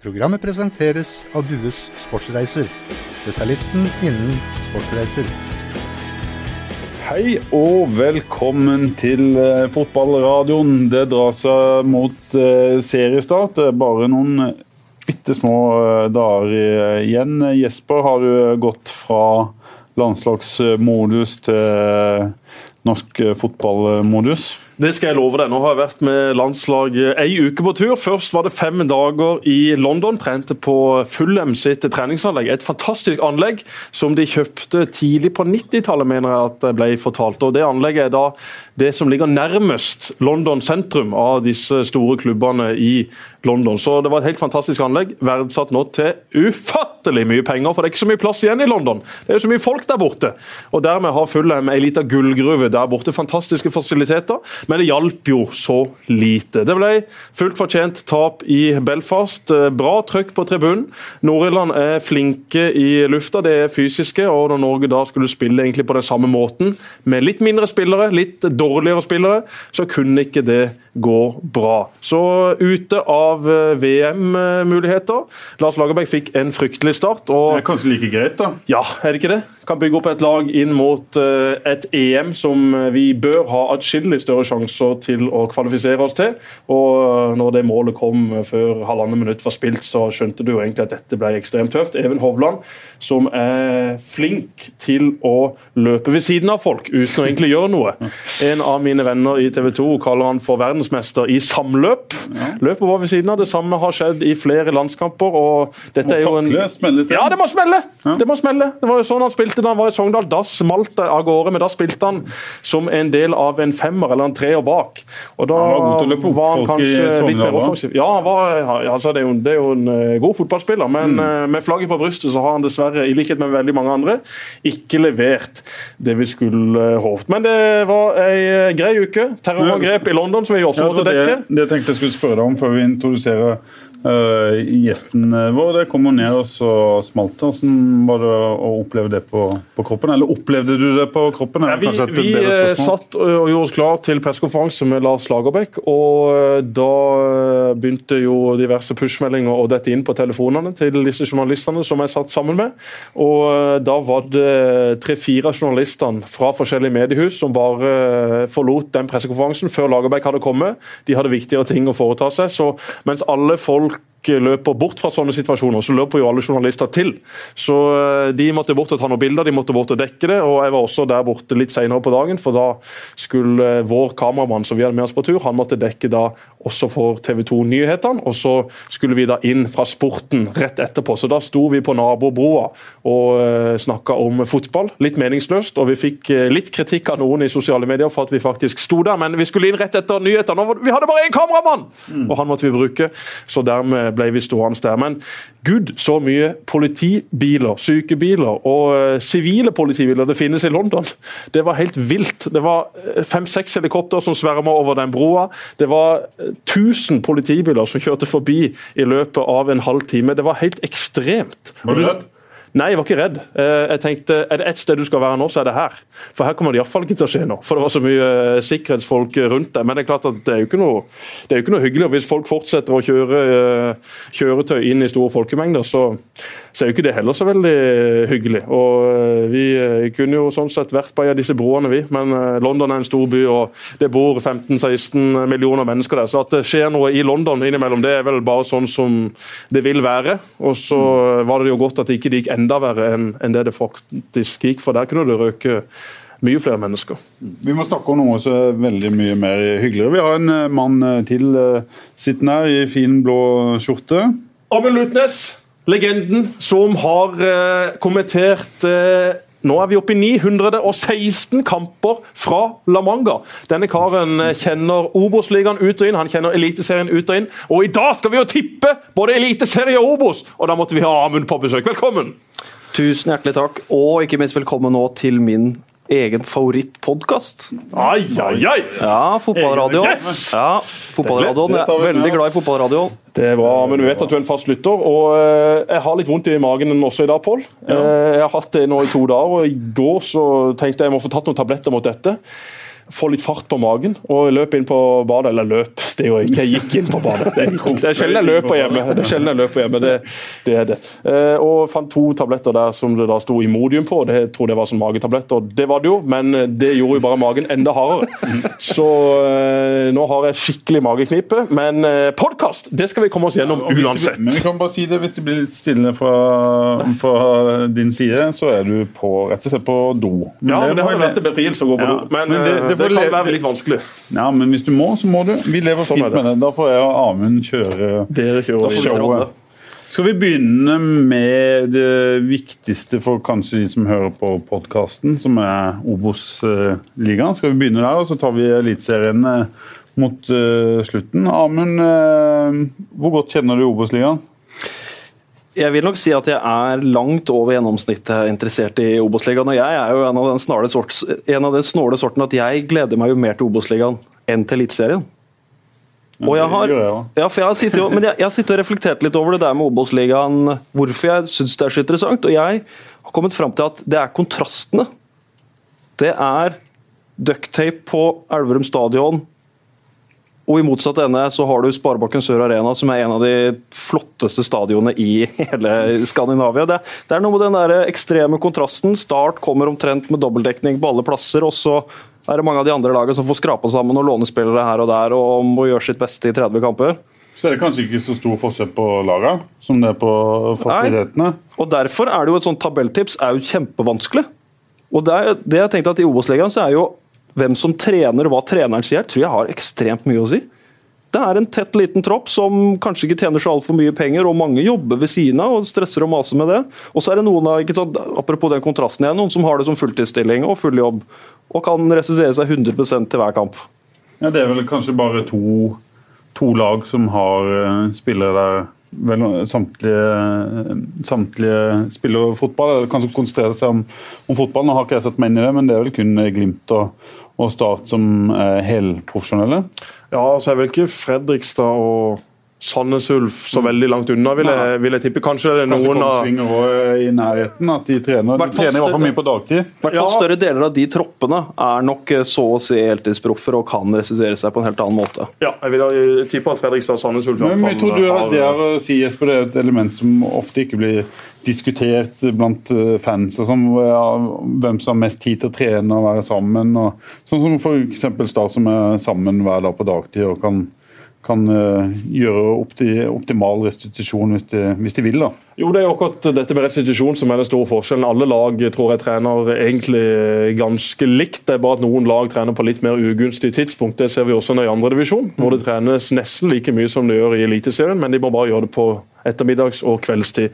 Programmet presenteres av Dues Sportsreiser, spesialisten innen sportsreiser. Hei og velkommen til eh, fotballradioen. Det drar seg mot eh, seriestart. Er bare noen bitte små eh, dager eh, igjen. Jesper, har du gått fra landslagsmodus til norsk eh, fotballmodus? Det skal jeg love deg. Nå har jeg vært med landslaget ei uke på tur. Først var det fem dager i London. Trente på Fulham sitt treningsanlegg. Et fantastisk anlegg som de kjøpte tidlig på 90-tallet, mener jeg at det ble fortalt. Og Det anlegget er da det som ligger nærmest London sentrum av disse store klubbene i London. Så det var et helt fantastisk anlegg. Verdsatt nå til ufattelig mye penger, for det er ikke så mye plass igjen i London. Det er jo så mye folk der borte. Og Dermed har Fulham ei lita gullgruve der borte. Fantastiske fasiliteter men det hjalp jo så lite. Det ble fullt fortjent tap i Belfast. Bra trøkk på tribunen. Nord-Irland er flinke i lufta, det er fysiske. og Når Norge da skulle spille egentlig på den samme måten, med litt mindre spillere, litt dårligere spillere, så kunne ikke det gå bra. Så ute av eh, VM-muligheter. Lars Lagerbäck fikk en fryktelig start. Og, det er kanskje like greit, da? Ja, er det ikke det? Kan bygge opp et lag inn mot eh, et EM som vi bør ha atskillig større sjanser til å kvalifisere oss til. Og eh, når det målet kom før halvannet minutt var spilt, så skjønte du jo egentlig at dette ble ekstremt tøft. Even Hovland, som er flink til å løpe ved siden av folk uten å egentlig gjøre noe. En av mine venner i TV 2 kaller han for verdensmester i samløp. Løpet var ved siden av. Det samme har skjedd i flere landskamper. og dette er jo en... Ja, det må smelle! Det må smelle. Det var jo sånn han spilte da han var i Sogndal. Da smalt det av gårde, men da spilte han som en del av en femmer eller en treer bak. Og da han var god til å løpe opp var han kanskje litt mer offensiv. Ja, han var, altså, det, er jo, det er jo en eh, god fotballspiller, men Mm. eh, med flagget på brystet så har han dessverre, i likhet med veldig mange andre, ikke levert det vi skulle eh, håpet. Men det var ei eh, grei uke. Terrorangrep i London, som vi også måtte det, dekke. det tenkte jeg skulle spørre deg om før vi introduserer øh, gjesten vår. Det kom jo ned og så smalt det. Hvordan var det å oppleve det på, på kroppen? Eller opplevde du det på kroppen? Er vi vi eh, satt og gjorde oss klar til pressekonferanse med Lars Lagerbäck. og eh, Da eh, begynte jo diverse push-meldinger å dette inn på telefonene til disse journalistene som jeg satt sammen med. og eh, Da var det tre-fire journalistene fra forskjellige mediehus som bare eh, forlot den pressekonferansen før Lagerbäck hadde kommet. De hadde viktigere ting å foreta seg. så Mens alle folk løper bort fra sånne situasjoner, så løper jo alle journalister til. Så eh, De måtte bort og ta noen bilder, de måtte bort og dekke det. og Jeg var også der borte litt senere på dagen, for da skulle eh, vår kameramann som vi hadde med oss på tur, han måtte dekke da også for TV 2 Nyhetene. Og så skulle vi da inn fra sporten rett etterpå. Så da sto vi på nabobroa og uh, snakka om fotball. Litt meningsløst, og vi fikk eh, litt kritikk av noen i sosiale medier for at vi faktisk sto der, men vi skulle inn rett etter nyhetene. Vi hadde bare én kameramann! Og han måtte vi bruke, så dermed ble vi stående der. Men gud, så mye politibiler, sykebiler og eh, sivile politibiler det finnes i London. Det var helt vilt. Det var eh, fem-seks helikopter som sverma over den broa. Det var eh, 1000 politibiler som kjørte forbi i løpet av en halv time. Det var helt ekstremt. Var redd? Nei, jeg var ikke redd. Eh, Jeg tenkte, Er det ett sted du skal være nå, så er det her. For her kommer det iallfall ikke til å skje noe. For det var så mye eh, sikkerhetsfolk rundt deg. Men det er klart at det er jo ikke noe, jo ikke noe hyggelig. og Hvis folk fortsetter å kjøre eh, kjøretøy inn i store folkemengder, så, så er jo ikke det heller så veldig hyggelig. Og Vi kunne jo sånn sett vært på en av disse broene, vi. Men London er en stor by, og det bor 15-16 millioner mennesker der. Så at det skjer noe i London innimellom, det er vel bare sånn som det vil være. Og så var det jo godt at ikke det gikk enda verre enn det det faktisk gikk, for der kunne det røke mye flere mennesker. Vi må snakke om noe som er veldig mye mer hyggeligere. Vi har en eh, mann eh, til eh, sittende her i fin blå skjorte. Amund Lutnes, legenden som har kommentert nå er vi oppe i 916 kamper fra La Manga. Denne karen eh, kjenner Obos-ligaen ut og inn, han kjenner Eliteserien ut og inn. Og i dag skal vi jo tippe både Eliteserie og Obos! Og da måtte vi ha Amund på besøk. Velkommen! Tusen hjertelig takk, og ikke minst velkommen nå til min egen favorittpodkast. Ai, ai, ai! Ja, fotballradio. Yes! Ja, fotballradioen. Jeg er veldig glad i fotballradio. Det er bra, men du vet at du er en fast lytter. Og eh, jeg har litt vondt i magen også i dag, Pål. Eh, jeg har hatt det nå i to dager, og i går så tenkte jeg jeg må få tatt noen tabletter mot dette. Få litt fart på magen og løp inn på badet. Eller løp, det er jo ikke jeg gikk inn på badet. Det er, sjelden jeg løper hjemme. Det er sjelden jeg løper hjemme, det, det er det. Eh, og fant to tabletter der som det da sto Imodium på. Det tror jeg var som magetabletter, det var det jo, men det gjorde jo bare magen enda hardere. Så eh, nå har jeg skikkelig mageknipe. Men eh, podkast, det skal vi komme oss gjennom Og hvis Vi, uansett. Men vi kan bare si det, hvis det blir litt stille fra, fra din side, så er du på, rett og slett på do. Men Ja, men det har jo vært en befrielse å gå på Ja, do. Men, men det- det det, kan leve- være litt vanskelig. Ja, men hvis du må, så må du. Vi lever Sånn fint det. med det. Da får jeg og Amund kjøre Dere kjører får vi Skal vi begynne med det viktigste for kanskje de som hører på podkasten, som er Obos-ligaen? Skal vi begynne der, og så tar vi Eliteserien eh, mot uh, slutten. Amund, uh, hvor godt kjenner du Obos-ligaen? Jeg vil nok si at jeg er langt over gjennomsnittet interessert i Obos-ligaen. Og jeg er jo en av den snåle sorts, en av den snåle sorten at jeg gleder meg jo mer til Obos-ligaen enn til Eliteserien. Og jeg har, ja, for jeg har sittet, men jeg, jeg har sittet og reflektert litt over det der med Obos-ligaen, hvorfor jeg syns det er så interessant. Og jeg har kommet fram til at det er kontrastene. Det er ducktape på Elverum stadion, og i motsatt ende så har du Sparebanken Sør Arena, som er en av de flotteste stadionene i hele Skandinavia. Det, det er noe med den der ekstreme kontrasten. Start kommer omtrent med dobbeltdekning på alle plasser, og så er det mange av de andre lagene som får skrapa sammen og låne spillere her og der og må gjøre sitt beste i 30 kamper. Så er det kanskje ikke så stor forskjell på lagene som det er på fasilitetene. Og Derfor er det jo et sånt tabelltips er jo kjempevanskelig. Og det, det jeg tenkte at I Obos-ligaen så er jo hvem som trener og hva treneren sier, tror jeg har ekstremt mye å si. Det er en tett liten tropp som kanskje ikke tjener så altfor mye penger, og mange jobber ved siden av og stresser og maser med det. Og så er det noen av, ikke sant, apropos den kontrasten igjen, noen som har det som fulltidsstilling og full jobb, og kan restituere seg 100% til hver kamp. Ja, det er vel kanskje bare to, to lag som har eh, spillere der vel, samtlige, samtlige spiller fotball. Eller kanskje konsentrere seg om, om fotball. Nå har ikke jeg sett meg inn i det, men det er vel kun Glimt og, og Start som er helprofesjonelle. Ja, så er vel ikke Fredrikstad og Sandnes Ulf så veldig langt unna, vil jeg, vil jeg tippe. Kanskje det er Kanskje noen av Kongsvinger også er i nærheten. At de trener, de trener i hvert fall mye på dagtid. I hvert fall Ja. større deler av de troppene er nok eh, så å si heltidsproffer og kan restituere seg på en helt annen måte. Ja, jeg vil ha- tippe at Fredrikstad og Sandnes Ulf Men jeg tror du har det å si, Jesper, det er et element som ofte ikke blir diskutert blant eh, fans. og sånn, Hvem som har mest tid til å trene og være sammen. Og, sånn som f.eks. Start, som er sammen hver dag på dagtid og kan, kan eh, gjøre opti, optimal restitusjon hvis de, hvis de vil. da. Jo, det er jo akkurat dette med restitusjon som er den store forskjellen. Alle lag tror jeg trener egentlig ganske likt. Det er bare at noen lag trener på litt mer ugunstig tidspunkt. Det ser vi også nå i andredivisjon, hvor det trenes nesten like mye som det gjør i Eliteserien, men de må bare gjøre det på ettermiddags- og kveldstid.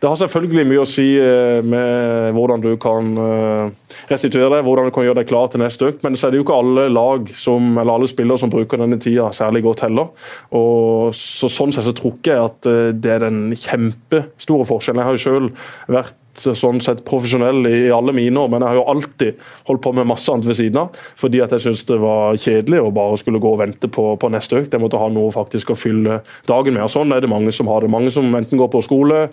Det har selvfølgelig mye å si eh, med hvordan du kan eh, restituere deg, hvordan du kan gjøre deg klar til neste økt, men så er det jo ikke alle lag som, eller alle spillere som bruker denne tida særlig godt heller. Og så, Sånn sett så tror jeg at eh, det er den kjempestore forskjellen. Jeg har jo selv vært sånn sett profesjonell i, i alle mine år, men jeg har jo alltid holdt på med masse annet ved siden av. Fordi at jeg syntes det var kjedelig å bare skulle gå og vente på, på neste økt. Jeg måtte ha noe faktisk å fylle dagen med. og Sånn er det mange som har det. Mange som enten går på skole,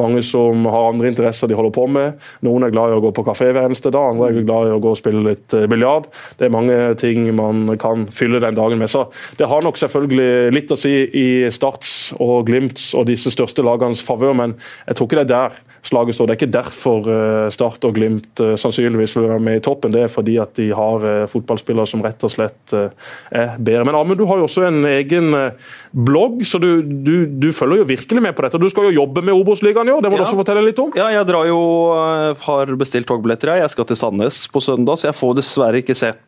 mange som har andre interesser de holder på med. Noen er glad i å gå på kafé hver eneste dag, andre er glad i å gå og spille litt eh, biljard. Det er mange ting man kan fylle den dagen med. Så det har nok selvfølgelig litt å si i Starts og Glimts og disse største lagenes favør, men jeg tror ikke det er der slaget står. Det er ikke derfor eh, Start og Glimt eh, sannsynligvis vil være med i toppen. Det er fordi at de har eh, fotballspillere som rett og slett er bedre. Men Amund, du har jo også en egen blogg, så du, du, du følger jo virkelig med på dette. Du skal jo jobbe med Obos-ligaen i år, det må du også fortelle litt om? Ja, jeg drar jo Har bestilt togbilletter. jeg. Jeg skal til Sandnes på søndag, så jeg får dessverre ikke sett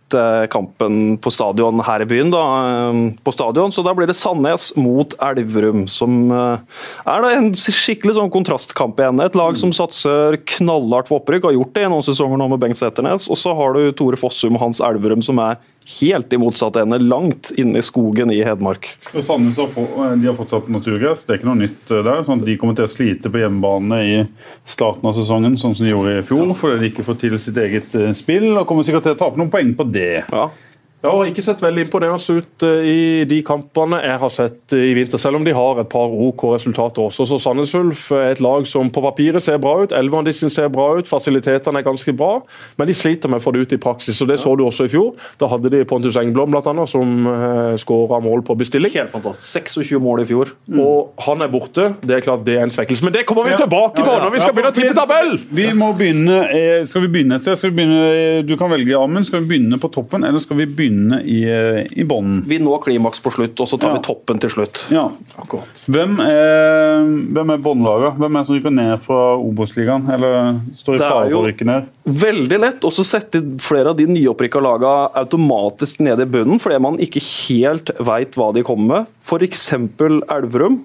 kampen på stadion her i byen. da, eh, på stadion, Så da blir det Sandnes mot Elverum, som eh, er da en skikkelig sånn kontrastkamp igjen. Et lag som satser knallhardt for opprykk, har gjort det i noen sesonger nå med Bengt Seternes. Og så har du Tore Fossum og Hans Elverum, som er helt i motsatt ende, langt inne i skogen i Hedmark. Sandnes har, få- eh, de har fortsatt naturgress, det er ikke noe nytt eh, der. sånn at De kommer til å slite på hjemmebane i starten av sesongen, sånn som de gjorde i fjor, fordi de ikke får til sitt eget eh, spill. Og kommer sikkert til å tape noen poeng på det. Ja. Ja, har Ikke sett veldig imponerende ut uh, i de kampene jeg har sett uh, i vinter, selv om de har et par OK resultater også. Så Sandnes Ulf er et lag som på papiret ser bra ut, elveren de ser bra ut, fasilitetene er ganske bra, men de sliter med å få det ut i praksis. og Det så du også i fjor. Da hadde de Pontus Engblom blant annet, som uh, skåra mål på bestilling. Helt fantastisk. 26 mål i fjor. Mm. Og han er borte. Det er klart det er en svekkelse. Men det kommer vi tilbake på når vi skal begynne å tippe tabell! Vi må begynne, Skal vi begynne et sted? Skal vi begynne, du kan velge, Amund. Skal vi begynne på toppen, eller skal vi begynne begynne i, i bånden. Vi når klimaks på slutt, og så tar ja. vi toppen til slutt. Ja, akkurat. Hvem er, hvem er båndlaget? Hvem er det som rykker ned fra Obos-ligaen? Eller står i fare for å rykke ned? Veldig lett å sette flere av de nyopprykka lagene automatisk ned i bunnen, fordi man ikke helt veit hva de kommer med. F.eks. Elverum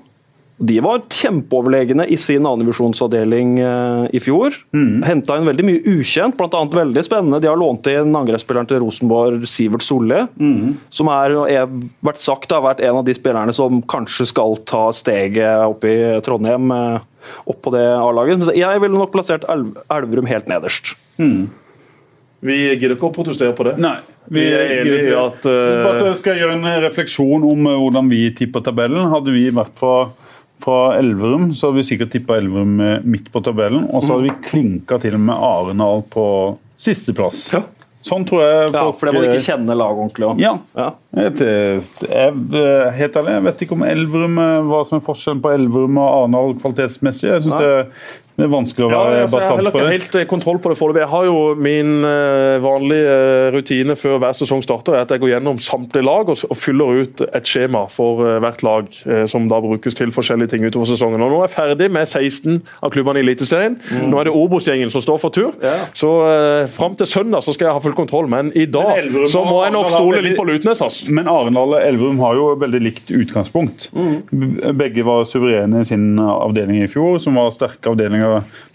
de var kjempeoverlegne i sin annendivisjonsavdeling eh, i fjor. Mm. Henta inn veldig mye ukjent, bl.a. veldig spennende. De har lånt inn angrepsspilleren til Rosenborg, Sivert Solli. Mm. Som er, er, vært sagt har vært en av de spillerne som kanskje skal ta steget opp i Trondheim. Eh, opp på det A-laget. Jeg ville nok plassert Elverum helt nederst. Mm. Vi gidder ikke å protestere på det. Nei. Vi er enige i at uh... Bare skal jeg gjøre en refleksjon om hvordan vi tipper tabellen. Hadde vi vært for fra Elverum, så hadde vi sikkert tippa Elverum midt på tabellen. Og så hadde vi klinka til med Arenal på sisteplass. Ja. Sånn tror jeg folk, Ja, For det må du ikke kjenne laget ordentlig Ja. ja. Jeg, jeg, helt ærlig, jeg vet ikke om Elverum hva som er forskjellen på Elverum og Arendal kvalitetsmessig. Jeg synes det det er vanskelig å være ja, altså, bastant på det. Jeg har ikke helt eh, kontroll på det foreløpig. Jeg har jo min uh, vanlige uh, rutine før hver sesong starter, er at jeg går gjennom samtlige lag og, fyller ut et skjema for hvert lag, som da brukes til forskjellige ting utover sesongen. Og Nå er jeg ferdig med 16 av klubbene i Eliteserien. Mm. Nå er det Obos-gjengen som står for tur. Ja. Så uh, fram til søndag så skal jeg ha full kontroll, men i dag men så må jeg nok stole litt på Lutnes. Altså. Men Arendal og Elverum har jo veldig likt utgangspunkt. Mm. Begge var suverene i sin avdeling i fjor, som var sterke avdelinger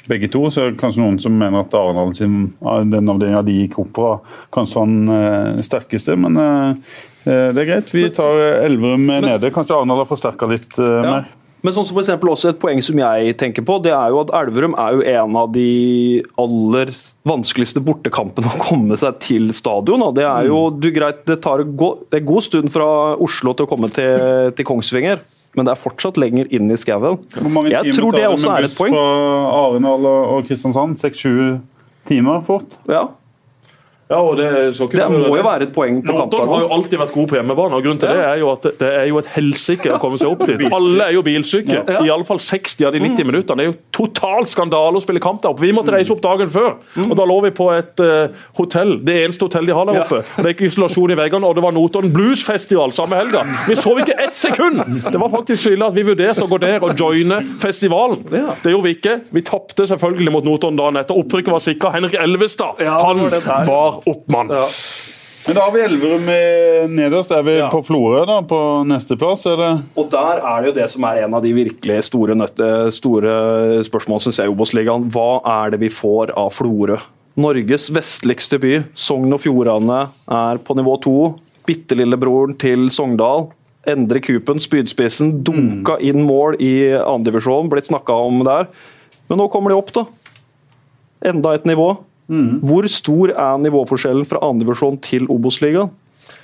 begge to. Så er det kanskje noen som mener at Arendal den avdelinga de gikk opp fra, kanskje var den eh, sterkeste. Men eh, eh, det er greit. Vi tar Elverum nede. Kanskje Arendal har forsterka litt ja. mer. Men sånn som for også Et poeng som jeg tenker på, det er jo at Elverum er jo en av de aller vanskeligste bortekampene å komme seg til stadion. Det er jo du, greit, det tar en god stund fra Oslo til å komme til, til Kongsvinger men det er fortsatt lenger inn i skauen. Jeg tror det også er et poeng. Fra Arendal og Kristiansand? Seks-sju timer fort? Ja. Ja, det, det, må jo være et poeng på kampdagen. har jo alltid vært god på hjemmebane. og grunnen til ja. Det er jo at det er jo et helsike å komme seg opp dit. Alle er jo bilsyke. Ja. Ja. Iallfall 60 av de 90 mm. minuttene. Det er jo totalt skandale å spille kamp der oppe. Vi måtte reise opp dagen før, mm. og da lå vi på et uh, hotell. Det eneste hotellet de har der oppe. Det er ikke isolasjon i veggene, og det var Notodden Bluesfestival samme helga. Vi sov ikke ett sekund! Det var faktisk skyldig at vi vurderte å gå der og joine festivalen. Det gjorde vi ikke. Vi tapte selvfølgelig mot Notodden dagen etter. Opprykket var sikra. Henrik Elvestad han var oppmann. Ja. Men da har vi Elverum nederst. Er vi ja. på Florø da, på nesteplass? Og der er det jo det som er en av de virkelig store, nøtte, store spørsmålene syns jeg i Obos-ligaen. Hva er det vi får av Florø? Norges vestligste by, Sogn og Fjordane, er på nivå to. Bitte lillebroren til Sogndal. Endre Kupen, spydspissen, dunka mm. inn mål i andredivisjonen, Blitt snakka om der. Men nå kommer de opp, da. Enda et nivå. Mm. Hvor stor er nivåforskjellen fra andredivisjon til Obos-ligaen?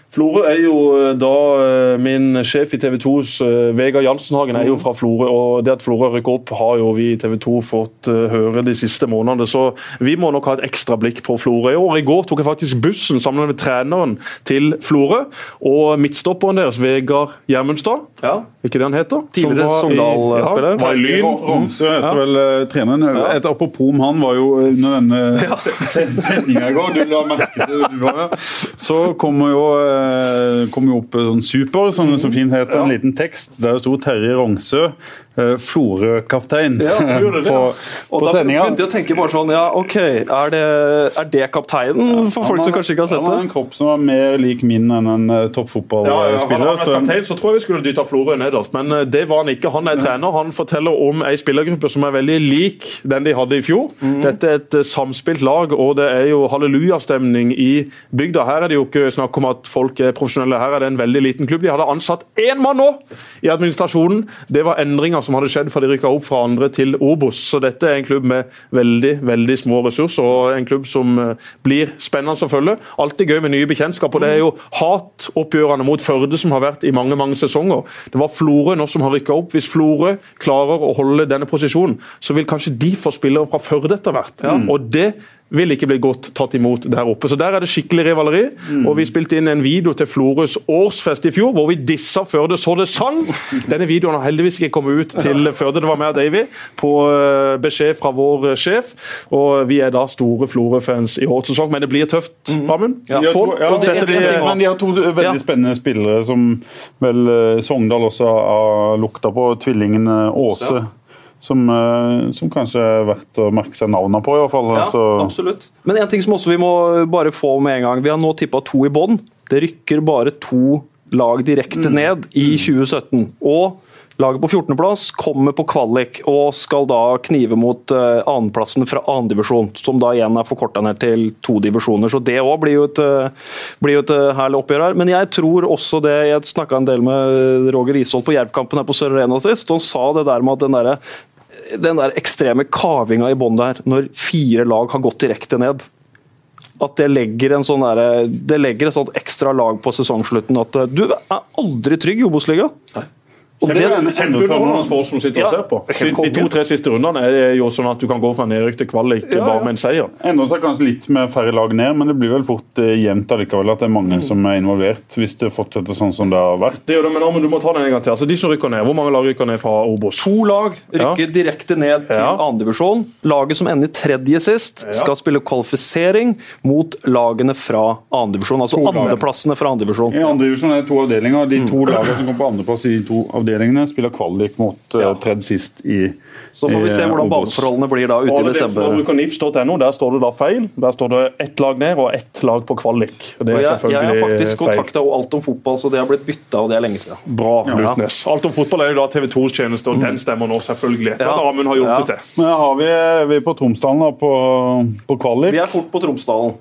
Florø er jo eh, da eh, Min sjef i TV 2s eh, Vegard Jansenhagen er jo fra Florø. og Det at Florø rykker opp, har jo vi i TV 2 fått høre de siste månedene. Så vi må nok ha et ekstra blikk på Florø i år. I går tok jeg faktisk bussen sammen med treneren til Florø og midtstopperen deres, Vegard Gjermundstad. Ja. Ikke det han heter? Tidligere Sogndal-spiller. Ja, var i Lyn. Romsø heter vel treneren. Et apropos om han var jo under denne ja. sendinga i går, du la merke til det, du var, så kommer jo kom jo opp sånn super, som det så fint heter, en liten tekst. Der sto Terje Rongsø, eh, Florø-kaptein, ja, på, på sendinga. begynte jeg å tenke bare sånn, ja OK, er det, er det kapteinen for folk som kanskje ikke har sett det? Han har en kropp som er mer lik min enn en uh, toppfotballspiller. Ja, ja, kaptein, så tror jeg vi skulle dytta Florø nederst, men det var han ikke. Han er trener. Han forteller om ei spillergruppe som er veldig lik den de hadde i fjor. Mm. Dette er et samspilt lag, og det er jo hallelujastemning i bygda. Her er det jo ikke snakk om at folk er profesjonelle. Her er det en veldig liten klubb. De hadde ansatt én mann nå i administrasjonen. Det var endringer som hadde skjedd fra de rykka opp fra andre til Obos. Så dette er en klubb med veldig veldig små ressurser, og en klubb som eh, blir spennende å følge. Alltid gøy med nye bekjentskap. og Det er jo hatoppgjørene mot Førde som har vært i mange mange sesonger. Det var Florø nå som har rykka opp. Hvis Florø klarer å holde denne posisjonen, så vil kanskje de få spillere fra Førde etter hvert. Og det vil ikke bli godt tatt imot der oppe. Så Der er det skikkelig rivaleri. Mm. og Vi spilte inn en video til Florøs årsfest i fjor, hvor vi dissa Førde så det sang. Denne videoen har heldigvis ikke kommet ut til Førde. Det var meg og Davy på eh, beskjed fra vår eh, sjef. og Vi er da store Florø-fans i årets sesong, men det blir tøft. Amund? De har to, ja, de- men de har to veldig Ja. spennende spillere som vel eh, Sogndal også har lukta på. Tvillingen eh, Åse. Som, eh, som kanskje er verdt å merke seg navnene på, i hvert fall. Ja, Så. absolutt. Men en ting som også vi må bare få med en gang. Vi har nå tippa to i bånn. Det rykker bare to lag direkte ned i 2017. Og laget på 14.-plass kommer på kvalik og skal da knive mot uh, annenplassen fra annendivisjon, som da igjen er forkorta ned til to divisjoner. Så det òg blir jo et, eh, blir jo et herlig oppgjør her. Men jeg tror også det Jeg snakka en del med Roger Isholt på Jervkampen her på Sør Arena sist, han sa det der med at den derre den der ekstreme kavinga i bånn der, når fire lag har gått direkte ned. At det legger, en sånn der, det legger et sånt ekstra lag på sesongslutten. At eh, du er aldri trygg i Obos-ligaen. Kjempeunderholdende for oss som sitter og ser på. De to-tre siste rundene er det jo sånn at du kan gå fra nedrykk til kvalik Ja, ja. bare med en seier. Endrer seg kanskje litt med færre lag ned, men det blir vel fort eh, jevnt allikevel at det er mange som er involvert, hvis det fortsetter sånn som det har vært. Det gjør det, men Amund, du må ta den en gang til. Altså, de som rykker ned, Hvor mange lag rykker ned fra Obos? to lag rykker direkte ned til Ja. andredivisjon. Laget som ender tredje sist, skal spille kvalifisering mot lagene fra andredivisjon. Altså andreplassene fra andredivisjon. I andredivisjon er det to avdelinger. De to lagene som kommer på andreplass i de to avdelingene, spiller kvalik mot uh, tredje sist i Så får vi se eh, hvordan Obos. baneforholdene blir da ute i desember. bruker Der står det da feil. Der står det ett lag ned og ett lag på kvalik. Og Det Og er jeg, jeg har faktisk feil. kontakta alt om fotball, så det har blitt bytta, og det er lenge siden. Bra, Lutnes. Alt om fotball er jo da TV 2s tjeneste, og den stemmer nå selvfølgelig. Etter Ja. at Amund har Ja. det til. Men har vi, vi er på Tromsdalen da, på, på kvalik. Vi er fort på Tromsdalen.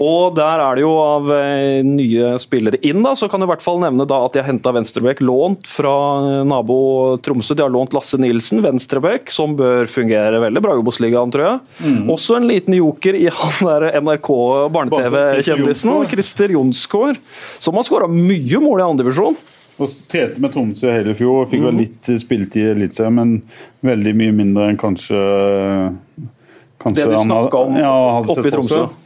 Og der er det jo av eh, nye spillere inn, da, så kan jeg i hvert fall nevne da at de har henta Venstrebekk lånt fra eh, nabo Tromsø. De har lånt Lasse Nilsen, Venstrebekk, som bør fungere veldig bra i Obos-ligaen, tror jeg. Også en liten joker i han der NRK barne-TV-kjendisen. Christer Jonsgaard, som har skåra mye mål i andredivisjon. Og trente med Tromsø hele fjor. Fikk vel litt spilletid i Eliteserien, men veldig mye mindre enn kanskje Kanskje Det du han snakka om ja, oppe i Tromsø. Tromsø.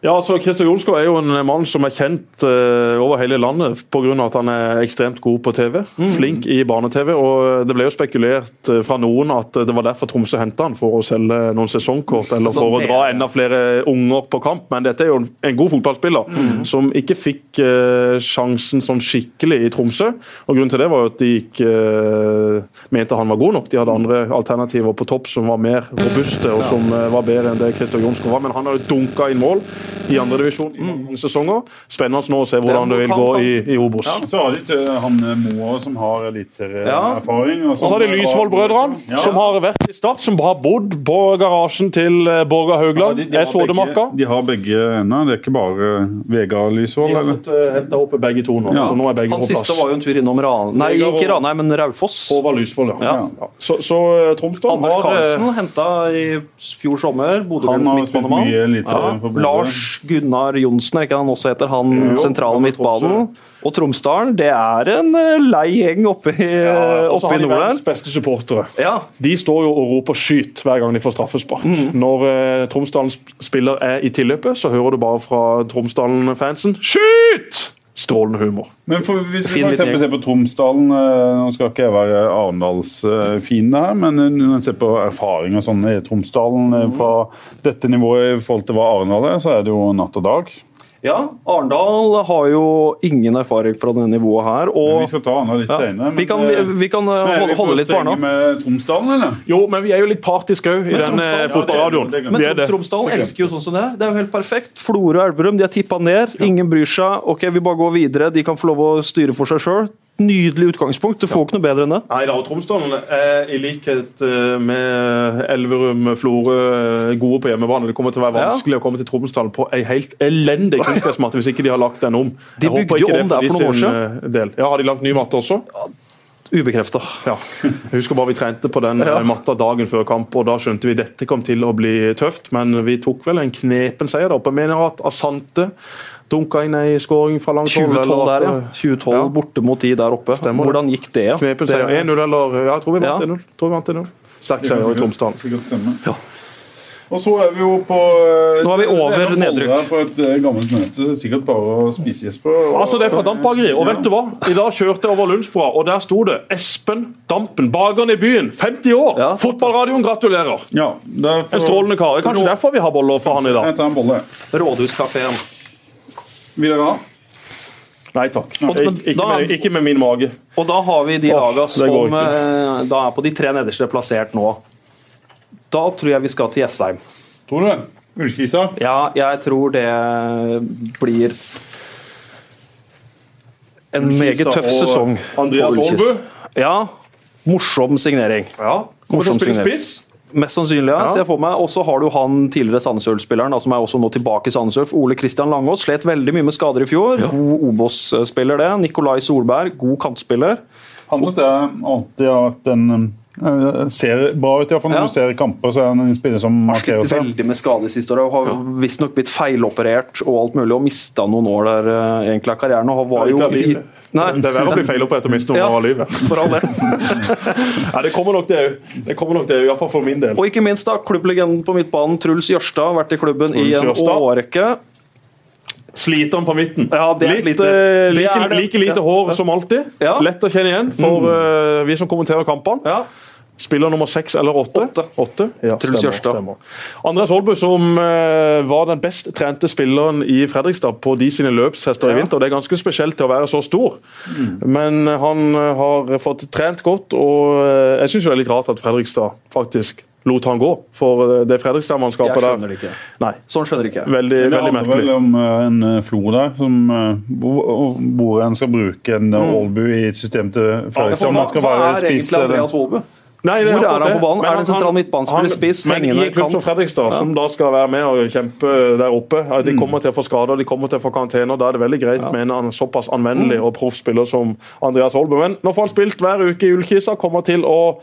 Ja, altså Christer Jolskov er jo en mann som er kjent uh, over hele landet pga. at han er ekstremt god på TV. Mm. Flink i barne-TV. og Det ble jo spekulert eh, fra noen at det var derfor Tromsø henta han, for å selge noen sesongkort eller Sånn for å dra mer. enda flere unger på kamp. Men dette er jo en- god fotballspiller mm. som ikke fikk uh, sjansen sånn skikkelig i Tromsø. og Grunnen til det var jo at de ikke uh, mente han var god nok. De hadde andre alternativer på topp som var mer robuste og som eh, var bedre enn det Christer Jolskov var. Men han har jo dunka inn mål i andredivisjon i mange sesonger. Spennende nå å se hvordan det vil gå i, i Obos. Så har de til han Moa som har eliteserieerfaring. Og så har de Lysvoll-brødrene, Ja. som har vært i Start, som har bodd på garasjen til eh, Borgar Ja, Haugland. de, de, er har Sådemarka. begge, de har begge ennå. Det er ikke bare Vegard Lysvold? De har eller? fått henta opp begge to nå, Ja. så nå er begge Han på siste var jo en tur innom Ran... Nei, ikke Ranheim, men Raufoss. Håvard Lysvoll, ja. Ja. Ja. Så, så eh, Tromsdal Anders har eh, Karlsen henta i fjor sommer. Bodø Han har spilt midtbanemann. Bodø. Lars Gunnar Johnsen, er ikke han også heter? Han Jo, sentralen midtbanen. Og Tromsdalen, det er en eh, lei gjeng oppe i, ja, oppe i de nord verdens beste supportere. Ja. De står jo og roper 'skyt' hver gang de får straffespark. Mm. Når eh, Tromsdalens spiller er i tilløpet, så hører du bare fra Tromsdalen-fansen 'skyt'! Strålende humor. Men for, hvis vi for eksempel ser på Tromsdalen eh, Nå skal ikke jeg være Arendalsfin her, men når en ser på erfaring og sånn i Tromsdalen eh, fra dette nivået i forhold til hva Arendal er, så er det jo natt og dag. Ja, Arendal har jo ingen erfaring fra det nivået her. Men Og vi skal ta Arendal litt ja, senere. vi kan, vi, vi kan eh, holde, holde litt på strenge med Tromsdalen, eller? Jo, men vi er jo litt partiske òg i den Tromsdal- eh, ja, fotballradioen. det. Men Vi. Tromsdalen elsker jo sånn som det er. Det er jo helt perfekt. Florø og Elverum de er tippa ned. Ingen bryr seg. Ok, vi bare går videre. De kan få lov å styre for seg sjøl. Nydelig utgangspunkt. Du får ikke noe bedre enn det. Nei da, Tromsdalen er i likhet eh, med Elverum, Florø eh, gode på hjemmebane. Det kommer til å være Ja. vanskelig å komme til Tromsdalen på ei helt elendig kunstgressmatte hvis ikke de har lagt den om. De bygde jo om der for noen år sin, eh, Del. Ja, Har de lagt ny matte også? Ubekrefta. Ja. Jeg husker bare vi trente på den Ja. eh, matta dagen før kamp, og da skjønte vi dette kom til å bli tøft. Men vi tok vel en knepen seier der oppe. Jeg mener at Asante dunka inn ei skåring fra langt hold. 2012 der, ja. eh, 2012 Ja. borte mot de der oppe. Stemmer. Hvordan gikk det? Ja? Det- seier. 1-0 eller Ja, jeg tror vi vant Ja. 1-0. Tror vi vant 1-0. Sterk seier i Tromsdalen. Ja. Og så er vi jo på eh, Nå er vi over er nedrykk. For et eh, gammelt møte. er Sikkert bare å spise, Jesper. og- Altså, Det er fra Dampbakeriet. Og vet du hva? I dag kjørte jeg over Lundsbroa, og der sto det 'Espen Dampen, bakeren i byen, 50 år'. Ja. Fotballradioen gratulerer! Ja, derfor, En strålende kar. Kanskje derfor vi har boller fra han i dag. Jeg tar en bolle. Rådhuskafeen. Vil dere ha? Nei takk. Og- men Ik ikke, da- med, ikke med min mage. Og da har vi de laga som eh, da er på de tre nederste plassert nå. Da tror jeg vi skal til Jessheim. Tror du det? Ullkisa? Ja, jeg tror det blir en meget tøff sesong. Andreas. Aalbu. Ja. Morsom signering. Ja. Morsom signering. spiss. Mest sannsynlig, ja. Ja. ser jeg for meg. Og så har du han tidligere Sandnes Ulf-spilleren, som er også nå tilbake i Sandnes Ole Kristian Langås slet veldig mye med skader i fjor. God Obos-spiller, det. Nikolai Solberg, god kantspiller. Han syns jeg alltid har vært en eh, Ser bra ut, iallfall når Ja. du ser kamper. så er han en spiller som markerer Slitt veldig med skader siste året. og Har visstnok blitt feiloperert og alt mulig, og mista noen år der eh, egentlig av karrieren. Og har var jo livet. Nei, Det er verre å bli feiloperert og miste noen Ja. av livet. for all det. Ja, det kommer nok det òg. Det kommer nok det, iallfall for min del. Og ikke minst da, klubblegenden på midtbanen, Truls Jørstad, vært i klubben i en årrekke. Sliter han på midten. Ja, det Litt, eh, like, like lite Ja. hår som alltid. Ja. Lett å kjenne igjen for eh, vi som kommenterer kampene. Ja. Spiller nummer seks eller åtte? Åtte. Ja, Truls Jørstad. Andreas Aalbu, som eh, var den best trente spilleren i Fredrikstad på de sine løpshester i vinter. Det er ganske spesielt til å være så stor, men han eh, har fått trent godt. Og eh, jeg syns det er litt rart at Fredrikstad faktisk lot han gå, for det Jeg Fredrikstad-mannskapet skjønner der det ikke. Nei, Sånn skjønner ikke jeg. veldig, Det veldig handler vel om en Flo der, som, hvor, en skal bruke en eh, Aalbu i et system til Fredrikstad. Om han skal Hva er egentlig Andreas Aalbu? Nei, det Hvor er han på banen? Men Er det en sentral midtbanespiller, spiss, hengende i klubb som? Fredrikstad, som da skal være med og kjempe der oppe, Mm. de kommer til å få skader, de kommer til å få karantener. Da er det veldig greit med en såpass anvendelig Mm. og proff spiller som Andreas Holbe. Men nå får han spilt hver uke i Ullkisa, kommer til å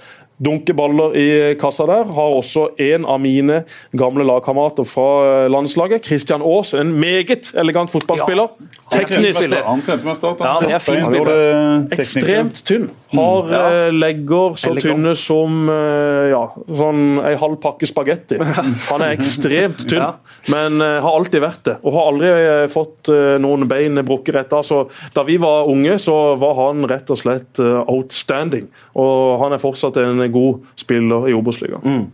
dunke baller i kassa der. Har også en av mine gamle lagkamerater fra eh, landslaget, Christian Aas, en meget elegant fotballspiller. Teknisk Han trente med Start. Ja, det er Han gjorde. Ekstremt tynn. Har Mm, ja. eh, legger så Elegant. tynne som eh, ja, sånn ei halv pakke spagetti. Han er ekstremt tynn, Ja. men eh, har alltid vært det. Og har aldri eh, fått eh, noen bein brukket rett av. Så da vi var unge, så var han rett og slett eh, outstanding. Og han er fortsatt en god spiller i Obos-ligaen.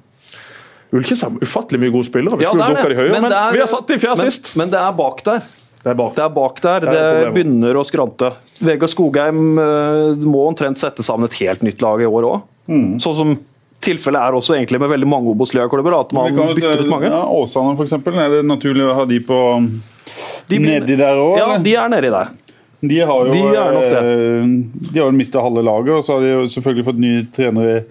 Ullkis har ufattelig mye gode spillere. Vi Mm. Ja, skulle det. de høye, men, men er- vi har satt de fjerde men, sist. Men det er bak der. Det er bak. Det er bak der. Det Det, er begynner å skrante. Vegard Skogheim eh, må omtrent sette sammen et helt nytt lag i år òg. Sånn som tilfellet er også egentlig med veldig mange Obos-ligaklubber. At man kan bytter ut mange. Ja, Åsane, eksempel. Er det naturlig å ha de på De nedi der òg? Ja, de er nedi der. De har jo De er nok det. eh, De har mista halve laget, og så har de jo selvfølgelig fått ny trener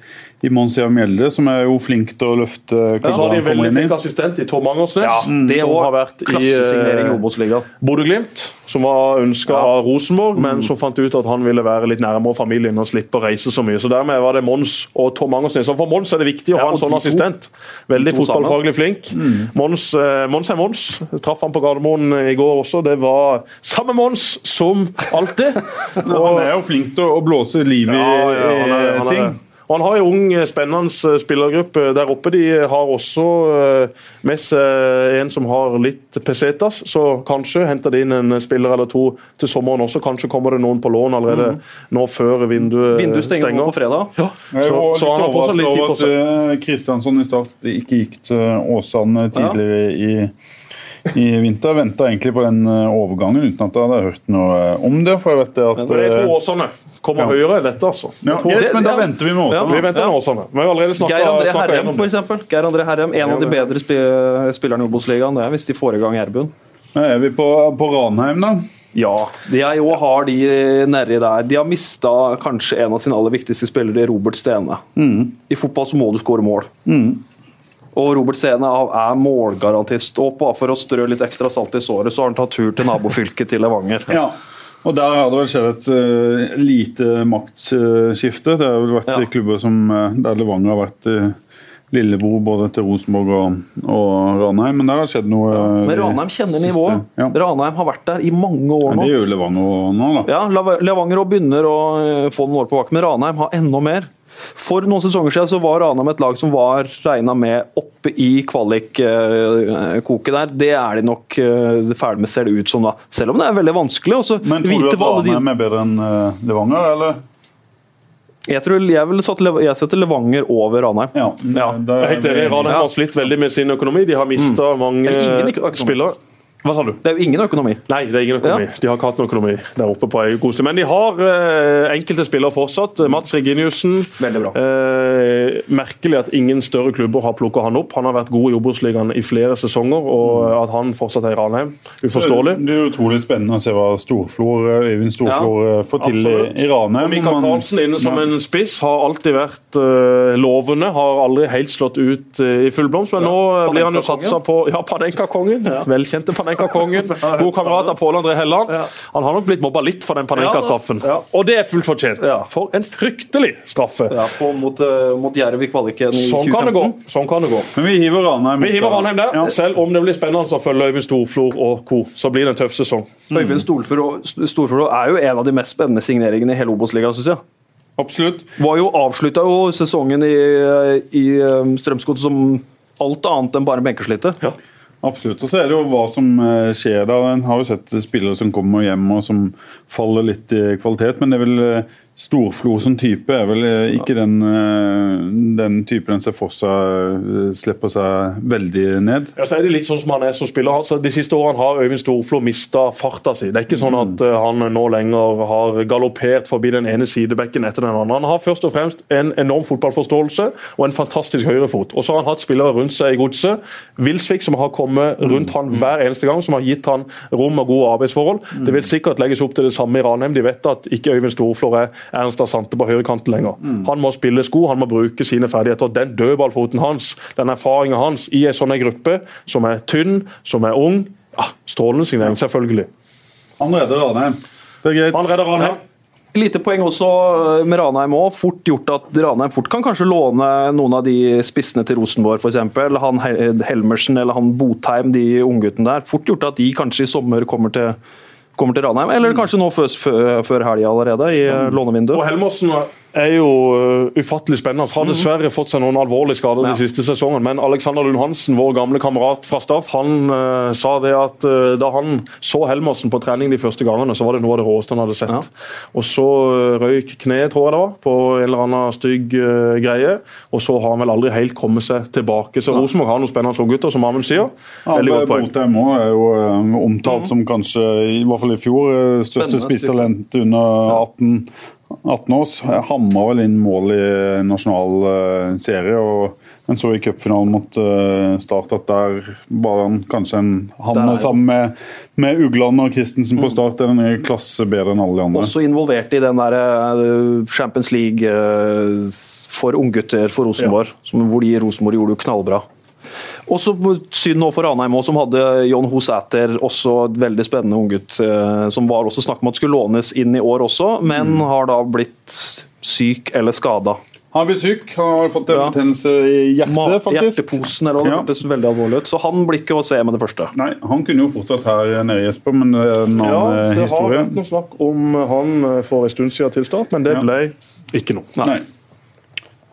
i, i Mons Mjelde, som er jo flink til å løfte Og så har de en veldig flink assistent i Tom Angersnes, Ja, det som har vært i eh. Bodø-Glimt, som var ønska av Rosenborg, men som fant ut at han ville være litt nærmere familien og slippe å reise så mye. Så Dermed var det Mons og Tom Angersnes. Og For Mons er det viktig å Ja, ha en sånn assistent. Veldig fotballfaglig flink. Mons, eh, Mons er Mons. Jeg Traff han på Gardermoen i går også. Det var samme Mons som alltid. Han er jo flink til å blåse liv i, Ja, ja, han er, han er. ting. Og han har en ung, spennende spillergruppe der oppe. De har også eh, med seg en som har litt pesetas, så kanskje henter de inn en spiller eller to til sommeren også. Kanskje kommer det noen på lån allerede nå før vinduet, Vinduet stenger stenger. på fredag. Ja. Så, så han har fortsatt litt tid på seg. eh, Kristiansson i start ikke gikk til Åsane tidligere i, i vinter. Venta egentlig på den eh, overgangen uten at jeg hadde hørt noe eh, om det. For jeg vet det at Men det er eh, Åsane kommer Ja. høyere enn dette, altså. ja, tror- greit, Men da ja. venter vi med Ja. Vi venter med Åsane. Vi har allerede snakket, Geir André Herrem, for eksempel. Geir André Herrem, En av de bedre spi- spillerne i Obos-ligaen, det er hvis de får i gang Erbuen. Er vi på, på Ranheim, da. Ja, Jeg òg har de nedi der. De har mista kanskje en av sine aller viktigste spillere, Robert Stene. I fotball så må du skåre mål. Og Robert Stene er målgarantist. Og bare for å strø litt ekstra salt i såret, så har han tatt tur til nabofylket til Levanger. Ja. Og der har det vel skjedd et uh, lite maktskifte. Det har vel vært Ja. klubber som eh, der Levanger har vært uh, lillebror både til Rosenborg og, og Ranheim, men der har skjedd noe. Ja, Men Ranheim kjenner nivået. Ja. Ranheim har vært der i mange år Ja, nå. det gjør jo Levanger nå, da. Ja, Levanger og begynner å eh, få noen år på bakken, men Ranheim har enda mer. For noen sesonger siden så var Ranheim et lag som var regna med oppe i kvalikkoket der. Det er de nok eh, ferdig med, ser det ut som da. Selv om det er veldig vanskelig. Også, Men tror du at Ranheim er bedre enn eh, Levanger, eller? Jeg tror jeg vil satt Lev- jeg setter Levanger over Ranheim. Ja, Ja, det er helt enig. Ranheim har slitt veldig med sin økonomi. De har mista mange ingen økonomi. spillere. Hva sa du? Det er jo ingen økonomi. Nei, det er ingen økonomi. De har ikke hatt noen økonomi der oppe på god. Men de har eh, enkelte spillere fortsatt. Mats Reginiussen. Veldig bra. Eh, merkelig at ingen større klubber har plukka han opp. Han har vært god i Obos-ligaen i flere sesonger, og at han fortsatt er i Ranheim, uforståelig. Det er utrolig spennende å se hva Storflor, eh, Øyvind Storflor ja, får til i, Absolutt. i Ranheim. Og Mikael Karlsen inne som Ja. en spiss har alltid vært eh, lovende. Har aldri helt slått ut eh, i full blomst, men nå eh, blir han jo satsa på Ja, Panenka-kongen. Velkjente Panenka-kongen. God kamerat av Pål André Helland. Han har nok blitt mobba litt for den Panenka-straffen. Ja. Og det er fullt fortjent. Ja. For en fryktelig straffe. Ja, på, mot, eh, mot Jerv i kvaliken i Sånn kan det gå. 2015. Sånn kan det gå. Men vi hiver Ranheim Vi hiver. Ranheim der. Ja. Selv om det blir spennende å følge Øyvind Storflor og co., så blir det en tøff sesong. Øyvind Storfjord Storfjord er jo en av de mest spennende signeringene i hele Obos-ligaen, syns jeg. Absolutt. Var jo avslutta jo sesongen i, i Strømsgodt som alt annet enn bare benkeslite. benkesliter. Absolutt. Og så er det jo hva som eh, skjer da. En har jo sett spillere som kommer hjem og som faller litt i kvalitet, men det vel eh, Storflo som type er vel eh, ikke den, eh, den typen en ser for seg eh, slipper seg veldig ned. Ja, så er det litt sånn som han er som spiller. Altså, de siste årene har Øyvind Storflo mista farta si. Det er ikke sånn at eh, han nå lenger har galoppert forbi den ene sidebekken etter den andre. Han har først og fremst en enorm fotballforståelse og en fantastisk høyrefot. Og så har han hatt spillere rundt seg i godset. Wilsvik som har kommet rundt han hver eneste gang, som har gitt han rom og gode arbeidsforhold. Det vil sikkert legges opp til det samme i Ranheim. De vet at ikke Øyvind Storflo er Ernst Asante på høyrekanten lenger. Han må spille sko, han må bruke sine ferdigheter. Den dødballfoten hans, den erfaringa hans i en sånn gruppe som er tynn, som er ung ja, Strålende signering, selvfølgelig. Han redder Ranheim. Det er greit. Han redder Ranheim. Lite poeng også eh, med Ranheim òg. Fort gjort at Ranheim fort kan kanskje låne noen av de spissene til Rosenborg, f.eks. Han Hel- Helmersen eller han Botheim, de ungguttene der. Fort gjort at de kanskje i sommer kommer til, kommer til Ranheim. Eller kanskje nå før, før, helga allerede, i lånevinduet. Og lånevinduet. Helmersen er jo uh, ufattelig spennende. Har dessverre fått seg noen alvorlige skader Ja. de siste sesongene. Men Alexander Lund Hansen, vår gamle kamerat fra Staff, han uh, sa det at uh, da han så Helmersen på trening de første gangene, så var det noe av det råeste han hadde sett. Ja. Og så uh, røyk kneet, tror jeg det var, på en eller annen stygg greie. Og så har han vel aldri helt kommet seg tilbake. Så Rosenborg har noen spennende unggutter, som Amund sier. Ja, Veldig godt poeng. Botheim er jo eh, omtalt som kanskje, i hvert fall i fjor, eh, største spistalent under 18, 18 år. Hamma vel inn mål i nasjonal eh, serie. og Men så i cupfinalen mot eh, Start at der var han kanskje en Han sammen med, med Ugland og Christensen på Start er en klasse bedre enn alle de andre. Også involvert i den der eh, Champions League for unggutter for Rosenborg, som, hvor de i Rosenborg gjorde det knallbra. Også synd nå for Ranheim, også, som hadde John Ho Sæter, også et veldig spennende unggutt, eh, som var også snakk om at skulle lånes inn i år også, men har da blitt syk eller skada. Han blir syk. Han har fått en Ja. betennelse i hjertet, faktisk. Hjerteposen eller noe, Ja. det veldig alvorlig ut. Så han blir ikke å se med det første. Nei, Han kunne jo fortsatt her nede, Jesper, men det er en Ja, det historie. det har vært noe snakk om han for en stund siden til start, men det Ja. ble ikke noe. Nei.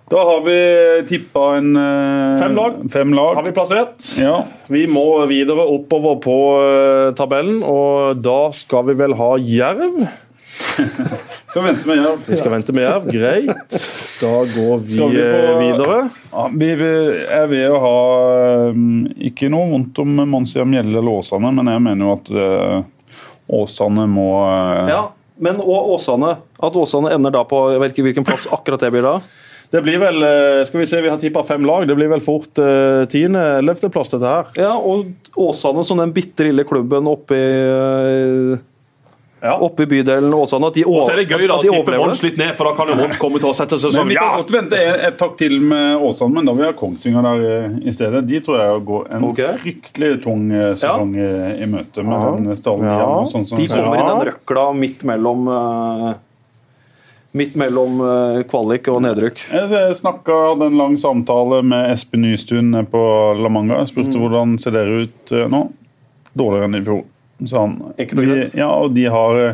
Da har vi tippa en eh, Fem lag. Fem lag. Har vi plassert? Ja. Vi må videre oppover på eh, tabellen, og da skal vi vel ha Jerv. skal vente med jerv. Vi skal vente med Jerv, greit. Da går vi, vi på- eh, videre. Ja, vi vi er ved å ha Ikke noe vondt om Monsia Mjelle eller Åsane, men jeg mener jo at Åsane må Ja, men og Åsane. At Åsane ender da på Jeg hvilken plass akkurat det blir da. Det blir vel eh, Skal vi se, vi har tippa fem lag. Det blir vel fort eh, tiende, ellevteplass, dette her. Ja, og Åsane som den bitte lille klubben oppe i, Ja. oppe i bydelen Åsane. At de, Og så er det gøy da, at de tippe Mons litt ned, for da kan jo Mons komme til å sette seg Men sånn vi kan godt vente et, et takk til med Åsane, men da vil jeg ha Kongsvinger der eh, i stedet. De tror jeg går en okay. fryktelig tung eh, sesong i, i møte med Ja. den stallen Ja. Sånn som De kommer i den røkla midt mellom eh, Midt mellom eh, kvalik og nedrykk. Jeg snakka, hadde en lang samtale med Espen Nystuen på La Manga. Jeg spurte Mm. hvordan ser dere ut eh, nå. Dårligere enn i fjor. sa han. Enkelt og greit. ja, og de har, eh,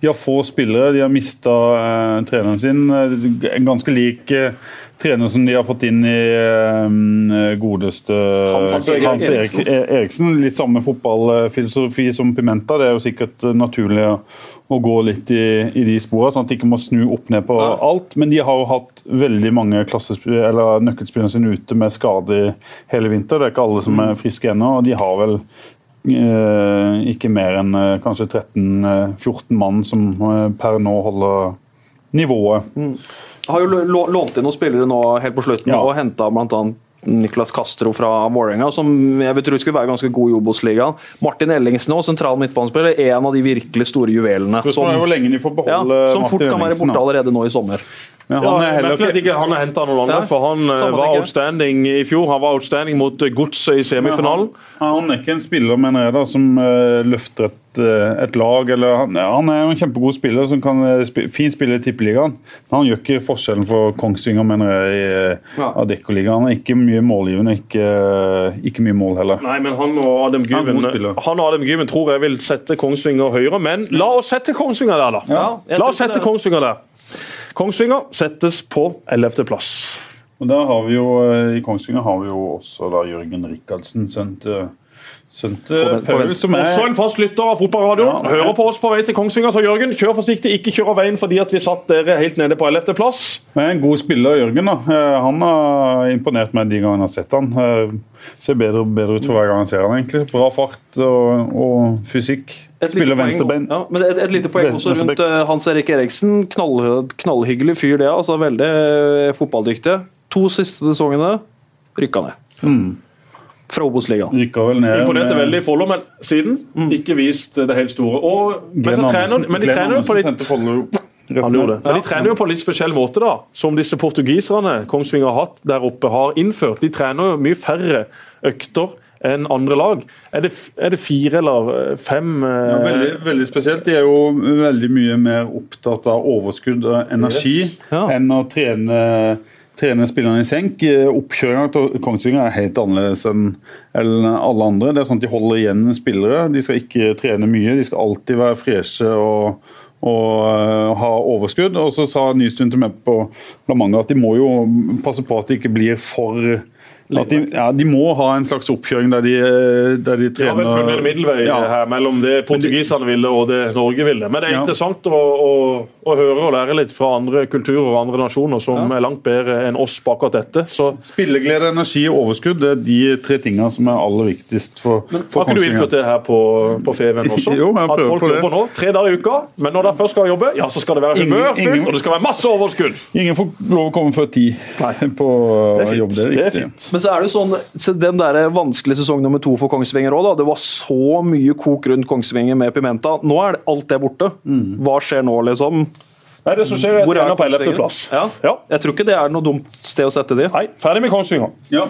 de har få spillere. De har mista eh, treneren sin. En ganske lik eh, trener som de har fått inn i eh, godeste Hans Erik Hans Eriksen. E- Eriksen. Litt samme fotballfilosofi som Pimenta. Det er jo sikkert eh, naturlig å, gå litt i, i de sporene, sånn at de ikke må snu opp ned på Ja. alt. Men de har jo hatt veldig mange eller nøkkelspillere sine ute med skade hele vinter. Det er ikke alle som er friske ennå, og de har vel eh, ikke mer enn eh, kanskje 13-14 mann som eh, per nå holder nivået. Har jo lånt inn noen spillere nå helt på slutten Ja. og henta bl.a. Niklas Castro fra Vålerenga, som jeg vil tro skulle være ganske god i Obos-ligaen. Martin Ellingsen også, sentral midtbanespiller, en av de virkelig store juvelene. Som, hvor lenge de får beholde ja, som fort kan være borte allerede nå i sommer. Men Ja, han er heller ikke ikke han har henta noen andre, for han eh, samme var outstanding i fjor. Han var outstanding mot eh, Godset i semifinalen. Han, han er ikke en spiller mener jeg da, som eh, løfter et, et lag. Eller, han, ja, han er jo en kjempegod spiller som kan spi, fint spille i Tippeligaen. Men han gjør ikke forskjellen for Kongsvinger mener jeg, i Ja. Adeccoligaen. Han er ikke mye målgivende, ikke, ikke mye mål heller. Nei, men han og Adam Gyven. Han og Adam Gyven tror jeg vil sette Kongsvinger høyere, men la oss sette Kongsvinger der, da. Ja, la oss sette det. Kongsvinger der. Kongsvinger settes på 11. plass. Og der har vi jo, eh, I Kongsvinger har vi jo også da Jørgen Rikardsen, sendt på Paul, som er Også en fast lytter av fotballradioen. Hører på oss på vei til Kongsvinger, så Jørgen, kjør forsiktig. Ikke kjør av veien fordi at vi satt dere helt nede på 11. plass. Men en god spiller, Jørgen. da. Eh, Han har imponert meg de gangene jeg har sett han. Eh, Ser bedre bedre ut for hver gang jeg ser han egentlig. Bra fart og, og fysikk. Et lite Spiller poeng- venstrebein. Ja, men et, et lite poeng også rundt eh, Hans Erik Eriksen. Knall, knallhyggelig fyr, det. altså Veldig eh, fotballdyktig. To siste sesongene rykka ned. Fra Obos-ligaen. Imponerte veldig i Follo, men siden ikke vist det helt store. Og, men, så trener, men de trener jo på litt Han gjorde det. Men de trener jo på en litt spesiell måte, da. Som disse portugiserne Kongsvinger har hatt der oppe, har innført. De trener jo mye færre økter enn andre lag. Er det, er det fire eller eh, fem eh, Ja, veldig, veldig spesielt. De er jo veldig mye mer opptatt av overskudd og energi Yes. Ja. enn å trene, trene spillerne i senk. Oppkjøringa til Kongsvinger er helt annerledes enn alle andre. Det er sånn at De holder igjen spillere. De skal ikke trene mye. De skal alltid være freshe og, og eh, ha overskudd. Og så sa Nystuen til meg på La Manga at de må jo passe på at det ikke blir for de, ja, de må ha en slags oppkjøring der de, eh, der de vel trener funnet en middelvei Ja. her mellom det portugiserne ville og det Norge ville. Men det er Ja. interessant å, å, å høre og lære litt fra andre kulturer og andre nasjoner som er langt bedre enn oss på akkurat dette. Så Spilleglede, energi og overskudd det er de tre tingene som er aller viktigst for, for har ikke du innført det her på, på Feven også? Jo, jeg At folk på det. jobber nå tre dager i uka, men når de først skal jobbe, ja, så skal det være humørfylt, og det skal være masse overskudd. Ingen får lov å komme før ti på jobb. Det er Det er fint. Men så er det jo sånn, så den der vanskelige sesong nummer to for Kongsvinger òg, det var så mye kok rundt Kongsvinger med Pimenta. Nå er alt det borte. Hva skjer nå, liksom? Nei, det som skjer, er Hvor at er er på 11. Kongsvinger? plass. Ja. Ja. Jeg tror ikke det er noe dumt sted å sette de. Nei, ferdig med Kongsvinger. Ja.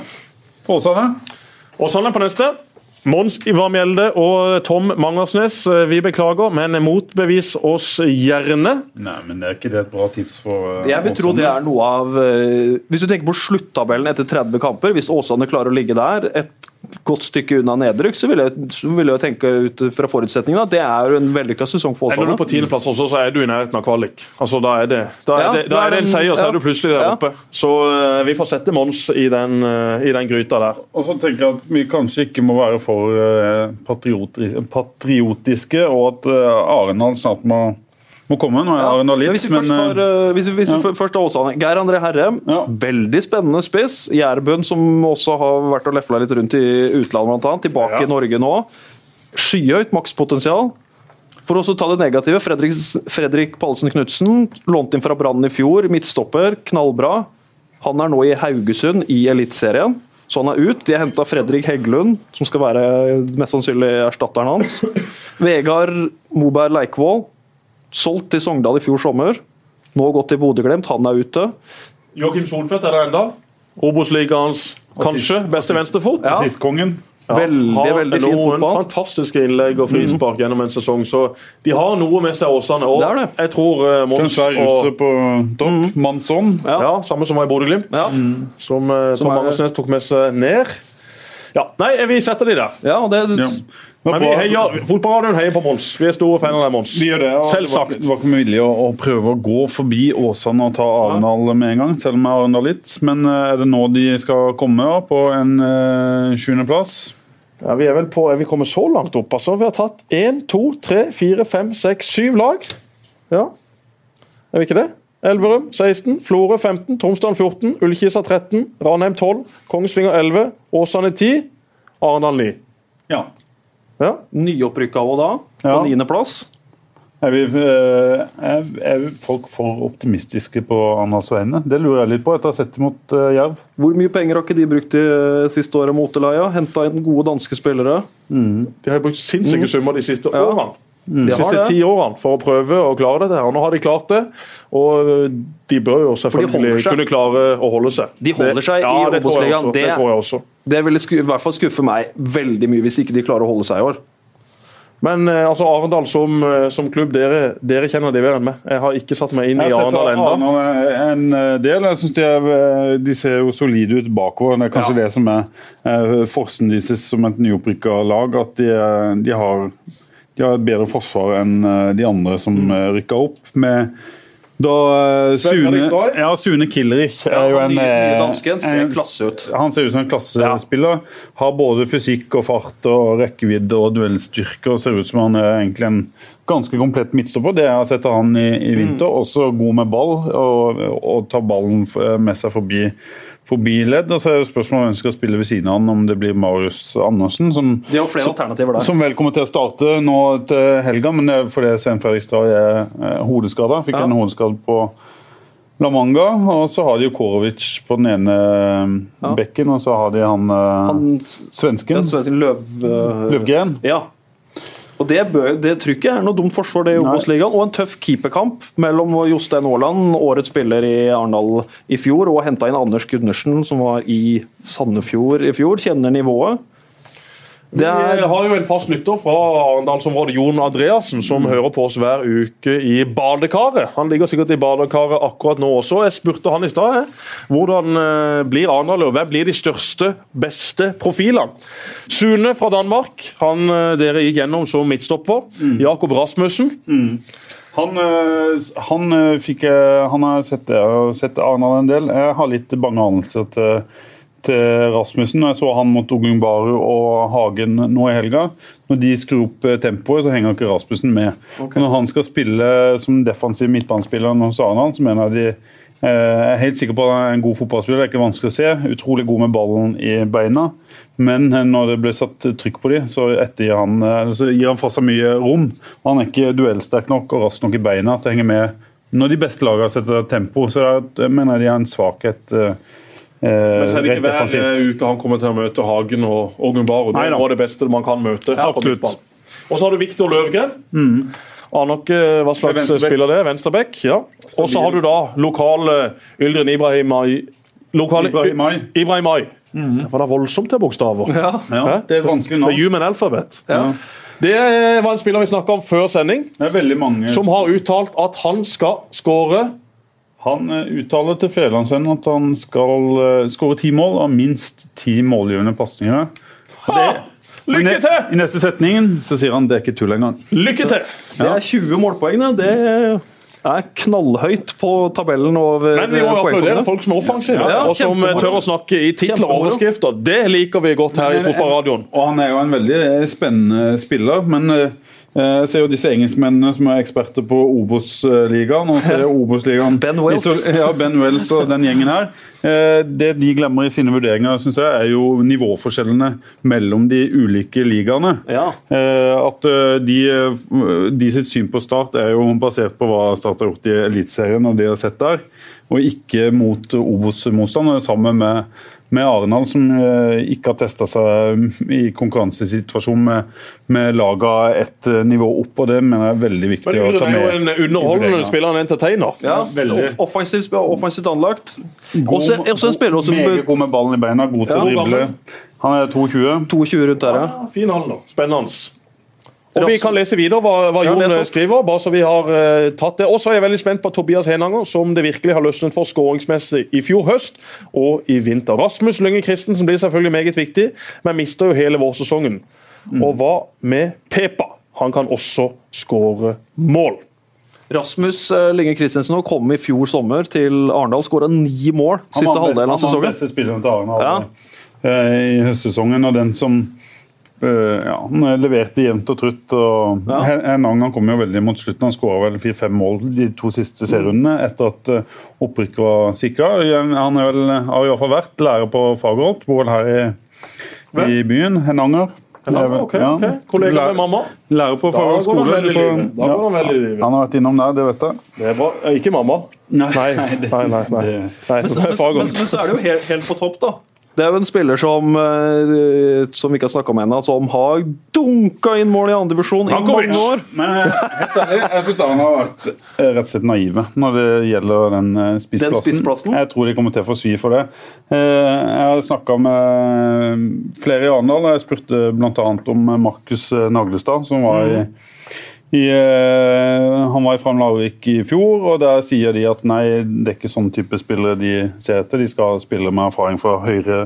Åsane? Åsane på neste. Mons Ivar Mjelde og Tom Mangersnes, eh, vi beklager, men motbevis oss gjerne. Nei, men det er ikke det et bra tips for uh, Jeg vil tro det er noe av eh, Hvis du tenker på sluttabellen etter 30 kamper, hvis Åsane klarer å ligge der et godt stykke unna nedrykk, så vil jeg, så vil jeg tenke ut fra forutsetningene at det er en vellykka sesong for du er på tiendeplass også, så er du i nærheten av kvalik. Altså, Da er det, da er Ja, det, da er det en er seier, så ja. er du plutselig der Ja. oppe. Så uh, vi får sette Mons i den, uh, i den gryta der. Og så tenker jeg at vi kanskje ikke må være for uh, patrioti- patriotiske, og at uh, Arendal snart må, må komme. når jeg har en analyt. hvis vi først men tar, uh, eh, hvis vi, hvis vi ja. først- først tar Åsane Geir André Herrem, Ja. veldig spennende spiss. Jærbøen, som også har vært og lefla litt rundt i utlandet, blant annet. Tilbake Ja. i Norge nå. Skyhøyt makspotensial. For å ta det negative, Fredrik, Fredrik Pallesen Knutsen, lånt inn fra Brann i fjor. Midtstopper, knallbra. Han er nå i Haugesund i Eliteserien. Så han er ut. De har henta Fredrik Heggelund, som skal være mest sannsynlig erstatteren hans. Vegard Moberg Leikvoll, Solgt til Sogndal i fjor sommer. Nå gått til Bodø-Glimt, han er ute. Joakim Soltvedt er der ennå. Obos-ligaens kanskje beste venstrefot. Ja. Sistkongen. Ja, Veldig, har veldig fin fotball. Fantastiske innlegg og frispark gjennom en sesong. Så de har noe med seg, Åsane. Og Det er det. jeg tror uh, Mons og på topp. Mansson. ja. Samme som var i Bodø-Glimt. Ja. Som, uh, Som Tom er- Andersnes tok med seg ned. Ja, Nei, vi setter de der. Ja, og det, Ja. Men vi heier, Fotballradioen heier på Mons. Vi er store fan av Mons. Vi gjør det, og Selvsagt. Det var, ikke mulig å, å prøve å gå forbi Åsane og ta Arendal med en gang, selv om jeg har Arendal litt. Men eh, er det nå de skal komme da, på en uh, sjuendeplass? Ja, vi er vel på, er vi kommet så langt opp? altså. Vi har tatt én, to, tre, fire, fem, seks, syv lag. Ja, er vi ikke det? Elverum 16, Florø 15, Tromsdalen 14, Ullkisa 13, Ranheim 12, Kongsvinger 11, Åsane 10, Arendal 9. Ja. Ja. Nyopprykka òg da, på Ja. niendeplass. Er, vi, eh, er, er folk for optimistiske på Annas vegne? Det lurer jeg litt på etter å ha sett dem mot uh, Jerv. Hvor mye penger har ikke de brukt de eh, siste året mot Oteleia? Henta inn gode danske spillere. De har brukt sinnssyke summer de siste Ja. årene. De De siste ti årene for å prøve å klare dette. her. Nå har de klart det, og de bør jo selvfølgelig kunne klare å holde seg. De holder Det- seg i ja, det tror Obos-ligaen. Det Det- tror jeg også. Det ville sku, i hvert fall skuffe meg veldig mye hvis ikke de klarer å holde seg i år. Men eh, altså Arendal som, eh, som klubb, dere, dere kjenner de bedre enn meg. Jeg har ikke satt meg inn i Arendal ennå. En del. Jeg synes de, de ser jo solide ut bakover. Det er kanskje det som er forsen deres som et nyopprykka lag. At de, de, har, de har et bedre forsvar enn eh, de andre som mm. rykka opp. Med da eh, Sune, ja, Sune Killerich er jo en, eh, dansken ser klasse ut. Han ser ut som en klassespiller. Har både fysikk og fart og rekkevidde og duellstyrke. og Ser ut som han er egentlig en ganske komplett midtstopper. Det jeg har sett av han i, i vinter. Også god med ball og, og tar ballen med seg forbi, forbi ledd. Og så er jo spørsmålet hvem som skal spille ved siden av han, om det blir Marius Andersen. som De har flere alternativer der. som vel kommer til å starte nå til helga, men det er fordi Svein Fredrik Stray er eh, hodeskada. Fikk Ja. en hodeskade på La Manga. Og så har de jo Korovic på den ene Ja. bekken, og så har de han, eh, Han svensken. ja, Svensson Løv... øh, Løvgren. Ja. Og det, bør, det tror ikke er noe dumt forsvar det i Obos-ligaen. Og en tøff keeperkamp mellom Jostein Aaland, årets spiller i Arendal i fjor, og henta inn Anders Gundersen, som var i Sandefjord i fjor. Kjenner nivået. Vi er har jo en fast lytter fra Arendalsområdet, Jon Andreassen, som Mm. hører på oss hver uke i badekaret. Han ligger sikkert i badekaret akkurat nå også. Jeg spurte han i stad hvordan eh, blir Arendal, og hvem blir de største, beste profilene? Sune fra Danmark, han eh, dere gikk gjennom som midtstopper. Mm. Jakob Rasmussen. Han, eh, han eh, fikk Han har sett, sett Arendal en del. Jeg har litt bange anelser til, til Rasmussen. Når jeg så han mot Ogunbaru og Hagen nå i helga. Når de skrur opp eh, tempoet, så henger ikke Rasmussen med. Når han skal spille som defensiv midtbanespiller hos Arendal, så mener jeg de eh, jeg er helt sikker på at han er en god fotballspiller. Det er ikke vanskelig å se. Utrolig god med ballen i beina. Men eh, når det ble satt trykk på dem, så, han, eh, så gir han fra seg mye rom. Han er ikke duellsterk nok og rask nok i beina til å henge med når de beste lagene setter tempo. Så jeg mener de har en svakhet. Eh, Men så er det ikke hver defensivt. eh, uke han kommer til å møte Hagen og Ogunbaro. Det er det beste man kan møte. midtbanen. Og så har du Viktor Løvgren. Aner ikke hva slags Venstrebekk. spiller det er. Venstrebekk. ja. Og så har du da lokale Yldren Ibrahimai. Lokale Ibrahimai. Ibrahimai. Det var da voldsomt til bokstaver. ja. Ja, det er vanskelig navn. human alphabet. Ja. Det var en spiller vi snakka om før sending, Det er veldig mange som har uttalt at han skal skåre Han eh, uttaler til Fedrelandsvennen at han skal uh, skåre ti mål av minst ti målgivende pasninger. Lykke til! I neste setning så sier han det er ikke tull engang. Lykke til! Det er 20 målpoeng, det. Det er knallhøyt på tabellen over Men vi må applaudere folk som er offensive, Ja, og som eh, tør å snakke i titler og overskrifter. Det liker vi godt her i Fotballradioen. Og han er jo en veldig eh, spennende spiller, men eh, jeg ser jo disse engelskmennene som er eksperter på Obos-ligaen. og ser Obos-ligaen Ben Wells. Ja, Ben Wells og den gjengen her. Eh, Det de glemmer i sine vurderinger, synes jeg, er jo nivåforskjellene mellom de ulike ligaene. Ja. Eh, At eh, de, eh, de sitt syn på Start er jo basert på hva Start har gjort i Eliteserien og de har sett der, og ikke mot Obos-motstand. Sammen med, med Arendal, som eh, ikke har testa seg i konkurransesituasjon med, med laga ett eh, nivå opp. og Det mener jeg er veldig viktig Men å med. Det er jo en underholdende spiller, en entertainer. Ja, off offensivt, offensivt anlagt. Også, også en spiller som Meget god med ballen i beina, god til Ja, å drible. Han er 22. 22 rundt der, ja. Ja, fin alder. Spennende. Og Vi kan lese videre hva, hva Ja, Jon les skriver. bare så vi har uh, tatt det. Og så er jeg veldig spent på Tobias Henanger, som det virkelig har løsnet for skåringsmessig i fjor høst og i vinter. Rasmus Lynge Christensen blir selvfølgelig meget viktig, men mister jo hele vårsesongen. Og hva med Pepa? Han kan også skåre mål. Rasmus eh, Lynge Christensen kom i fjor sommer til Arendal, skåra ni mål siste halvdel av Han var den sesongen. beste spilleren til Arendal Ja. eh, i høstsesongen, og den som eh, ja, han leverte jevnt og trutt. og Ja. Hen- Henang han kom jo veldig mot slutten. Han skåra vel fire-fem mål de to siste serierundene etter at uh, opprykket var sikra. Han er vel, har fall vært lærer på Fagerholt, bor vel her i, i byen. Henanger. Henanger ok, Ja. ok. Kollega Lærer- med mamma. Lærer på Fagerholt skole. Da går han ja. i livet. Han har vært innom der, det vet jeg. Det er bra. Eh, Ikke mamma. Nei, Nei, nei, nei. nei. Men, men, men, men så er det jo helt, helt på topp, da. Det er jo en spiller som, eh, som vi ikke har snakka om ennå, som har dunka inn mål i andredivisjon i mange år. Men eh, helt ærlig, jeg syns han har vært eh, rett og slett naive når det gjelder den eh, spissplassen. Den spissplassen? Jeg tror de kommer til å få svi for det. Eh, Jeg har snakka med flere i Arendal. Jeg spurte bl.a. om Markus Naglestad, som var i i, eh, han var i Fram Larvik i fjor, og der sier de at nei, det er ikke sånn type spillere de ser etter. De skal spille med erfaring fra høyere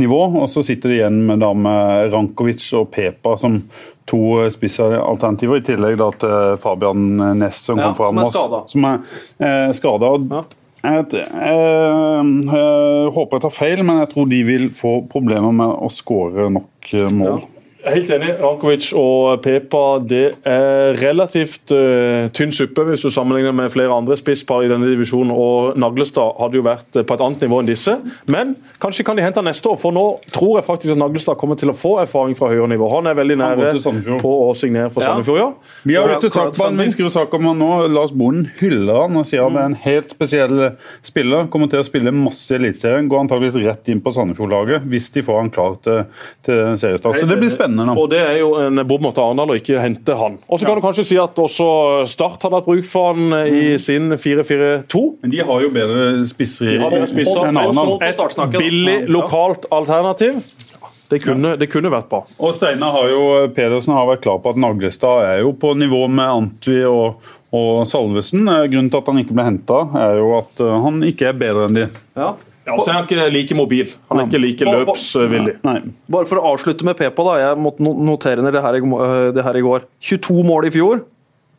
nivå. Og så sitter de igjen med, da, med Rankovic og Pepa som to spissalternativer, i tillegg da til Fabian Næss som Ja, kom fra som er Moss. skadet. Som er eh, skada. Ja. Jeg, jeg, jeg håper jeg tar feil, men jeg tror de vil få problemer med å skåre nok mål. mål. Helt enig. Rankovic og Pepa det er relativt uh, tynn suppe hvis du sammenligner med flere andre spisspar i denne divisjonen. og Naglestad hadde jo vært eh, på et annet nivå enn disse. Men kanskje kan de hente neste år, for nå tror jeg faktisk at Naglestad kommer til å få erfaring fra høyere nivå. Han er veldig nære på å signere for Sandefjord, ja. Vi har jo sak på vi skriver sak om han nå. Lars Bonden hyller han og sier han er en helt spesiell spiller. Kommer til å spille masse i Eliteserien. Går antageligvis rett inn på Sandefjord-laget hvis de får han klar til, til seriestart. Så det blir spennende nå. Og det er jo en bom til Arendal å ikke hente han. Og så kan du kanskje si at også Start hadde hatt bruk for han eh, i sin 4-4-2. Men de har jo bedre spisser De har bedre spisser, da. Billig, lokalt alternativ. Det kunne, det kunne vært bra. Og Steinar har jo, Pedersen har vært klar på at Naglestad er jo på nivå med Antvi og, og Salvesen. Eh, Grunnen til at han ikke ble henta, er jo at eh, han ikke er bedre enn de. Ja. Ja, og så er han ikke like mobil. Han er ikke like løpsvillig. Nei. Bare for å avslutte med Pepa, da. Jeg måtte notere ned det her, i, det her i går. 22 mål i fjor.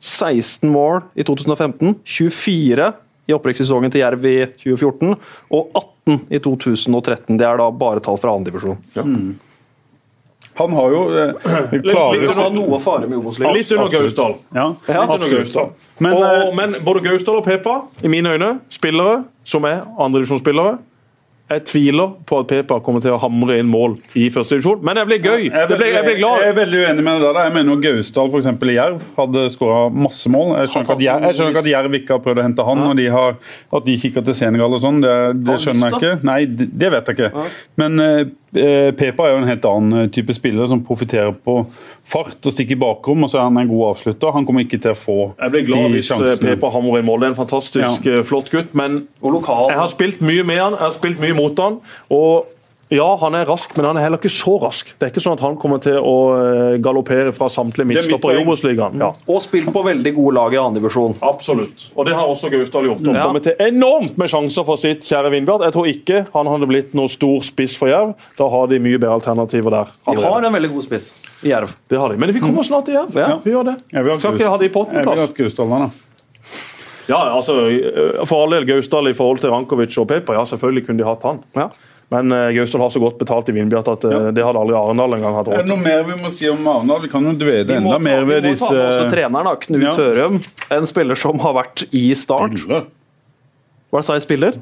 16 mål i 2015. 24 i opprykkssesongen til Jerv i 2014. Og 18 i 2013. Det er da bare tall fra andredivisjon. Han har jo eh, Litt under noe fare med Obos-ligaen. Litt under Gausdal. Ja, Litt under. Gausdal. Men, og, eh, men både Gausdal og Pepa, i mine øyne, spillere som er andredivisjonsspillere. Jeg tviler på at Pepa kommer til å hamre inn mål i første divisjon, men jeg blir gøy. Jeg er, Det ble, jeg blir jeg er veldig uenig med det der. Jeg mener Gausdal for eksempel, i Jerv hadde skåra masse mål. Jeg skjønner, ikke at Jerv, jeg skjønner ikke at Jerv ikke har prøvd å hente han, og de har, at de kikker til Senegal og sånn. Det, det skjønner jeg ikke. Nei, det, det vet jeg ikke. Men eh, Pepa er jo en helt annen eh, type spiller som profitterer på fart og stikker bakrom, og så er han en god avslutter. Han kommer ikke til å få Jeg blir glad hvis eh, sjansene. Pepa hamrer i mål. Det er en fantastisk ja. flott gutt, men jeg har spilt mye med han, jeg har spilt mye mot han. og ja, han er rask, men han er heller ikke så rask. Det er ikke sånn at han kommer til å eh, galoppere fra samtlige er midtstoppere i. Obos-ligaen. Ja. Og spilt på veldig gode lag i andredivisjon. Absolutt. Og det har også Gausdal gjort. Han Ja. kommer til enormt med sjanser for sitt kjære Vindbjart. Jeg tror ikke han hadde blitt noe stor spiss for Jerv. Da har de mye bedre alternativer der. De har en veldig god spiss i Jerv. Det har de. Men vi kommer snart til Jerv. Ja. Vi gjør det. Jeg vil ha Skal ikke ha de på Jeg vil ha åttendeplass. hatt Gausdal da. Ja, altså, for all del Gausdal i forhold til Rankovic og Peper, ja, selvfølgelig kunne de hatt han. Ja. Men uh, Gausdal har så godt betalt i Vindbjart at ja. det hadde aldri Arendal engang hatt Er råd det til. noe mer vi må si om Arendal? Vi kan jo dvede Vi enda ta- mer ved disse vi må ta med også treneren, da, Knut Ja. Tørum. En spiller som har vært i Start. Hva sa jeg spiller?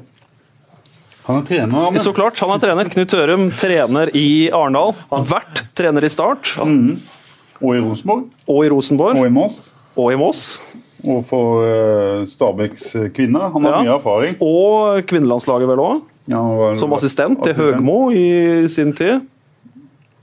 Han er trener, han. Så klart, han er trener. Knut Tørum, trener i Arendal. Vært trener i Start. Og i Rosenborg. Og i Rosenborg. Og i Moss. Og i Moss. Og for uh, Stabæks kvinner. Han har Ja. mye erfaring. Og kvinnelandslaget, vel òg. Ja, var- som assistent til. Høgmo i sin tid.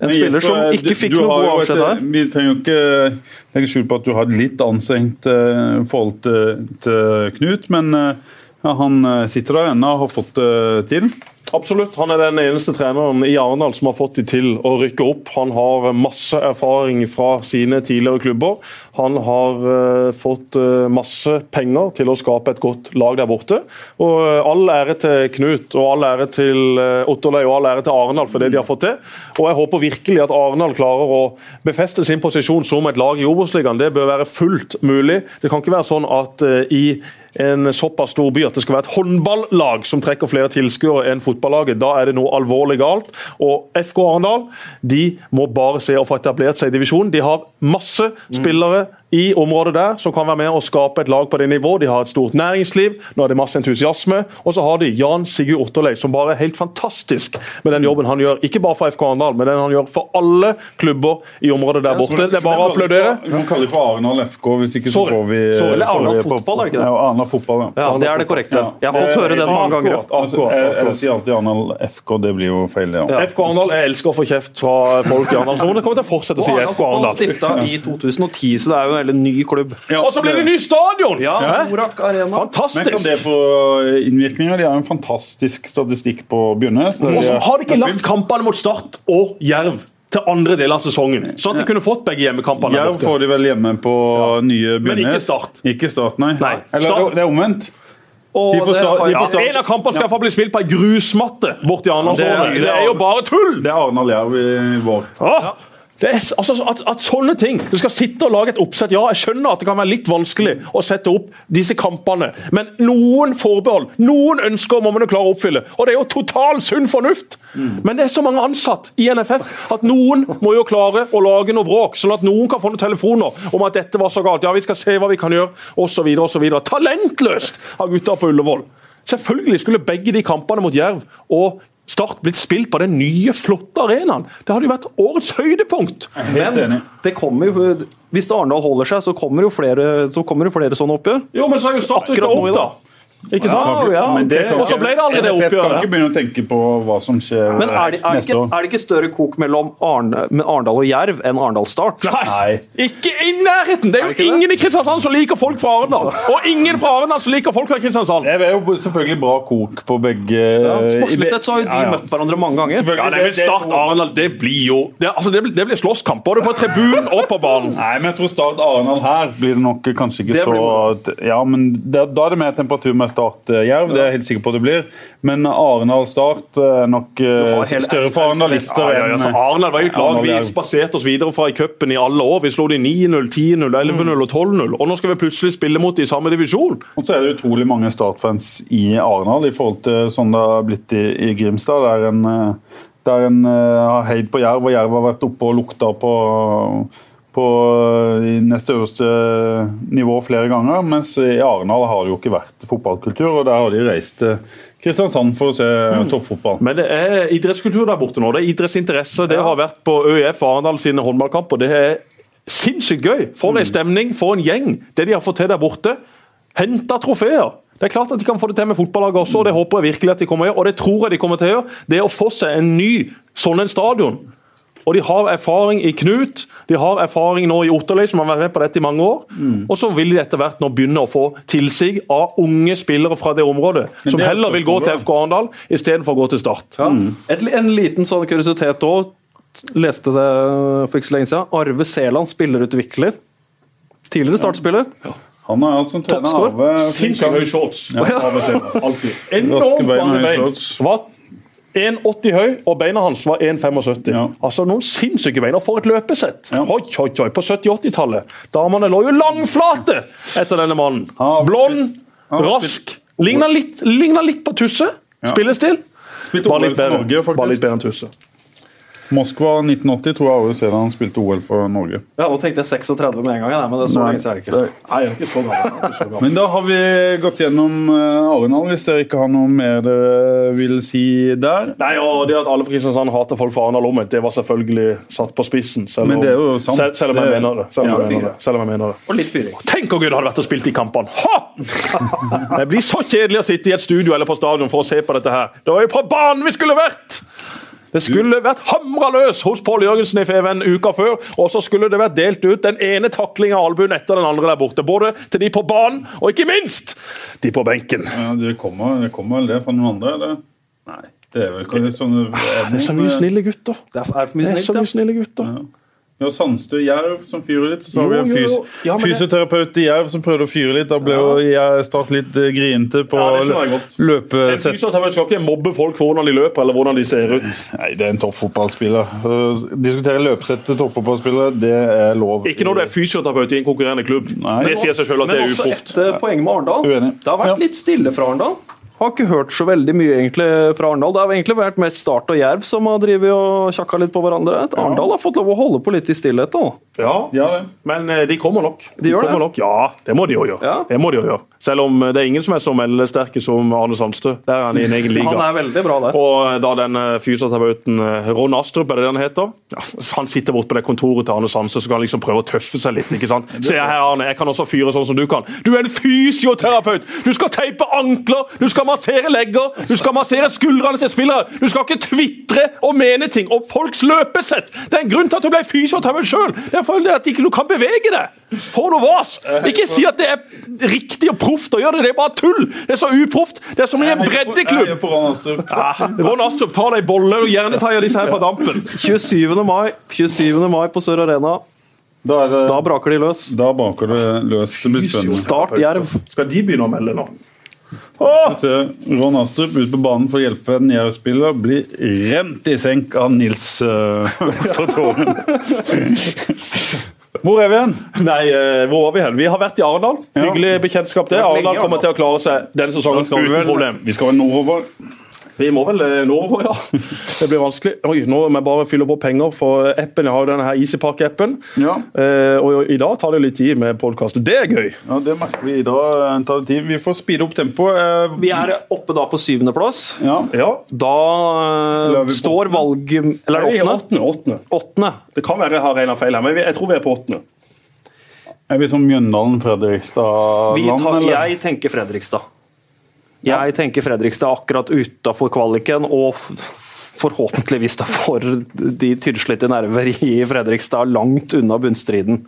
En Men spiller Jesper, som du- ikke fikk du noe god avskjed der. Vi trenger jo ikke legge skjul på at du har et litt anstrengt uh, forhold til, til Knut, men uh, ja, han eh, sitter der ennå og har fått det til. Absolutt. Han er den eneste treneren i Arendal som har fått de til å rykke opp. Han har masse erfaring fra sine tidligere klubber. Han har eh, fått eh, masse penger til å skape et godt lag der borte. Og eh, All ære til Knut og all ære til Otterløy og all ære til Arendal for det de har fått til. Og Jeg håper virkelig at Arendal klarer å befeste sin posisjon som et lag i Obos-ligaen. Det bør være fullt mulig. Det kan ikke være sånn at i en såpass stor by at det skal være et håndballag som trekker flere tilskuere enn fotballaget. Da er det noe alvorlig galt. Og FK Arendal de må bare se å få etablert seg i divisjonen. De har masse spillere i området der som kan være med å skape et lag på det nivået. De har et stort næringsliv, nå er det masse entusiasme. Og så har de Jan Sigurd Otterlei, som bare er helt fantastisk med den jobben han gjør. Ikke bare for FK Arendal, men den han gjør for alle klubber i området der borte. Det er bare å applaudere. Vi kan kalle det for Arendal FK, hvis ikke så får vi Sorry. Eller Arendal fotball, er det ikke det? Ja, Arendal fotball, ja. Ja, det er det korrekte. Jeg har fått høre den mange ganger. Altså, jeg, sier alltid Arendal FK, det blir jo feil, det. Ja. FK Arendal, jeg elsker å få kjeft fra folk i Arendalssonen. Det kommer til å fortsette å si FK Arendal. stifta i 2010, så det er jo en ny klubb. Og så blir det ny stadion! Ja, Norak Morak Arena. Men kan Fantastisk! det få innvirkninger? De har en fantastisk statistikk på Bjørnes. Og så har de ikke lagt kampene mot Start og Jerv til andre deler av sesongen. Sånn at de kunne fått begge hjemmekampene. Jerv får de vel hjemme på nye Men ikke Start. Ikke Start, nei. Nei. Eller Start- det er omvendt. Og De forstår, de Ja, en av kampene skal fall bli spilt på ei grusmatte borti Arendalsåret. Det det, Det er jo bare tull! Det er Arendal Jerv i vår. Åh, det er, altså, at, at sånne ting Du skal sitte og lage et oppsett. Ja, jeg skjønner at det kan være litt vanskelig å sette opp disse kampene, men noen forbehold, noen ønsker må man jo klare å oppfylle. Og det er jo total sunn fornuft! Men det er så mange ansatt i NFF at noen må jo klare å lage noe bråk, sånn at noen kan få noen telefoner om at dette var så galt. Ja, vi skal se hva vi kan gjøre, osv. osv. Talentløst av gutta på Ullevål. Selvfølgelig skulle begge de kampene mot Jerv og Start blitt spilt på den nye, flotte arenaen. Det hadde jo vært årets høydepunkt. Men det kommer jo Hvis Arendal holder seg, så kommer jo flere, så kommer jo flere sånne oppgjør. Jo, men så er jo Start rykka opp, da. Ikke sant? Ja, ja, Men det ok. kan Og så ble det aldri det oppgjøret. kan ikke begynne å tenke på hva som skjer Men er det, er, det neste ikke, år. er det ikke større kok mellom Arne, Arendal og Jerv enn Arendal Start? Nei, ikke i nærheten! Det er jo er ingen i Kristiansand som liker folk fra Arendal. Og ingen fra Arendal som liker folk fra Kristiansand. Det er jo selvfølgelig bra kok på begge Ja, Sportslig sett så har jo de Ja, ja. møtt hverandre mange ganger. Ja, det men Start Arendal, det blir jo Det, altså, det, blir, det blir slåsskamp både på tribunen og på banen. Nei, men jeg tror Start Arendal her blir det nok kanskje ikke Det så Ja, men da, da er det mer temperatur med Start eh, det er jeg helt sikker på det blir. Men Arendal Start er nok eh, større for arendalister Ja, ja, ja, Arendal var jo et lag vi spaserte oss videre fra i cupen i alle år. Vi slo de 9-0, 10-0, 11-0 og 12-0. Og nå skal vi plutselig spille mot de i samme divisjon. Og så er det utrolig mange Start-fans i Arendal i forhold til sånn det har blitt i, i Grimstad. Der en, eh, der en eh, har heid på Jerv, og Jerv har vært oppe og lukta på på eh, neste øverste nivå flere ganger, mens i Arendal har det jo ikke vært fotballkultur, og der har de reist til Kristiansand for å se toppfotball. Men det er idrettskultur der borte nå. Det er idrettsinteresse. Det har vært på ØIF Arendal sine håndballkamper. Det er sinnssykt gøy. For en stemning, for en gjeng. Det de har fått til der borte. Henta trofeer. Det er klart at de kan få det til med fotballaget også, og det håper jeg virkelig at de kommer til å gjøre. Og det tror jeg de kommer til å gjøre. Det å få seg en ny sånn en stadion. Og de har erfaring i Knut, de har erfaring nå i Otterlei, som har vært med på dette i mange år. Og så vil de etter hvert nå begynne å få tilsig av unge spillere fra det området, Men som det er heller vil gå til FK Arendal istedenfor å gå til Start. Et, en liten sånn kuriositet òg. Leste det for ikke så lenge siden. Arve Seland, spillerutvikler. Tidligere startspiller. Han har hatt som trener. Arve Sinnssykt høy shorts. Ja. Alltid. Enormt mange bein. Var 1,80 høy, og beina hans var 1,75. Ja. Altså Noen sinnssyke bein. Og for et løpesett! Ja. Hoi, hoi, hoi, På 70-80-tallet. Damene lå jo langflate etter denne mannen. Blond, rask. Ligna litt, litt på Tusse. Spillestil. Litt bedre. Bare litt bedre enn Tusse. Moskva 1980 tror jeg Are Seland spilte OL for Norge. Ja, Nå tenkte jeg 36 med en gang, nei, men det er så lenge siden ikke. Nei, jeg er ikke så gammel. Men da har vi gått gjennom uh, Arendal, hvis dere ikke har noe mer dere vil si der. Nei, og Det at alle fra Kristiansand hater folk fra Arendal omvendt, det var selvfølgelig satt på spissen. Selv om, Men det er jo sant. Selv, selv om jeg mener det. Selv om, Ja, jeg, mener det. selv om jeg mener det. Og litt fyring. Tenk hvor gøy det hadde vært å spille de kampene! Ha! Det blir så kjedelig å sitte i et studio eller på stadion for å se på dette her. Det var jo på banen vi skulle vært! Det skulle vært hamra løs hos Pål Jørgensen i Feven uka før, og så skulle det vært delt ut den ene taklinga av albuen etter den andre der borte. Både til de på banen, og ikke minst de på benken. Ja, det, kommer, det kommer vel det fra noen andre, eller? Nei. Det er vel kanskje sånne Det er så mye snille gutter. Det er for mye Det er så mye snille gutter. Ja. Har Sandstø Jerv som fyrer litt. Så har vi en fys. Ja, fysioterapeut i Jerv som prøvde å fyre litt. Da ble jo jeg Start litt eh, grinete på Ja, godt. En løpesett. fysioterapeut skal ikke mobbe folk for hvordan de løper eller hvordan de ser ut. Nei, det er en toppfotballspiller. Uh, Diskutere løpesett til toppfotballspillere, det er lov. Ikke når du er fysioterapeut i en konkurrerende klubb. Nei. Det sier seg selv at det Men er også uproft. ett eh, poeng med Arendal. Det har vært litt stille fra Arendal. Har ikke hørt så veldig mye egentlig fra Arendal. Det har egentlig vært mest Start og Jerv som har drevet og tjakka litt på hverandre. Arendal har fått lov å holde på litt i stillhet. da. Ja, Ja. Men eh, de kommer nok. De gjør kommer det? nok. Ja, det må de jo gjøre. Ja. Det må de jo gjøre. Selv om eh, det er ingen som er så meldesterke som Arne Sandstø. Der er han i en egen liga. Han er veldig bra der. Og eh, da den fysioterapeuten Ron Astrup, er det det han heter? Ja, han sitter borte på det kontoret til Arne Sandstø så kan han liksom prøve å tøffe seg litt. ikke sant? Se her, Arne, jeg kan også fyre sånn som du kan. Du er en fysioterapeut! Du skal teipe ankler, du skal massere legger, du skal massere skuldrene til spillere. Du skal ikke tvitre og mene ting om folks løpesett. Det er en grunn til at du ble fysioterapeut sjøl. Det er fordi at ikke du kan bevege deg. Få noe vas! Ikke si at det er riktig og proft å gjøre det. Det er bare tull! Det er så uproft. Det er som i en breddeklubb. Ron Astrup. Ta deg bolle og gjerne jeg disse her fra dampen. 27. mai 27. mai på Sør Arena. Da, er det, Da braker de løs. da braker det løs. Det blir spennende. Start Jerv. Skal de begynne å melde nå? Vi ser Ron Astrup ut på banen for å hjelpe en Jerv-spiller. Blir rent i senk av Nils uh, fra Tåren. Hvor er vi hen? Nei, eh, hvor var vi hen? Vi har vært i Arendal. Hyggelig bekjentskap, det. Arendal kommer til å klare seg denne sesongen skal vi uten problem. Vi skal være nordover. Vi må vel eh, nordover, ja. Det blir vanskelig. Oi, nå må jeg bare fylle på penger for appen. Jeg har jo denne her EasyPark-appen. Ja. Eh, og i dag tar det litt tid med podkast. Det er gøy. ja, det merker vi i dag. eh, tar det tid. Vi får speede opp tempoet. eh, Vi er oppe da på syvendeplass. Ja. Ja. Da er eh, står valg Eller Nei, åttende? åttende. åttende. Åttende. Det kan være jeg har regna feil her, men jeg tror vi er på åttende. Er vi som Mjøndalen-Fredrikstad-land? eller? jeg tenker Fredrikstad. Jeg tenker Fredrikstad akkurat utafor kvaliken, og forhåpentligvis da for de tynnslitte nerver i Fredrikstad langt unna bunnstriden.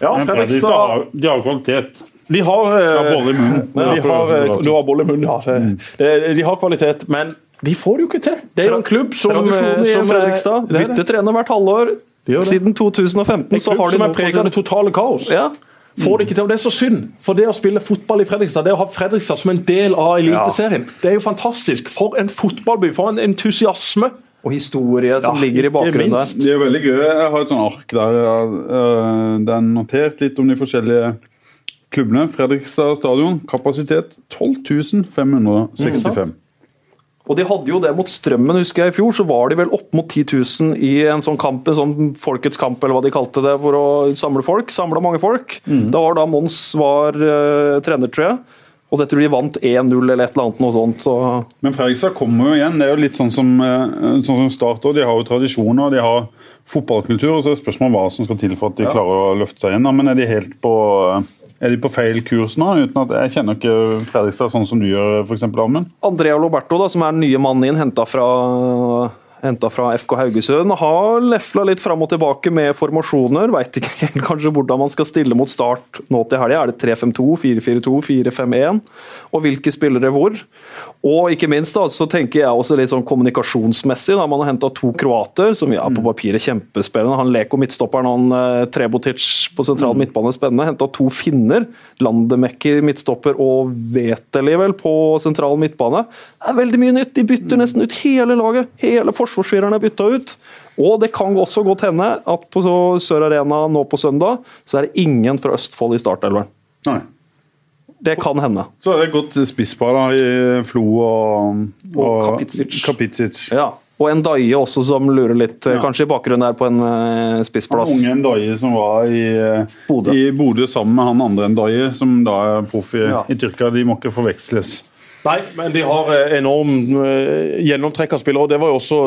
Ja, Fredrikstad de har kvalitet. De har, eh, De har bolle i munnen. De har, eh, du har bolle i munnen, ja. Det, det, de har kvalitet, men de får det jo ikke til. Det er jo en klubb som, som Fredrikstad. Er. Bytter trener hvert halvår. Siden 2015 så har de som er preget av det totale kaos. ja. Får det ikke til, og det er så synd. For det å spille fotball i Fredrikstad, det å ha Fredrikstad som en del av Eliteserien, det er jo fantastisk. For en fotballby, for en entusiasme. Og historie som Ja, ligger i bakgrunnen der. Det er veldig gøy. Jeg har et sånn ark der uh, det er notert litt om de forskjellige klubbene. Fredrikstad stadion, kapasitet 12 565. Og de hadde jo det mot Strømmen, husker jeg i fjor. Så var de vel opp mot 10 000 i en sånn kamp, en sånn Folkets kamp, eller hva de kalte det, for å samle folk. Samla mange folk. Da var da Mons var uh, trener, tror jeg. Og det tror de vant 1-0 eller et eller annet noe sånt. Så Men Fredrikstad kommer jo igjen. Det er jo litt sånn som, eh, sånn som Start. òg. De har jo tradisjoner, de har fotballkultur. og så er spørsmålet hva som skal til for at de klarer å løfte seg inn. Men er de helt på, er de på feil kurs nå? uten at Jeg kjenner ikke Fredrikstad sånn som du gjør, f.eks. Amund. Andrea Loberto, da, som er den nye mannen inn, henta fra henta fra FK Haugesund, har lefla litt fram og tilbake med formasjoner. Veit ikke helt kanskje hvordan man skal stille mot Start nå til helga. Er det 3-5-2, 4-4-2, 4-5-1? Og hvilke spillere hvor? Og ikke minst da, så tenker jeg også litt sånn kommunikasjonsmessig. da Man har henta to kroater, som ja, på papiret kjempespillende. Han Leko midtstopperen han eh, Trebotic på sentral midtbane spennende. Henta to finner. Landemekki midtstopper og Veteli vel på sentral midtbane. Det er veldig mye nytt. De bytter nesten ut hele laget. Hele forsvarsfireren er bytta ut. Og det kan også godt hende at på Sør Arena nå på søndag, så er det ingen fra Østfold i startelveren. Det kan hende. Så er det et godt spisspar i Flo og, Og Kapitsic. Kapitsic. Ja. Og en Daie også som lurer litt, Ja. kanskje i bakgrunnen her på en spissplass. Han unge Ndaye som var i uh, Bodø. sammen med han andre Ndaye, som da er proff i, Ja. i Tyrkia. De må ikke forveksles. Nei, men de har eh, enorm eh, gjennomtrekk av spillere. og det var jo også,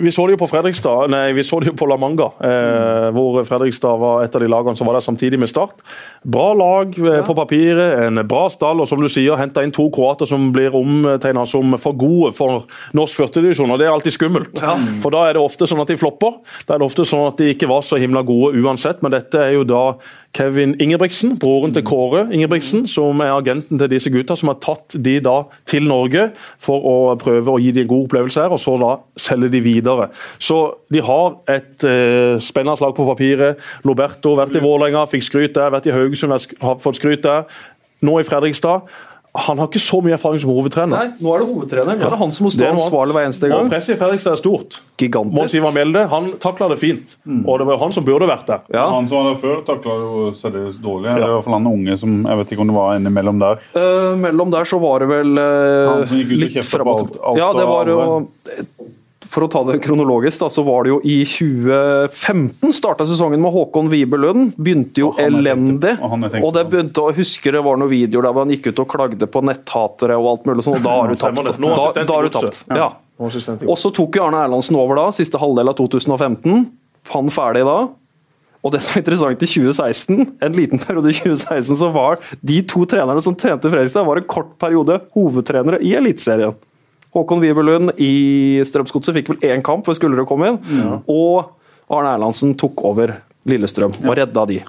Vi så det jo på Fredrikstad, nei, vi så det jo på La Manga, eh, hvor Fredrikstad var et av de lagene som var der samtidig med Start. Bra lag eh, på papiret, en bra stall, og som du sier, henta inn to kroater som blir omtegna som for gode for norsk førstedivisjon, og det er alltid skummelt. For da er det ofte sånn at de flopper. Da er det ofte sånn at de ikke var så himla gode uansett, men dette er jo da Kevin Ingebrigtsen, broren til Kåre Ingebrigtsen, som er agenten til disse gutta, som har tatt de da til Norge for å prøve å gi de en god opplevelse her, og så da selge de videre. Så de har et eh, spennende lag på papiret. Loberto vært i Vålerenga, fikk skryt der. Vært i Haugesund, har fått skryt der. Nå i Fredrikstad. Han har ikke så mye erfaring som hovedtrener. Nei, nå er det hovedtrener. Nå er det han som må stå er ansvarlig hver eneste Og gang. presset i Fredrikstad er stort. Mons Gigantisk. Ivar Mjelde han takla det fint, og det var jo han som burde vært der. Ja. Han som var der før, takla det jo særdeles dårlig. Det var i hvert fall han unge som Jeg vet ikke om det var en imellom der. Uh, mellom der så var det vel uh, Han som gikk ut litt fram og tilbake. Ja, det var jo. For å ta det kronologisk, da, så var det jo i 2015 starta sesongen med Håkon Wibelund. Begynte jo Og tenkte- elendig. og Og det begynte å huske det var noen videoer der hvor han gikk ut og klagde på netthatere og alt mulig sånn, og da har du tapt. Det. Da, da har du tapt. Ja. Og så tok jo Arne Erlandsen over da, siste halvdel av 2015. Han ferdig da. Og det som er interessant i 2016, en liten periode i 2016, så var de to trenerne som trente Fredrikstad, var en kort periode hovedtrenere i Eliteserien. Håkon Wiberlund i Strømsgodset fikk vel én kamp før Skullerud kom inn. Og Arne Erlandsen tok over Lillestrøm og redda de.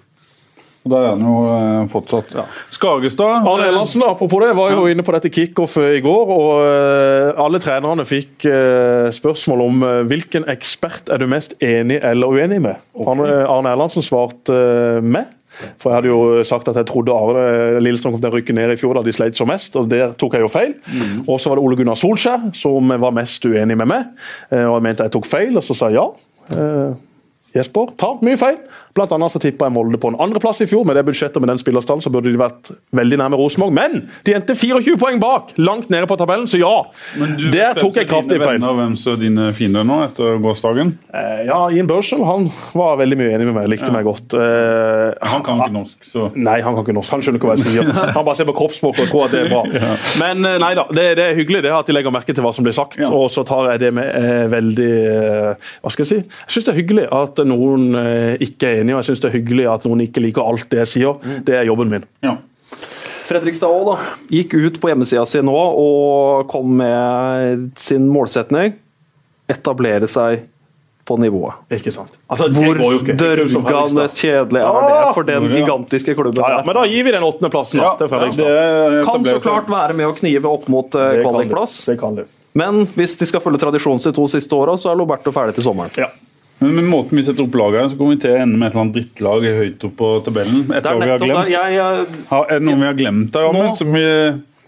Og Der er han jo eh, fortsatt. Skagestad Arne Erlandsen apropos det, var jo inne på dette kickoffet i går, og eh, alle trenerne fikk eh, spørsmål om eh, hvilken ekspert er du mest enig eller uenig med. Arne, Arne Erlandsen svarte eh, med. For jeg hadde jo sagt at jeg trodde Arne Lillestrøm kom til å rykke ned i fjor da de sleit som mest, og der tok jeg jo feil. Og så var det Ole Gunnar Solskjær som var mest uenig med meg, eh, og jeg mente jeg tok feil, og så sa jeg ja. Eh, Jesper tar mye feil. Blant annet så tippa jeg Molde på en andreplass i fjor. Med det budsjettet med den spillerstallen så burde de vært veldig nærme Rosenborg. Men de endte 24 poeng bak, langt nede på tabellen, så ja. Du Der tok jeg kraftig feil. venner, Hvem som er dine fiender nå etter gårsdagen? Eh, Ja, Ian Børsel han var veldig mye enig med meg, likte meg godt. Eh, Han kan ikke norsk, så Nei, han kan ikke norsk. Han skjønner ikke hva jeg sier. Han bare ser på kroppsspråket og tror at det er bra. Men eh, nei da, det, det er hyggelig det at de legger merke til hva som blir sagt. Ja. Og så tar jeg det med eh, veldig eh, Hva skal jeg si? Jeg syns det er hyggelig at noen eh, ikke er og jeg syns det er hyggelig at noen ikke liker alt det jeg sier. Det er jobben min. ja. Fredrikstad òg, da. Gikk ut på hjemmesida si nå og kom med sin målsetning. Etablere seg på nivået. Ikke sant? Altså, det Hvor går jo ikke. Ikke som dørgende kjedelig er det for den gigantiske klubben? Ja, ja, men da gir vi den åttendeplassen ja, til Fredrikstad. det Kan så klart være med å knive opp mot Det kan kvalikplass, men hvis de skal følge tradisjonen de to siste åra, så er Loberto ferdig til sommeren. Ja. Men med måten vi setter opp laget så kommer vi til å ende med et eller annet drittlag høyt opp på tabellen. Et lag vi har glemt. glemt. jeg, jeg Har, er det noen vi har glemt der, Ahmed? Nå- Som vi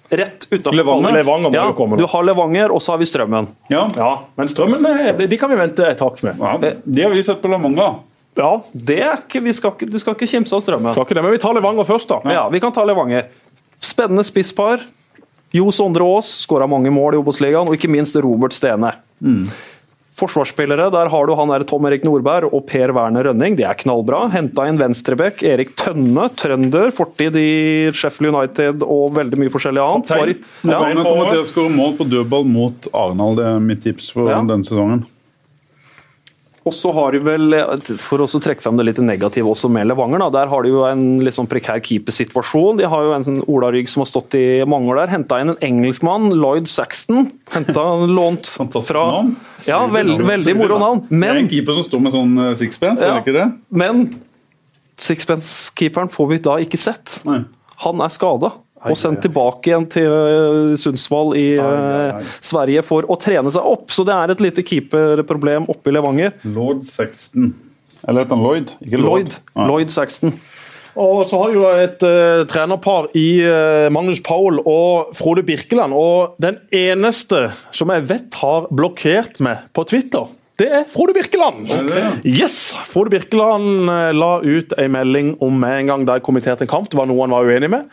Rett utafor Levanger. Levanger ja. Du har Levanger, og så har vi Strømmen. Ja. ja. Men Strømmen de kan vi vente et hakk med. ja. De har vi sett på Levanger. Ja, det er ikke, vi skal ikke, Du skal ikke kimse av Strømmen. Skal ikke det, men vi tar Levanger først, da. Ja, vi kan ta Levanger. Spennende spisspar. Jo Sondre Aas skåra mange mål i Obos-ligaen, og ikke minst Robert Stene. Forsvarsspillere, der har du han der Tom Erik Nordberg og Per Werner Rønning. De er knallbra. Henta inn venstrebekk Erik Tønne, trønder. Fortid i Sheffield United og veldig mye forskjellig annet. I- Ja. Kommer til å skåre mål på dødball mot Arendal. Det er mitt tips for Ja. denne sesongen. Og så har de vel, for å trekke frem det litt negative også med Levanger, da, der har de jo en litt sånn prekær keepersituasjon. De har jo en sånn Ola Rygg som har stått i mange år der. Henta inn en engelskmann, Lloyd Saxton. Henta lånt Fantastisk fra navn. Ja, veld, veldig moro navn. Det er en keeper som står med sånn eh, sixpence, Ja. er det ikke det? men sixpence-keeperen får vi da ikke sett. Nei. Han er skada. Og sendt tilbake igjen til eh, Sundsvall i Ai, ai, ai. Sverige for å trene seg opp. Så det er et lite keeperproblem oppe i Levanger. Lord Sexton. Eller heter han Lloyd? Ikke Lloyd, Ja. Lloyd Saxton. Og så har de jo et uh, trenerpar i uh, Magnus Powell og Frode Birkeland. Og den eneste som jeg vet har blokkert meg på Twitter, det er Frode Birkeland. Det, Yes! Frode Birkeland la ut en melding om meg en gang da jeg kommenterte en kamp. Det var noe han var uenig med.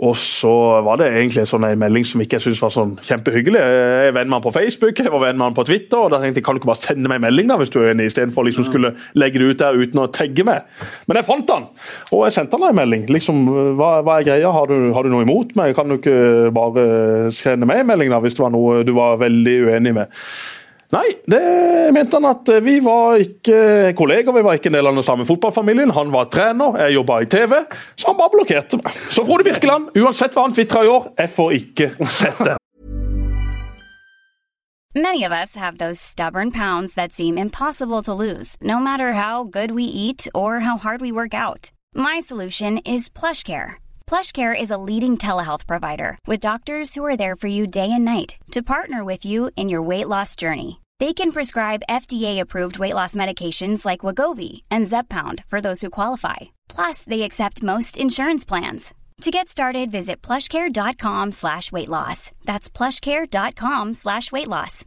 Og så var det egentlig sånn en melding som ikke jeg syntes var sånn kjempehyggelig. Jeg er venn med han på Facebook, jeg var venn med han på Twitter, og da tenkte jeg kan du ikke bare sende meg en melding da, hvis du er enig, istedenfor liksom skulle legge det ut der uten å tagge meg. Men jeg fant han, og jeg sendte han en melding. Liksom, hva, hva er greia? Har du, har du noe imot meg? Kan du ikke bare sende meg en melding da, hvis det var noe du var veldig uenig med? Nei, det mente han at vi var ikke kolleger, vi var ikke en del av den samme fotballfamilien. Han var trener, jeg jobba i TV, så han bare blokkerte meg. Så Frode Birkeland, uansett hva han tvitra i år, jeg får ikke sett det. Many of us have those stubborn pounds that seem impossible to lose, no matter how good we eat or how hard we work out. My solution is PlushCare. PlushCare is a leading telehealth provider with doctors who are there for you day and night to partner with you in your weight loss journey. They can prescribe FDA-approved weight loss medications like Wagovi and Zeppound for those who qualify. Plus, they accept most insurance plans. To get started, visit plushcare.com slash weight loss. That's plushcare.com slash weight loss.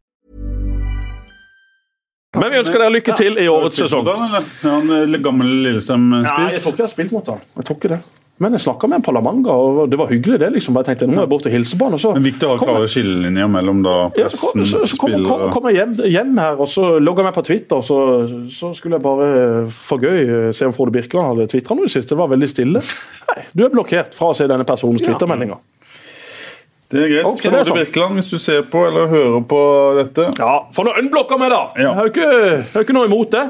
Men vi ønsker deg lykke til i årets sesong. Ja, han er gammel Nei, jeg tror ikke jeg har spilt mot han. Jeg tror ikke det. Men jeg snakka med en Palamanga, og det var hyggelig. det liksom. Jeg tenkte, nå må jeg bort og hilse på han, og så Men viktig å ha klare skillelinjer mellom da ja, så pressen, så, så kom, kom, kom jeg hjem, hjem her, og så logga jeg meg på Twitter. og så, så skulle jeg bare for gøy se om Frode Birkeland hadde tvitra noe i det siste. Det var veldig stille. Nei, du er blokkert fra å se denne personens Twitter-meldinger. Det er greit. Okay, det er Frode sånn. Birkeland, hvis du ser på eller hører på dette. Ja, For nå unblokker meg, da! Ja. Jeg har jo ikke, ikke noe imot det.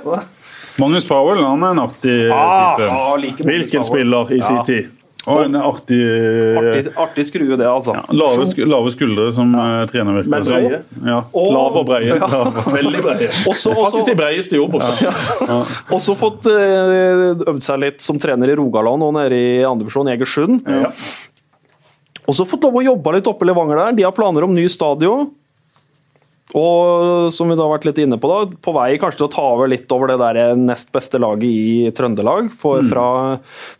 Magnus Powell han er en artig Ah, type. Hvilken spiller i sin tid? Og en artig Artig, artig skrue, det, altså. lave, sk lave skuldre som ja. trener virker Men breie. Ja. Og- Lave og breie. Ja. Veldig breie. Også, også, Faktisk de breieste i jobb også fått eh, øvd seg litt som trener i Rogaland og nede i andredivisjon Egersund. Ja. Også fått lov å jobbe litt oppe i Levanger der. De har planer om ny stadion. Og som vi da har vært litt inne på, da, på vei kanskje til å ta over litt over det der nest beste laget i Trøndelag for, fra,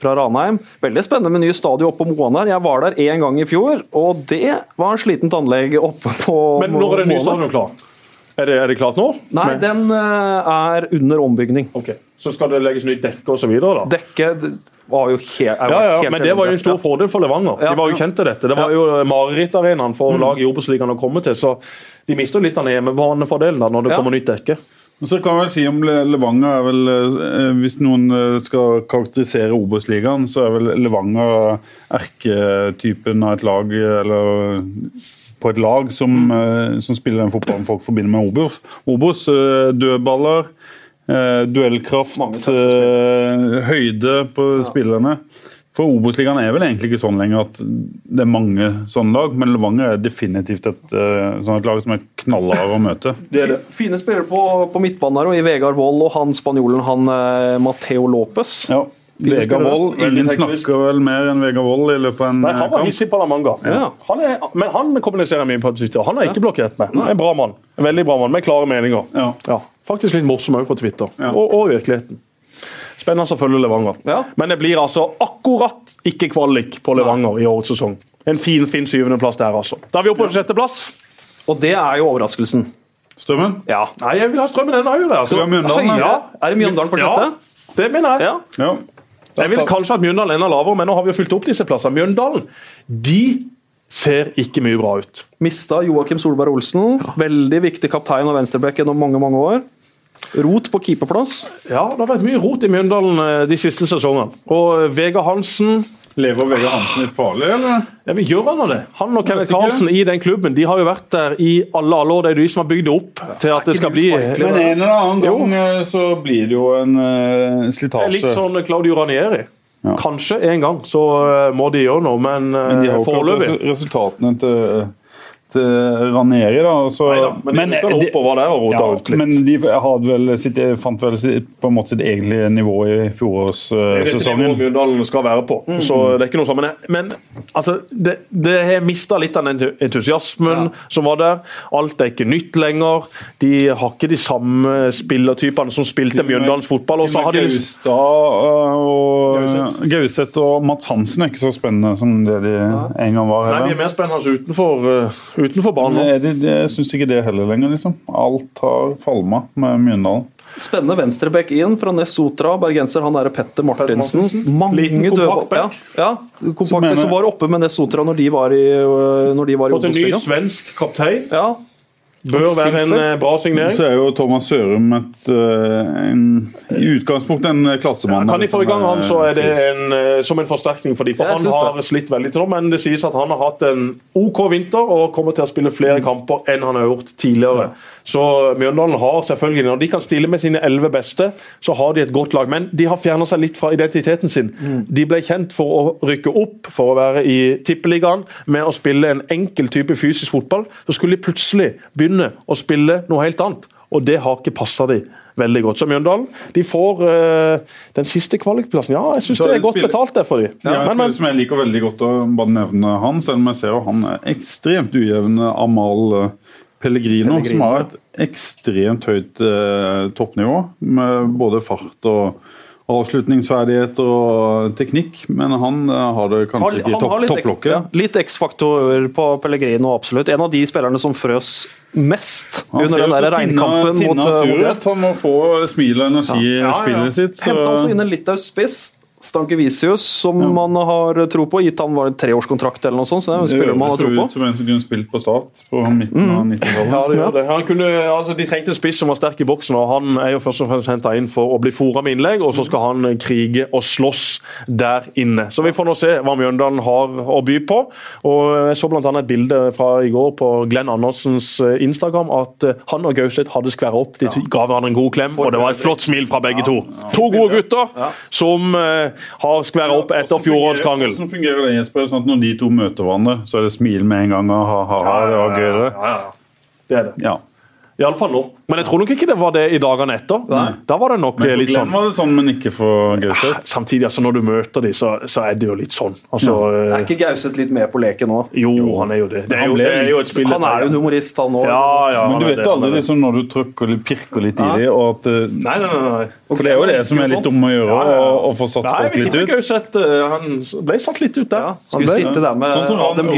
fra Ranheim. Veldig spennende med ny stadion oppe på Moan her. Jeg var der én gang i fjor, og det var slitent anlegg oppe på Men når er det nye stadion klar? Er det, er det klart nå? Nei, den eh, er under ombygning. Okay. Så skal det legges nytt dekke osv.? Dekket var jo helt, er jo Ja, ja, helt men det var jo en stor fordel for Levanger. Ja. De var jo kjent til dette. Det var jo marerittarenaen for lag i Obos-ligaen å komme til. Så de mister litt av hjemmebanefordelen da, når det Ja. kommer nytt dekke. Så kan jeg vel si om Levanger er vel eh, Hvis noen eh, skal karakterisere Obos-ligaen, så er vel Levanger erketypen av et lag eller på et lag som, eh, som spiller den fotballen folk forbinder med Obos. Obos eh, dødballer, eh, duellkraft, høyde på spillerne. For Obos-ligaen er vel egentlig ikke sånn lenger at det er mange sånne lag, men Levanger er definitivt et sånn et lag som er knallhard å møte. Det er det. Fine spillere på, på midtbanen her, og i Vegard Wold og han spanjolen han Mateo Lopez. Ja. Vegard. Wold. Ingen snakker vel mer enn Vegard Wold i løpet av en Nei, eh, Han var hissig på La Manga. Ja. Han er, men han kommuniserer mye på Twitter. Han har ikke blokkert med. Er En bra mann. En veldig bra mann med klare meninger. Ja. Faktisk litt morsom òg på Twitter, Ja. og, og i virkeligheten. Spennende å følge Levanger. Ja. Men det blir altså akkurat ikke kvalik på Levanger i årets sesong. En fin fin syvendeplass der, altså. Da er vi oppe på sjetteplass. Og det er jo overraskelsen. Strømmen? Ja. Nei, jeg vil ha Strømmen enda høyere. Altså. Ha Mjøndalen, Høyere? Er det Mjøndalen på sjette? Ja, det mener jeg. Ja. Ja. Jeg vil kanskje hatt Mjøndalen enda lavere, men nå har vi jo fylt opp disse plassene. Mjøndalen de ser ikke mye bra ut. Mista Joakim Solberg Olsen. Veldig viktig kaptein og venstreback gjennom mange mange år. Rot på keeperplass. Ja, Det har vært mye rot i Mjøndalen eh, de siste sesongene. Og Vegard Hansen Lever Vegard Hansen litt farlig, eller? ja, men Gjør han det? Han og Kenneth. Karlsen i den klubben de har jo vært der i alle alle år. Det er de som har bygd det opp til at det skal bli Men en eller annen gang eh, så blir det jo en uh, slitasje. Litt sånn Claudio Ranieri. Ja. Kanskje en gang så uh, må de gjøre noe, men, uh, Men de har foreløpig resultatene til, til Ranieri, da. Så, Neida, men de de- oppover der og ja, ut litt. Men de vel sitt, fant vel sitt, på en måte sitt egentlige nivå i fjorårssesongen. Mjøndalen skal være på. Mm. Så det er ikke noe sammen. men, men altså, det, det har mista litt av den entusiasmen som var der. Alt er ikke nytt lenger. De har ikke de samme spillertypene som spilte Mjøndalens fotball. Og så har de Gaustad øh, og Gauseth og Mats Hansen er ikke så spennende som det de en gang var. Nei, de er mer spennende utenfor, uh, utenfor banen. Nei, det, det, jeg syns ikke det heller lenger, liksom. Alt har falma med Mjøndalen. Spennende venstreback inn fra Nesotra, bergenser. Han er Petter Martinsen. Mange kompakt. Ja, ja kompakt mener- som var oppe med Nesotra når de var i, øh, når de var i Fått en ny svensk kaptein. Ja, Bør være en eh, bra signering. Så er jo Thomas Sørum et, eh, en, i utgangspunktet en klassemann. Kan de få i gang han, så er det en, eh, som en forsterkning for dem. For han har slitt veldig til nå, men det sies at han har hatt en OK vinter og kommer til å spille flere kamper enn han har gjort tidligere. Så Mjøndalen har selvfølgelig, når de kan stille med sine elleve beste, så har de et godt lag. Men de har fjerna seg litt fra identiteten sin. De ble kjent for å rykke opp, for å være i tippeligaen, med å spille en enkel type fysisk fotball. Så skulle de plutselig begynne å spille noe helt annet, og det har ikke passa de veldig godt. Så Mjøndalen de får uh, den siste kvalikplassen. Ja, jeg syns det er godt spiller- betalt det for dem. Ja, en men, men, som jeg liker veldig godt å bare nevne han, selv om jeg ser jo han er ekstremt ujevn. Amal eh, Pellegrino, Pellegrino, som har et ekstremt høyt eh, toppnivå, med både fart og avslutningsferdigheter og teknikk, men han eh, har det kanskje Har- ikke i han topp, topplokket. ja, litt X-faktor på Pellegrino, absolutt. En av de spillerne som frøs mest Han under den der regnkampen sinna mot, sur mot. Han må få smil og energi i ja, ja. spillet sitt. Så... Henta også inn en litauisk spiss, Stanke Visius, som man har tro på. Gitt han var en treårskontrakt eller noe sånt, så det er en spiller man har tro tro Det på. ut som en som kunne spilt på Start på midten av 90-tallet. Ja, det gjør det. Han kunne, altså, de trengte en spiss som var sterk i boksen, og han er jo først og fremst henta inn for å bli fora med innlegg, og så skal han krige og slåss der inne. Så vi får nå se hva Mjøndalen har å by på. Og Jeg så bl.a. et bilde fra i går på Glenn Andersens eh, Instagram at eh, han og Gauseth hadde skværa opp. De ga hverandre en god klem, og det var et flott smil fra begge to. To gode gutter som eh, har skværa opp etter fjorårets krangel. Hvordan fungerer det, Jesper? Sånn at når de to møter hverandre, så er det smil med en gang og ha-ha, det var gøy, det. Ja, ja. Det er det. Ja. Iallfall nå. Men jeg tror nok ikke det var det i dagene etter. Da var det nok Men for litt sånn var det sånn, men ikke for Gauseth. Samtidig, altså når du møter dem, så, så er det jo litt sånn. Altså, Er eh, ikke Gauseth litt med på leken nå? jo, han er jo det. Det er Han jo, det er jo et spill. Han er jo en humorist, han òg. Ja, ja, Men du vet det, aldri liksom, når du trykker litt, pirker litt i dem, og at eh, Nei, nei, nei. nei. For det er jo det som er litt om å gjøre, Ja, ja, ja. å- å få satt Nei, folk vi litt ut. Gauseth eh, Han ble satt litt ut der. Ja, Han skulle ble- sitte der med Sånn som han, Adam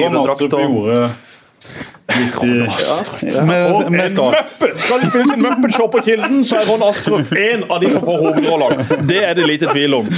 Ron Astrup og med, en start. Muppet! Skal de spille sin Muppet-show på Kilden, så er Ron Astrup en av de som får hovedrollen Det er det lite tvil om.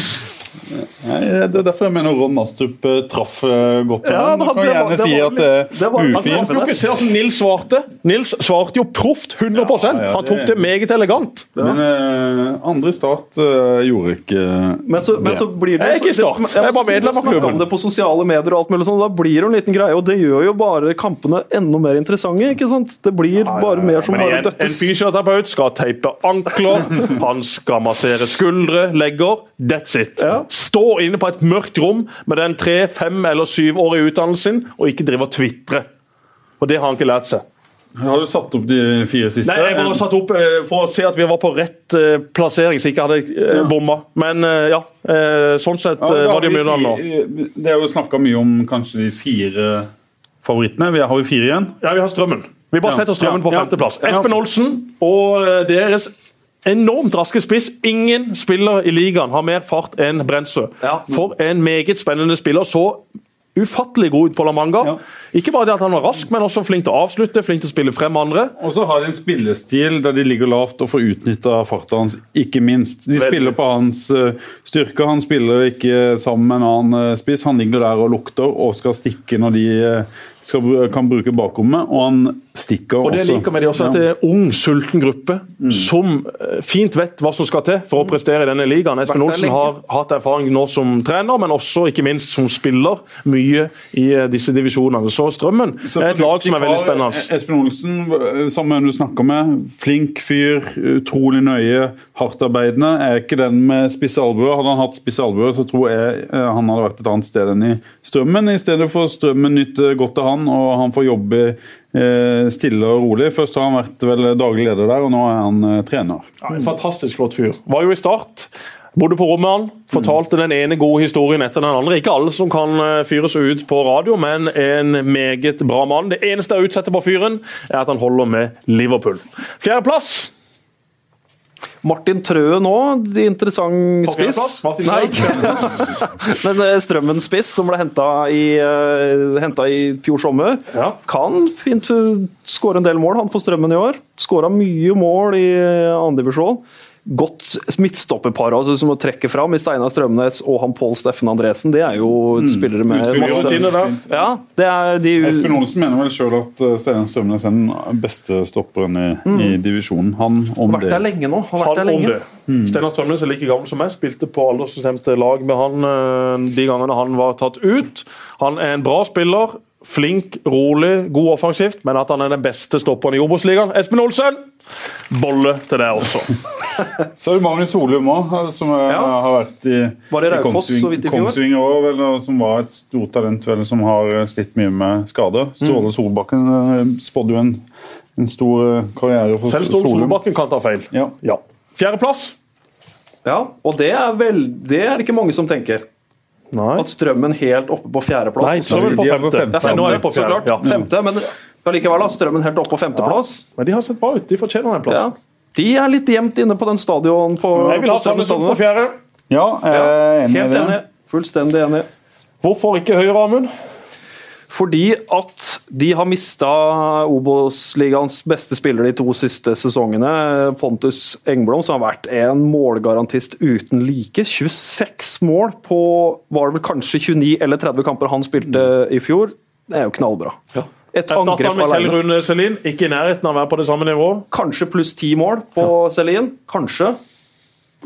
Nei, det er derfor jeg mener Ron Astrup eh, traff eh, godt Ja, det- kan det var- gjerne det si var at det var- ufint. Du kan ikke se hvordan Nils svarte. Nils svarte jo proft 100 Ja, ja, Han tok det- det meget elegant. Men uh, andre Start uh, gjorde ikke Men så, men så blir det Jeg er ikke i Start. det- Jeg er bare medlem av klubben. om det på sosiale medier og alt mulig sånn, Da blir det en liten greie, og det gjør jo bare kampene enda mer interessante. ikke sant? Det blir bare mer som bare døttes. en fysioterapeut skal teipe ankler, han skal massere skuldre, legger. That's it. Ja. Stå inne på et mørkt rom med den tre, fem eller syvårige utdannelsen sin, og ikke drive og tvitre. Og det har han ikke lært seg. Har du satt opp de fire siste? Nei, Jeg bare satt opp eh, for å se at vi var på rett eh, plassering, så jeg ikke hadde eh, bomma. Men ja, sånn sett Ja, var det mye jo Mjøndalen nå. Det er jo snakka mye om kanskje de fire favorittene. Vi har vi fire igjen. Ja, vi har Strømmen. Vi bare setter Strømmen på femteplass. Espen Olsen og deres enormt raske spiss. Ingen spiller i ligaen har mer fart enn Brensø. Ja. For en meget spennende spiller. Så ufattelig god ut på La Manga. Ja. Ikke bare det at han var rask, men også flink til å avslutte, flink til å spille frem andre. Og så har de en spillestil der de ligger lavt og får utnytta farta hans, ikke minst. De spiller på hans eh, styrke. Han spiller ikke sammen med en annen eh, spiss. Han ligger der og lukter og skal stikke når de eh, skal, kan bruke bakrommet, og han stikker også. Og det også. liker med de også at det er en ung, sulten gruppe som eh, fint vet hva som skal til for å prestere i denne ligaen. Espen Olsen har hatt erfaring nå som trener, men også ikke minst som spiller mye i eh, disse divisjonene. Så Strømmen Så er et lag som er veldig spennende. Espen Olsen, som du snakker med, flink fyr, utrolig nøye, hardtarbeidende. Er ikke den med spisse albuer. Hadde han hatt spisse albuer, så tror jeg eh, han hadde vært et annet sted enn i Strømmen. I stedet for Strømmen nytte godt av han, og han får jobbe eh, stille og rolig. Først har han vært vel daglig leder der, og nå er han eh, trener. Ja, en fantastisk flott fyr. Var jo i start. Bodde på rommet han. Fortalte den ene gode historien etter den andre. Ikke alle som kan eh, fyres ut på radio, men en meget bra mann. Det eneste jeg utsetter på fyren, er at han holder med Liverpool. Fjerdeplass. Martin Trøen òg, interessant spiss. Nei, Men eh, Strømmen spiss, som ble henta i, eh, i fjor sommer, Ja. kan fint eh, skåre en del mål han for Strømmen i år. Skåra mye mål i andredivisjon. Godt midtstopperpar altså, som å trekke fram i Steinar Strømnes og han Pål Steffen Andresen. Det er jo spillere med masse rutine der. Ja, det er de Espen Olsen mener vel sjøl at eh, Steinar Strømnes er den beste stopperen i, i divisjonen. Han om har vært der lenge nå. Har vært Han der lenge. Mm. Steinar Strømnes er like gammel som meg, spilte på aldersbestemte lag med han eh, de gangene han var tatt ut. Han er en bra spiller. Flink, rolig, god offensivt, men at han er den beste stopperen i Obos-ligaen. Espen Olsen! Bolle til deg også. Så er det Magnus Solum òg, som eh, Ja. har vært i, Var det i fjor? Kongsvinger også, vel, som var et stort talent vel, som har eh, slitt mye med skade. Ståle Solbakken eh, spådde jo en, en stor eh, karriere for Selv Ståle Solum. Solbakken kan ta feil. Ja. Ja. Fjerdeplass. Ja, og det er, vel, det er det ikke mange som tenker. Nei. At Strømmen helt oppe på fjerdeplass. Nei, Strømmen på femte. femte. Ja, Nå er jeg på så fjerde. klart. Ja. Femte, men allikevel, da. Strømmen helt oppe på femteplass. Men de har sett bra ut. De fortjener en plass. Ja. De er litt gjemt inne på den stadion på, Jeg vil ha Sandnes på fjerde. Ja, jeg er enig i Helt det. enig. Fullstendig enig. Hvorfor ikke Høyre, Amund? Fordi at de har mista Obos-ligaens beste spiller de to siste sesongene. Pontus Engblom, som har vært en målgarantist uten like. 26 mål på var det vel kanskje 29 eller 30 kamper han spilte i fjor. Det er jo knallbra. Et Erstatter angrep han med Kjell. Rune Selin. Ikke i nærheten av å være på det samme nivået. Kanskje pluss ti mål på Selin. Kanskje.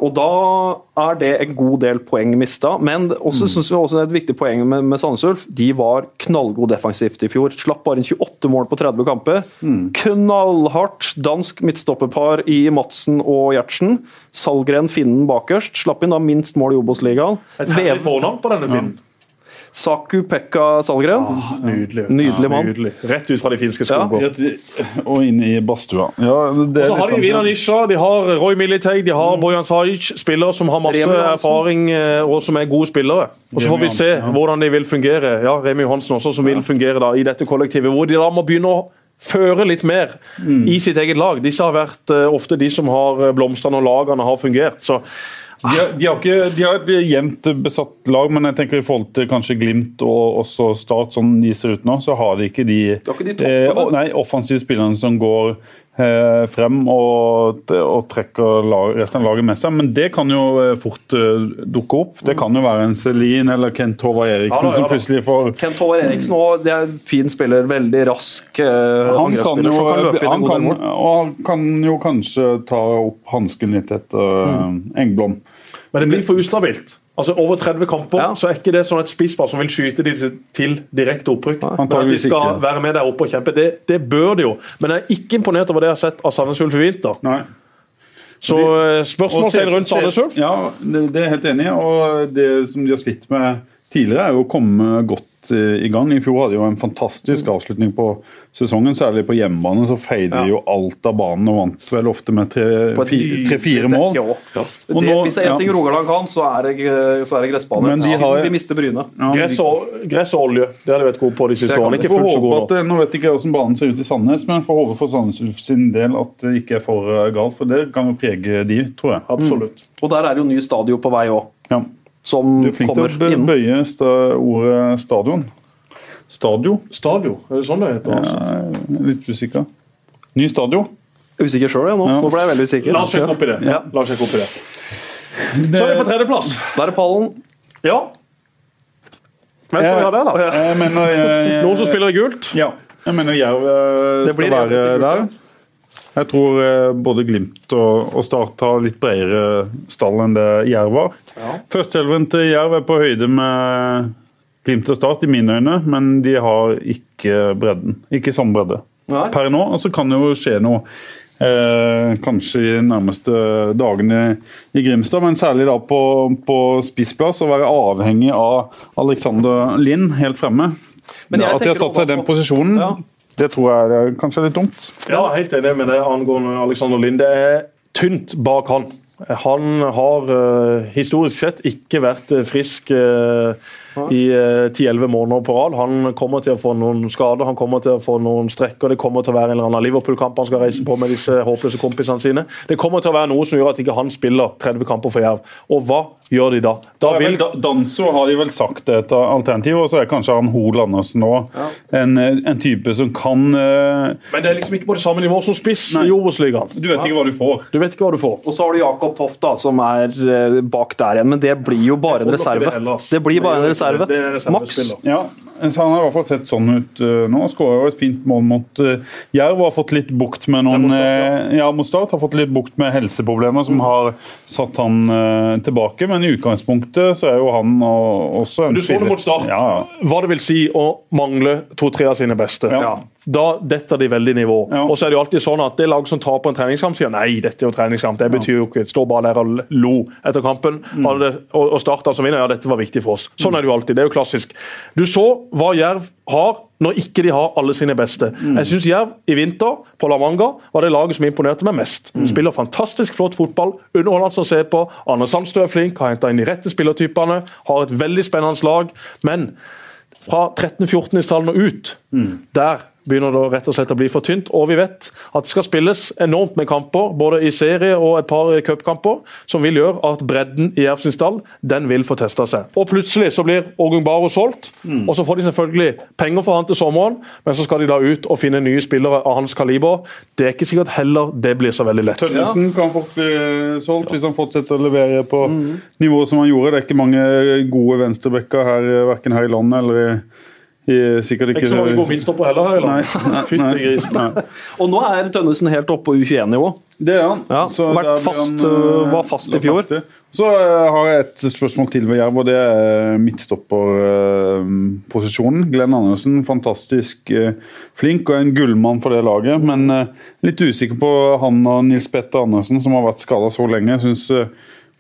Og da er det en god del poeng mista. Men også synes vi også det er et viktig poeng med, med Sandnes Ulf. De var knallgode defensivt i fjor. Slapp bare inn 28 mål på 30 kamper. Knallhardt dansk midtstopperpar i Madsen og Gjertsen. Salgren Finnen bakerst. Slapp inn da minst mål i Obos-ligaen. Et herlig fornavn på denne filmen. Saku Pekka Salgren. Nydelig. Nydelig mann. Nydelig. Rett ut fra de finske Ja. skoger. Rett- Og inn i badstua. Ja, Og så har de litt Vina sånn- Nisha, de har Roy Militei, de har Bojan Sajic. Spillere som har masse erfaring eh, og som er gode spillere. Og så får vi se hvordan de vil fungere. Ja, Remi Johansen også, som vil fungere da i dette kollektivet. Hvor de da må begynne å føre litt mer Mm. i sitt eget lag. Disse har vært eh, ofte de som har blomstrene og lagene har fungert. Så De har, de, har ikke, de har et jevnt besatt lag, men jeg tenker i forhold til kanskje Glimt og også Start, sånn de ser ut nå, så har de ikke de, ikke de eh, nei, offensive spillerne som går eh, frem og, og trekker lag, resten av laget med seg. Men det kan jo eh, fort eh, dukke opp. Det kan jo være en Celine eller Kent Håvard Eriksen Ja da, ja som plutselig får Kent Håvard Eriksen også, det er en fin spiller. Veldig rask eh, han kan, jo, han kan, han kan jo kanskje ta opp hansken litt etter mm. Engblom. Men det blir for ustabilt. Altså Over 30 kamper Ja. så er ikke det sånn et spisspar som vil skyte de til- direkte opprykk. At de skal ikke. være med der oppe og kjempe, det, det bør de jo. Men jeg er ikke imponert over det jeg har sett av Sandnes Ulf i vinter. Nei. Så eh, spørsmålstegn rundt Sandnes Ulf? Ja, det, det er jeg helt enig i. Og det som de har slitt med tidligere, er jo å komme godt eh, i gang. I fjor hadde de jo en fantastisk avslutning på sesongen. Særlig på hjemmebane så feide de jo alt av banen og vant vel ofte med tre-fire mål. Ja. Og Det, nå- hvis det er ja. ting Rogaland kan, så er det, så er det gressbane. Men de har- vi mister Bryne. Ja, Gress og, gress og olje, det har de vært gode på de siste årene. Ikke fullt så gode at, nå. det- nå vet jeg ikke hvordan banen ser ut i Sandnes, men får håpe for Sandnes sin del at det ikke er for eh, galt. For det kan jo prege de, tror jeg. Absolutt. Og der er jo ny stadion på vei òg, Ja. Som Du er flink til å bø- inn. bøye sta ordet stadion. Stadio? Stadio, er det sånn det heter? altså? Er litt usikker. Ny stadio. Er Usikker sjøl, ja, nå. Ja. Nå ble jeg veldig usikker. La oss sjekke opp i det. Ja. La oss sjekke opp i det. Så er vi på tredjeplass. Der er pallen. Ja. Hvem skal vi ha der, da? Jeg mener jeg, Noen som spiller i gult? Ja. Jeg mener Jerv eh, skal være der. Jeg tror eh, både Glimt og, og Start har litt bredere stall enn det Jerv har. Førsteelven til Jerv er på høyde med Glimt og Start i mine øyne, men de har ikke bredden. Ikke samme bredde Nei. per nå. Og så kan det jo skje noe eh, kanskje i de nærmeste dagene i Grimstad, men særlig da på, på spissplass. Å være avhengig av Alexander Lind helt fremme. Men jeg har satt seg i den posisjonen, Ja. Det tror jeg er kanskje litt dumt. Ja, helt enig med det angående Alexander Lind. Det er tynt bak han. Han har uh, historisk sett ikke vært uh, frisk uh, i 10-11 måneder på rad. Han kommer til å få noen skader, han kommer til å få noen strekker. Det kommer til å være en eller annen Liverpool-kamp han skal reise på med disse håpløse kompisene sine. Det kommer til å være noe som gjør at ikke han spiller 30 kamper for Jerv. Og hva gjør de da? da vil... Danso har de vel sagt et alternativ, og så er kanskje han Hoel Andersen nå ja. en, en, type som kan uh... Men det er liksom ikke på det samme nivå som spiss Nei. i Obos-ligaen. Du vet ikke hva du får. Du vet ikke hva du får. Og så har du Jakob Toft, da, som er uh, bak der igjen, men det blir jo bare en reserve. Det blir bare en reserve. Maks. Ja, så Han har i hvert fall sett sånn ut uh, nå. Skåra et fint mål mot uh, Jerv. Har fått litt bukt med noen mot ja. Uh, ja, har fått litt bukt med helseproblemer som mm. har satt han uh, tilbake. Men i utgangspunktet så er jo han også en Du så det mot start. Ja. Hva det vil si å mangle to-tre av sine beste. Ja da detter de veldig nivå. Ja. Og så er Det jo alltid sånn at det lag som taper en treningskamp, sier nei, dette er jo treningskamp. Det betyr jo ikke Står bare der og lo etter kampen. Mm. Og, starta som vinner, ja, dette var viktig for oss. Sånn er det jo alltid. Det er jo klassisk. Du så hva Jerv har når ikke de har alle sine beste. Mm. Jeg syns Jerv i vinter på La Manga var det laget som imponerte meg mest. Mm. Spiller fantastisk flott fotball, underholdende å se på. Arne Sandstø er flink, har henta inn de rette spillertypene. Har et veldig spennende lag. Men fra 13-14-tallene og ut, mm. der begynner det rett og slett å bli for tynt. Og vi vet at det skal spilles enormt med kamper, både i serie og et par cupkamper, som vil gjøre at bredden i Jerv stall den vil få testa seg. Og plutselig så blir Ågung Baro solgt, mm. og så får de selvfølgelig penger for han til sommeren, men så skal de da ut og finne nye spillere av hans kaliber. Det er ikke sikkert heller det blir så veldig lett. Tønnesen ja. kan fort bli solgt hvis han fortsetter å levere på mm. nivået som han gjorde. Det er ikke mange gode venstrebacker her, verken her i landet eller i ikke, ikke så mange gode midtstopper heller her i landet. og nå er Tønnesen helt oppe på U21-nivå. Det er han. Ja, så fast, han, øh, var fast i fjor. Så øh, har jeg et spørsmål til ved Jerv, og det er midtstopperposisjonen. Glenn Andersen, fantastisk øh, flink og en gullmann for det laget. Men litt usikker på han og Nils Petter Andersen, som har vært skada så lenge. Jeg synes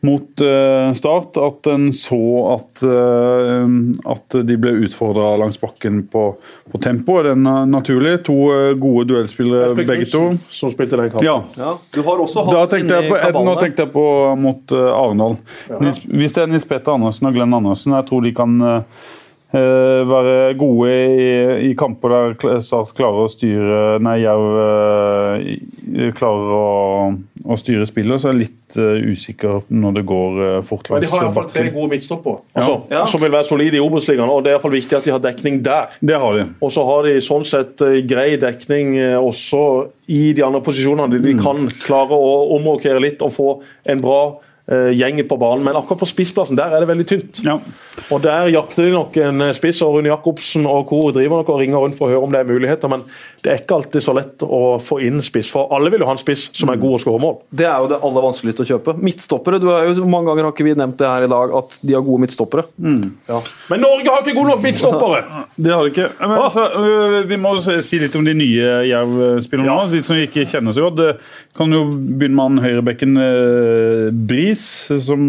mot uh, Start at en så at, uh, at de ble utfordra langs bakken på, på tempo. Er det naturlig? To uh, gode duellspillere begge to. Som spilte den kampen. Ja. ja. Du har også hatt tenkte jeg på, Nå tenkte jeg på mot Arendal. Ja. Hvis det er Nils Petter Andersen og Glenn Andersen, jeg tror de kan Uh, være gode i, i, kamper der Start klarer å styre Nei, Jerv uh, klarer å, å, styre spillet. Så er jeg litt uh, usikker når det går fort langs bakken. De har iallfall tre gode midtstoppere altså, ja. som vil være solide i Obos-ligaen. Og det er iallfall viktig at de har dekning der. Det har de. Og så har de sånn sett grei dekning også i de andre posisjonene. De, de mm. kan klare å omrokere litt og få en bra gjengen på banen. Men akkurat på spissplassen der er det veldig tynt. Ja. Og Der jakter de nok en eh, spiss. og Rune Jacobsen og co. driver nok og ringer rundt for å høre om det er muligheter. Men det er ikke alltid så lett å få inn spiss. For alle vil jo ha en spiss som er god og skårer mål. Det er jo det aller vanskeligste å kjøpe. Midtstoppere. du er jo Mange ganger har ikke vi nevnt det her i dag, at de har gode midtstoppere. Mm. Ja. Men Norge har ikke gode nok midtstoppere! det har de ikke. Men, altså, vi må si litt om de nye Jerv-spillerne, ja. de som vi ikke kjenner så godt. Kan jo begynne med han høyrebekken Bris, som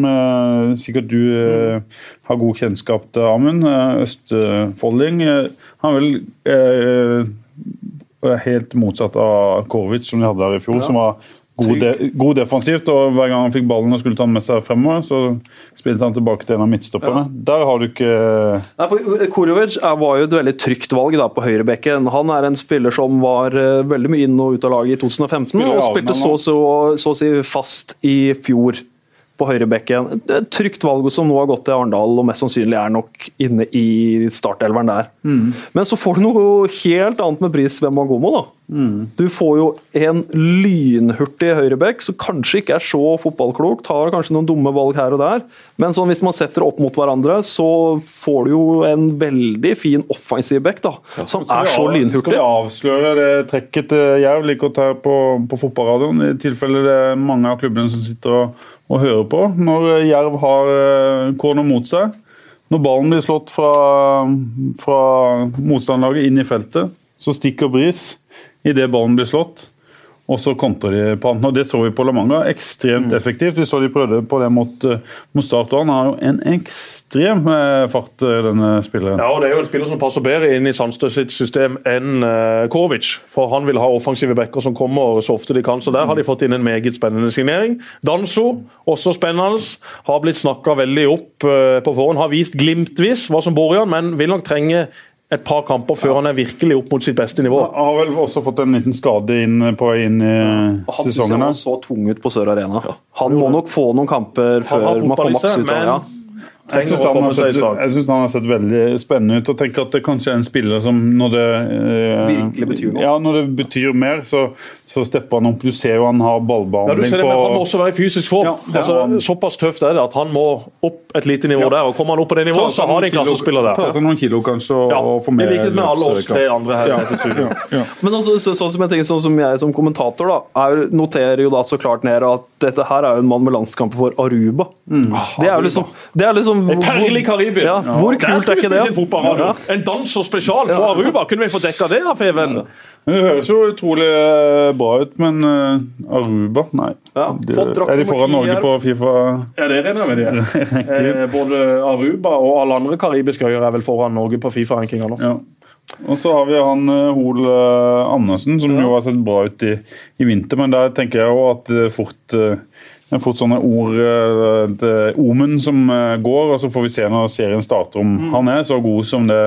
sikkert du har god kjennskap til Amund. Østfolding. Han er vel helt motsatt av Korovic, som de hadde her i fjor. Ja. som var God, de, god, defensivt, og hver gang han fikk ballen og skulle ta den med seg fremover, så spilte han tilbake til en av midtstopperne. Ja. Der har du ikke Nei, for Korovic var jo et veldig trygt valg da på høyrebekken. Han er en spiller som var uh, veldig mye inn og ut av laget i 2015, Spiller og spilte så, så, så å si fast i fjor på høyrebekken. Trygt valg som nå har gått til Arendal, og mest sannsynlig er nok inne i startelveren der. Mm. Men så får du noe helt annet med pris ved Mangomo, da. Mm. Du får jo en lynhurtig høyrebekk som kanskje ikke er så fotballklok, tar kanskje noen dumme valg her og der, men sånn hvis man setter opp mot hverandre, så får du jo en veldig fin offensiv bekk, da, ja, som er så lynhurtig. Skal vi avsløre det trekket til Jerv like godt her på, på fotballradioen, i tilfelle det er mange av klubbene som sitter og å høre på når Jerv har kornet corner mot seg. Når ballen blir slått fra, fra motstanderlaget inn i feltet, så stikker Bris idet ballen blir slått. Og så kontra de på annet. Og Det så vi på La Manga. Ekstremt Mm. effektivt. Vi så de prøvde på det mot, eh, mot Start. Han har jo en ekstrem eh, fart, eh, denne spilleren. Ja, og Det er jo en spiller som passer bedre inn i Sandstø sitt system enn Kovic. For han vil ha offensive backer som kommer så ofte de kan. Så der har de fått inn en meget spennende signering. Danso, også spennende. Har blitt snakka veldig opp på forhånd. Har vist glimtvis hva som bor i han, men vil nok trenge et par kamper før han er virkelig opp mot sitt beste nivå. Han har vel også fått en liten skade inn på vei inn i Han sesongen. Han så tung ut på Sør Arena. Han må nok få noen kamper før man får maks ut av det. Ja. Jeg syns han, han har sett veldig spennende ut. og tenker at det kanskje er en spiller som når det eh, Virkelig betyr noe. Ja, når det betyr mer, så, så stepper han opp. Du ser jo han har Ja, du ballbehandling ser det, men Han må også være i fysisk form. Ja, ja. Altså, såpass tøft er det at han må opp et lite nivå der. og Kommer han opp på det nivået, så har de en klassespiller Ta seg noen kilo, kanskje, og, Ja, og få I likhet med alle oss tre andre her. Ja. i. Ja. Men altså, så, sånn, som jeg tenker, sånn som jeg som kommentator da, er, noterer jo da så klart ned at dette her er jo en mann med landskamp for Aruba. Det er jo liksom, det er liksom Et perlig Karibia. Ja, hvor kult er ikke det? Ja. En danser spesial på Aruba. Kunne vi få dekka det, Feven? Men Det høres jo utrolig eh, bra ut, men eh, Aruba Nei. Ja, Det- er de foran Norge på Fifa? Ja, det regner jeg med de Eh, både Aruba og alle andre karibiske øyer er vel foran Norge på Fifa-rankinga nå. Ja. Og så har vi han Hol Andersen, som jo har sett bra ut i, i vinter. Men der tenker jeg jo at det fort det er fort sånne ord det er Omen som går, og så får vi se når serien starter om han er så god som det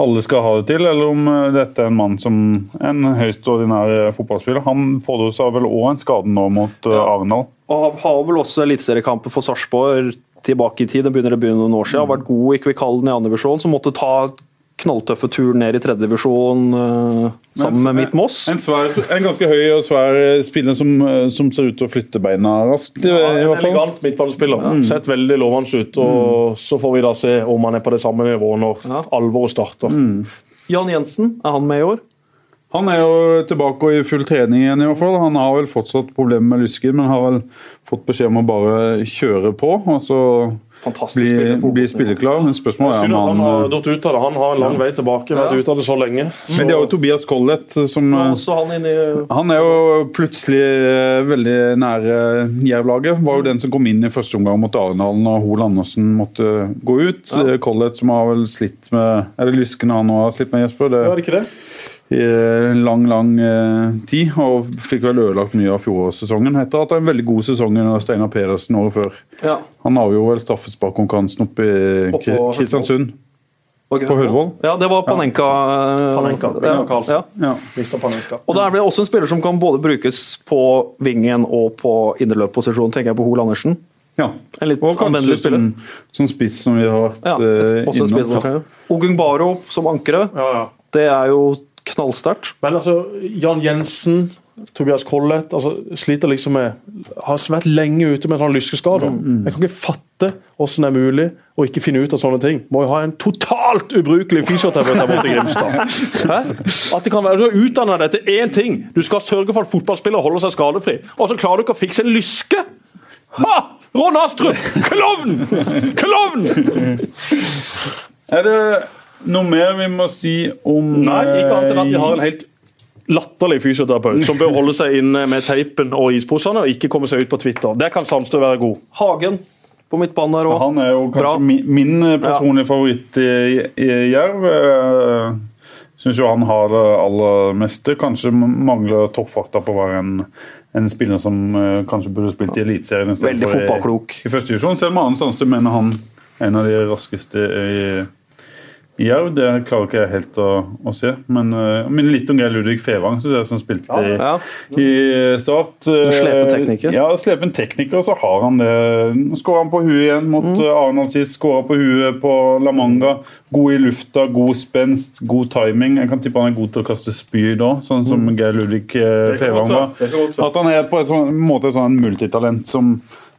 alle skal ha det til, eller om eh, dette er en mann som en høyst ordinær eh, fotballspiller. Han pådro seg vel òg en skade nå mot ja. Arendal. Og har- vel også eliteseriekamper for Sarpsborg tilbake i tid. Det begynner å begynne noen år siden. Har vært god i Kvikkhallen i andre divisjon, som måtte ta knalltøffe turen ned i tredje divisjon eh, sammen med Mitt Moss. En, svær, en ganske høy og svær eh, spiller som, eh, som ser ut til å flytte beina raskt. Ja, en elegant midtbanespiller. Sett veldig lovende ut. og Så får vi da se om han er på det samme nivået når Ja. alvoret starter. Jan Jensen, er han med i år? Han er jo tilbake og i full trening igjen. i hvert fall. Han har vel fortsatt problemer med lysken, men har vel fått beskjed om å bare kjøre på og så Fantastisk bli, spiller på bli Obos-nivå. spilleklar. Men spørsmålet er om han har datt ut av det. Han har en lang vei tilbake. Vært ute av det så lenge. Men det er jo Tobias Collett som Ja, han i Han er jo plutselig eh, veldig nære Jerv-laget. Var jo den som kom inn i første omgang mot Arendalen, og Hoel Andersen måtte gå ut. Ja. Collett som har vel slitt med Er det lyskene han nå har slitt med, Jesper? Det, Ja, er det ikke det? I en lang, lang eh, tid, og fikk vel ødelagt mye av fjorårssesongen. Etter at det er en veldig god sesong under Steinar Pedersen året før. ja. Han avgjorde vel straffesparkkonkurransen oppe i Kristiansund. På Hødvold? Ja, det var Panenka. Ja. Panenka, Ja, Gunnar Karlsen. ja. Ja. Panenka. Og Der blir det også en spiller som kan både brukes på vingen og på innerløpposisjon, tenker jeg på Hol Andersen. ja. En litt Og kanskje anvendelig spiller. som, som spiss, som vi har vært Ja, eh, også en innom. spiller. Ogungbaro som ankere, Ja, ja. det er jo knallsterkt. Men altså, Jan Jensen, Tobias Collett altså, sliter liksom med Har vært lenge ute med sånne lyskeskader. Jeg kan ikke fatte hvordan det er mulig å ikke finne ut av sånne ting. Må jo ha en totalt ubrukelig fysioterapeut der borte i Grimstad. Hæ? At det kan være, Du har utdanna deg til én ting. Du skal sørge for at fotballspillere holder seg skadefri. Og så klarer du ikke å fikse en lyske! Ha! Ron Astrup! Klovn! Klovn! Er det noe mer vi må si om Nei, ikke annet enn at de har en eh, helt latterlig fysioterapeut som bør holde seg inne med teipen og isposene og ikke komme seg ut på Twitter. Der kan Sandstø være god. Hagen på midtbanen der òg. Han er jo kanskje Bra. min, min personlige favoritt i, i Jerv. Eh, Syns jo han har det aller meste. Kanskje mangler toppfakta på å være en, en spiller som eh, kanskje burde spilt i Eliteserien istedenfor i, i første divisjon. Selv om Arne Sandstø mener han er en av de raskeste i, Jerv. Det klarer ikke jeg helt å, å se. Men uh, minner litt om Geir Ludvig Fevang, synes jeg, som spilte i, Ja. i Start. Uh, slepen tekniker. Ja, slepen tekniker, så har han det. Nå Skårer han på huet igjen mot Mm. uh, Arendal sist. Skåra på huet på La Manga. God i lufta, god spenst, god timing. Jeg kan tippe han er god til å kaste spyd òg, sånn som Geir Ludvig eh, Mm. Det kan Fevang var. At han er på en sånn, måte sånn multitalent som,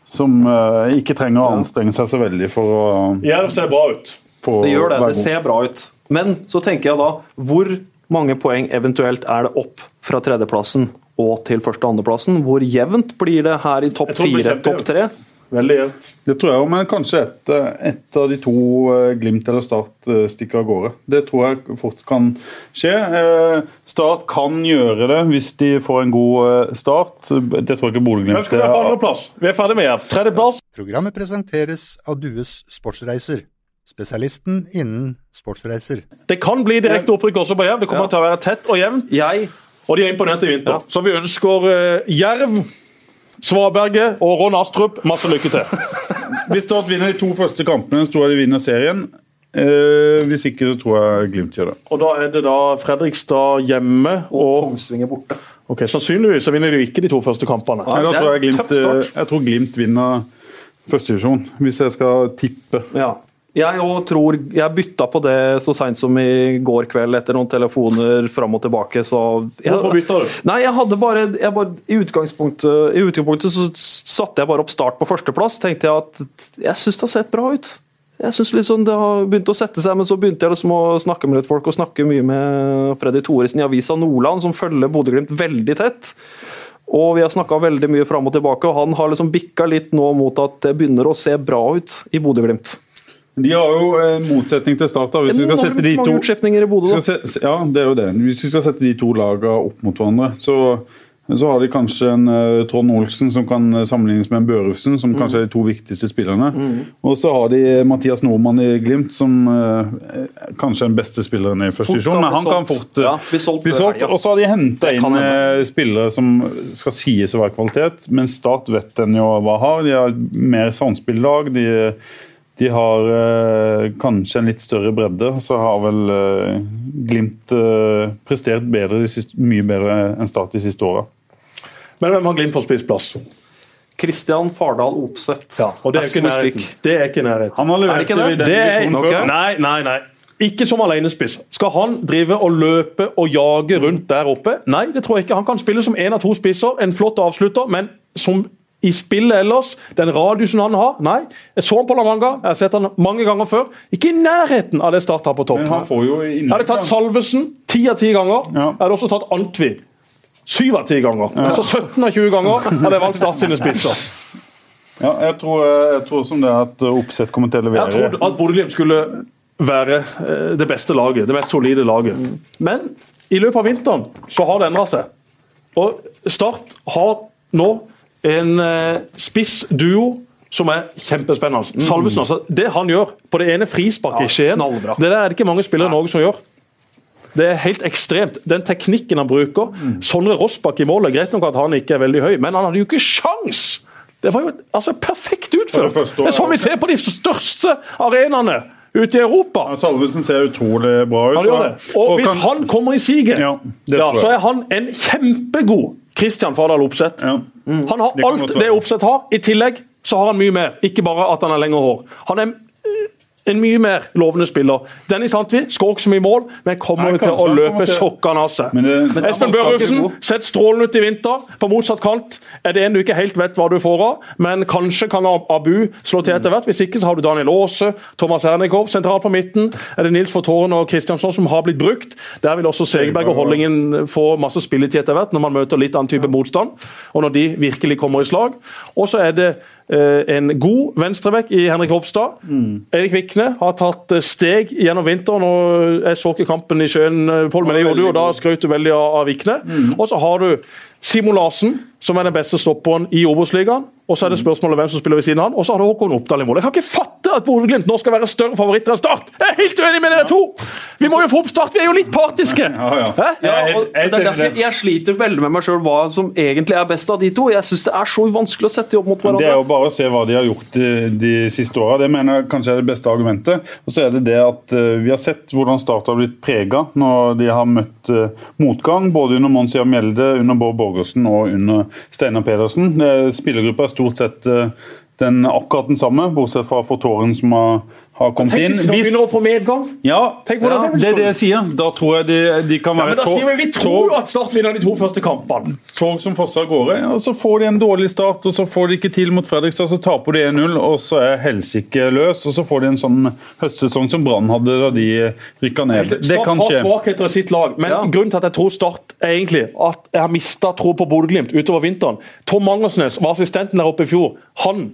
som uh, ikke trenger å anstrenge seg så veldig for å Jerv ser bra ut. Få Det gjør det. Det ser bra ut. Men så tenker jeg da, hvor mange poeng eventuelt er det opp fra tredjeplassen og til første- og andreplassen? Hvor jevnt blir det her i topp fire, topp tre? Veldig jevnt. Det tror jeg òg, men kanskje et, et av de to eh, Glimt eller Start eh, stikker av gårde. Det tror jeg fort kan skje. Eh, Start kan gjøre det hvis de får en god start. Det tror jeg ikke Bodø-Glimt på? Vi er ferdig med her. Tredjeplass. Programmet presenteres av Dues Sportsreiser, spesialisten innen sportsreiser. Det kan bli direkte opprykk også på Jerv. Det kommer Ja. til å være tett og jevnt. Jeg Og de er imponert i vinter. Så vi ønsker uh, Jerv, Svaberget og Ron Astrup masse lykke til. Hvis Start vinner de to første kampene, så tror jeg de vinner serien. Eh, hvis ikke, så tror jeg Glimt gjør det. Og da er det da Fredrikstad hjemme og Kongsvinger borte. Ok, Sannsynligvis så vinner de jo ikke de to første kampene. Nei, da tror jeg, Glimt, eh, jeg tror Glimt vinner førstedivisjon, hvis jeg skal tippe. Ja. Jeg òg tror Jeg bytta på det så seint som i går kveld etter noen telefoner fram og tilbake, så jeg, Hvorfor bytta du? Nei, jeg hadde bare, jeg bare i, utgangspunktet, I utgangspunktet så satte jeg bare opp start på førsteplass. Tenkte jeg at jeg syns det har sett bra ut. Jeg synes liksom Det har begynt å sette seg, men så begynte jeg liksom å snakke med litt folk, og snakke mye med Freddy Thoresen i Avisa Nordland, som følger Bodø-Glimt veldig tett. Og vi har snakka veldig mye fram og tilbake, og han har liksom bikka litt nå mot at det begynner å se bra ut i Bodø-Glimt. De har jo en motsetning til Start. Hvis vi skal sette de to utskiftninger i Bodø, da. ja, det er jo det. Hvis vi skal sette de to lagene opp mot hverandre, så, så har de kanskje en uh, Trond Olsen som kan eh, sammenlignes med en Børufsen, som kanskje er de to viktigste spillerne. Og så har de Mathias Nordmann i Glimt, som uh, er kanskje er den beste spilleren i første divisjon. Men han kan fort uh, Ja, bli solgt solgt. Og så har de henta inn eh, spillere som skal sies å være kvalitet, men Start vet en jo hva har. De har mer samspilllag. De de har eh, kanskje en litt større bredde, og så har vel eh, Glimt eh, prestert bedre de siste, mye bedre enn Start de siste åra. Men hvem har Glimt på spissplass? Kristian Fardal Opseth. Ja, og det er ikke nærheten. Det er ikke nærheten. Han har Er det det? i den Det er, divisjonen før. Nei, nei, nei. Ikke som alenespiss. Skal han drive og løpe og jage rundt der oppe? Nei, det tror jeg ikke. Han kan spille som én av to spisser, en flott avslutter, men som i spillet ellers, den radiusen han har Nei, jeg så han på La Manga, jeg har sett han mange ganger før. Ikke i nærheten av det Start har på topp. Jeg hadde tatt Salvesen ti av ti ganger. Ja. Jeg hadde også tatt Antvi syv av ti ganger. Så 17 av 20 ganger hadde jeg valgt Start sine spisser. Ja, jeg tror, eh, jeg tror som det er at Oppsett kommer til å levere. Jeg trodde at Bodø-Glimt skulle være eh, det beste laget, det mest solide laget. Men i løpet av vinteren så har det endra seg. Og Start har nå en eh, spiss duo som er kjempespennende. Salvesen, altså. Det han gjør på det ene frisparket Ja, i Skien, det der er det ikke mange spillere i Norge som gjør. Det er helt ekstremt. Den teknikken han bruker. Sondre Rossbakk i målet, greit nok at han ikke er veldig høy, men han hadde jo ikke sjans! Det var jo altså, perfekt utført! Det Det er sånn vi ser på de største arenaene ute i Europa. Ja, Salvesen ser utrolig bra ut. Han gjør det. Og hvis kan- han kommer i siget, Ja, ja, så er han en kjempegod Christian Fardal Opseth. ja. Han har alt det. Opseth har. I tillegg så har han mye mer. Ikke bare at han har lengre hår. Han er en mye mer lovende spiller. Dennis Antvi skår ikke så mye mål, men kommer Nei, til å løpe sokkene av seg. Men Espen Børufsen, sett strålende ut i vinter. På motsatt kant er det en du ikke helt vet hva du får av, men kanskje kan Abu slå til etter hvert. Hvis ikke så har du Daniel Aase, Thomas Ernikov sentralt på midten. Er det Nils Fortåren og Kristiansson som har blitt brukt? Der vil også Segerberg og Holdingen få masse spilletid etter hvert, når man møter litt annen type motstand, og når de virkelig kommer i slag. Og så er det eh, en god venstrebekk i Henrik Hopstad. Erik Vikne har tatt eh, steg gjennom vinteren. og Jeg så ikke kampen i Sjøen, eh, Pål, men det gjorde du, og da skrøt du veldig av, Vikne. Vikne. Og så har du Simon Larsen, som er den beste stopperen i Obos-ligaen. Og så er det spørsmålet hvem som spiller ved siden av han. Og så har du Håkon Oppdal i mål. Jeg kan ikke fatte at Bodø-Glimt nå skal være større favoritter enn Start! Jeg er helt uenig med dere to! Vi må jo få opp Start, vi er jo litt partiske! Ja, ja. Ja, og det er derfor jeg sliter veldig med meg sjøl hva som egentlig er best av de to. Jeg syns det er så vanskelig å sette de opp mot hverandre. Det er jo bare å se hva de har gjort de, de siste åra. Det mener jeg kanskje er det beste argumentet. Og så er det det at eh, Vi har sett hvordan Start har blitt prega når de har møtt eh, motgang. Både under Monsia Mjelde, under Bård Borgersen og under Steinar Pedersen. Spillergruppa er stort sett eh, den, akkurat den samme, bortsett fra Fortåren som har, har kommet Tenk inn. hvis de begynner å få medgang. ja, Tenk hvordan ja, det vil det er det jeg sier. Da tror jeg de, de kan Ja, men da tog- sier vi Vi tror tog- at Start vinner de to første kampene. tog som fosser av gårde. Og så får de en dårlig start, og så får de ikke til mot Fredrikstad, så taper de 1-0, og så er helsike løs. Og så får de en sånn høstsesong som Brann hadde da de rykka ned. Det Start har svakheter i sitt lag, men Ja. grunnen til at jeg tror Start er egentlig at jeg har mista tro på Bodø-Glimt utover vinteren. Tom Mangersnes var assistenten der oppe i fjor. Han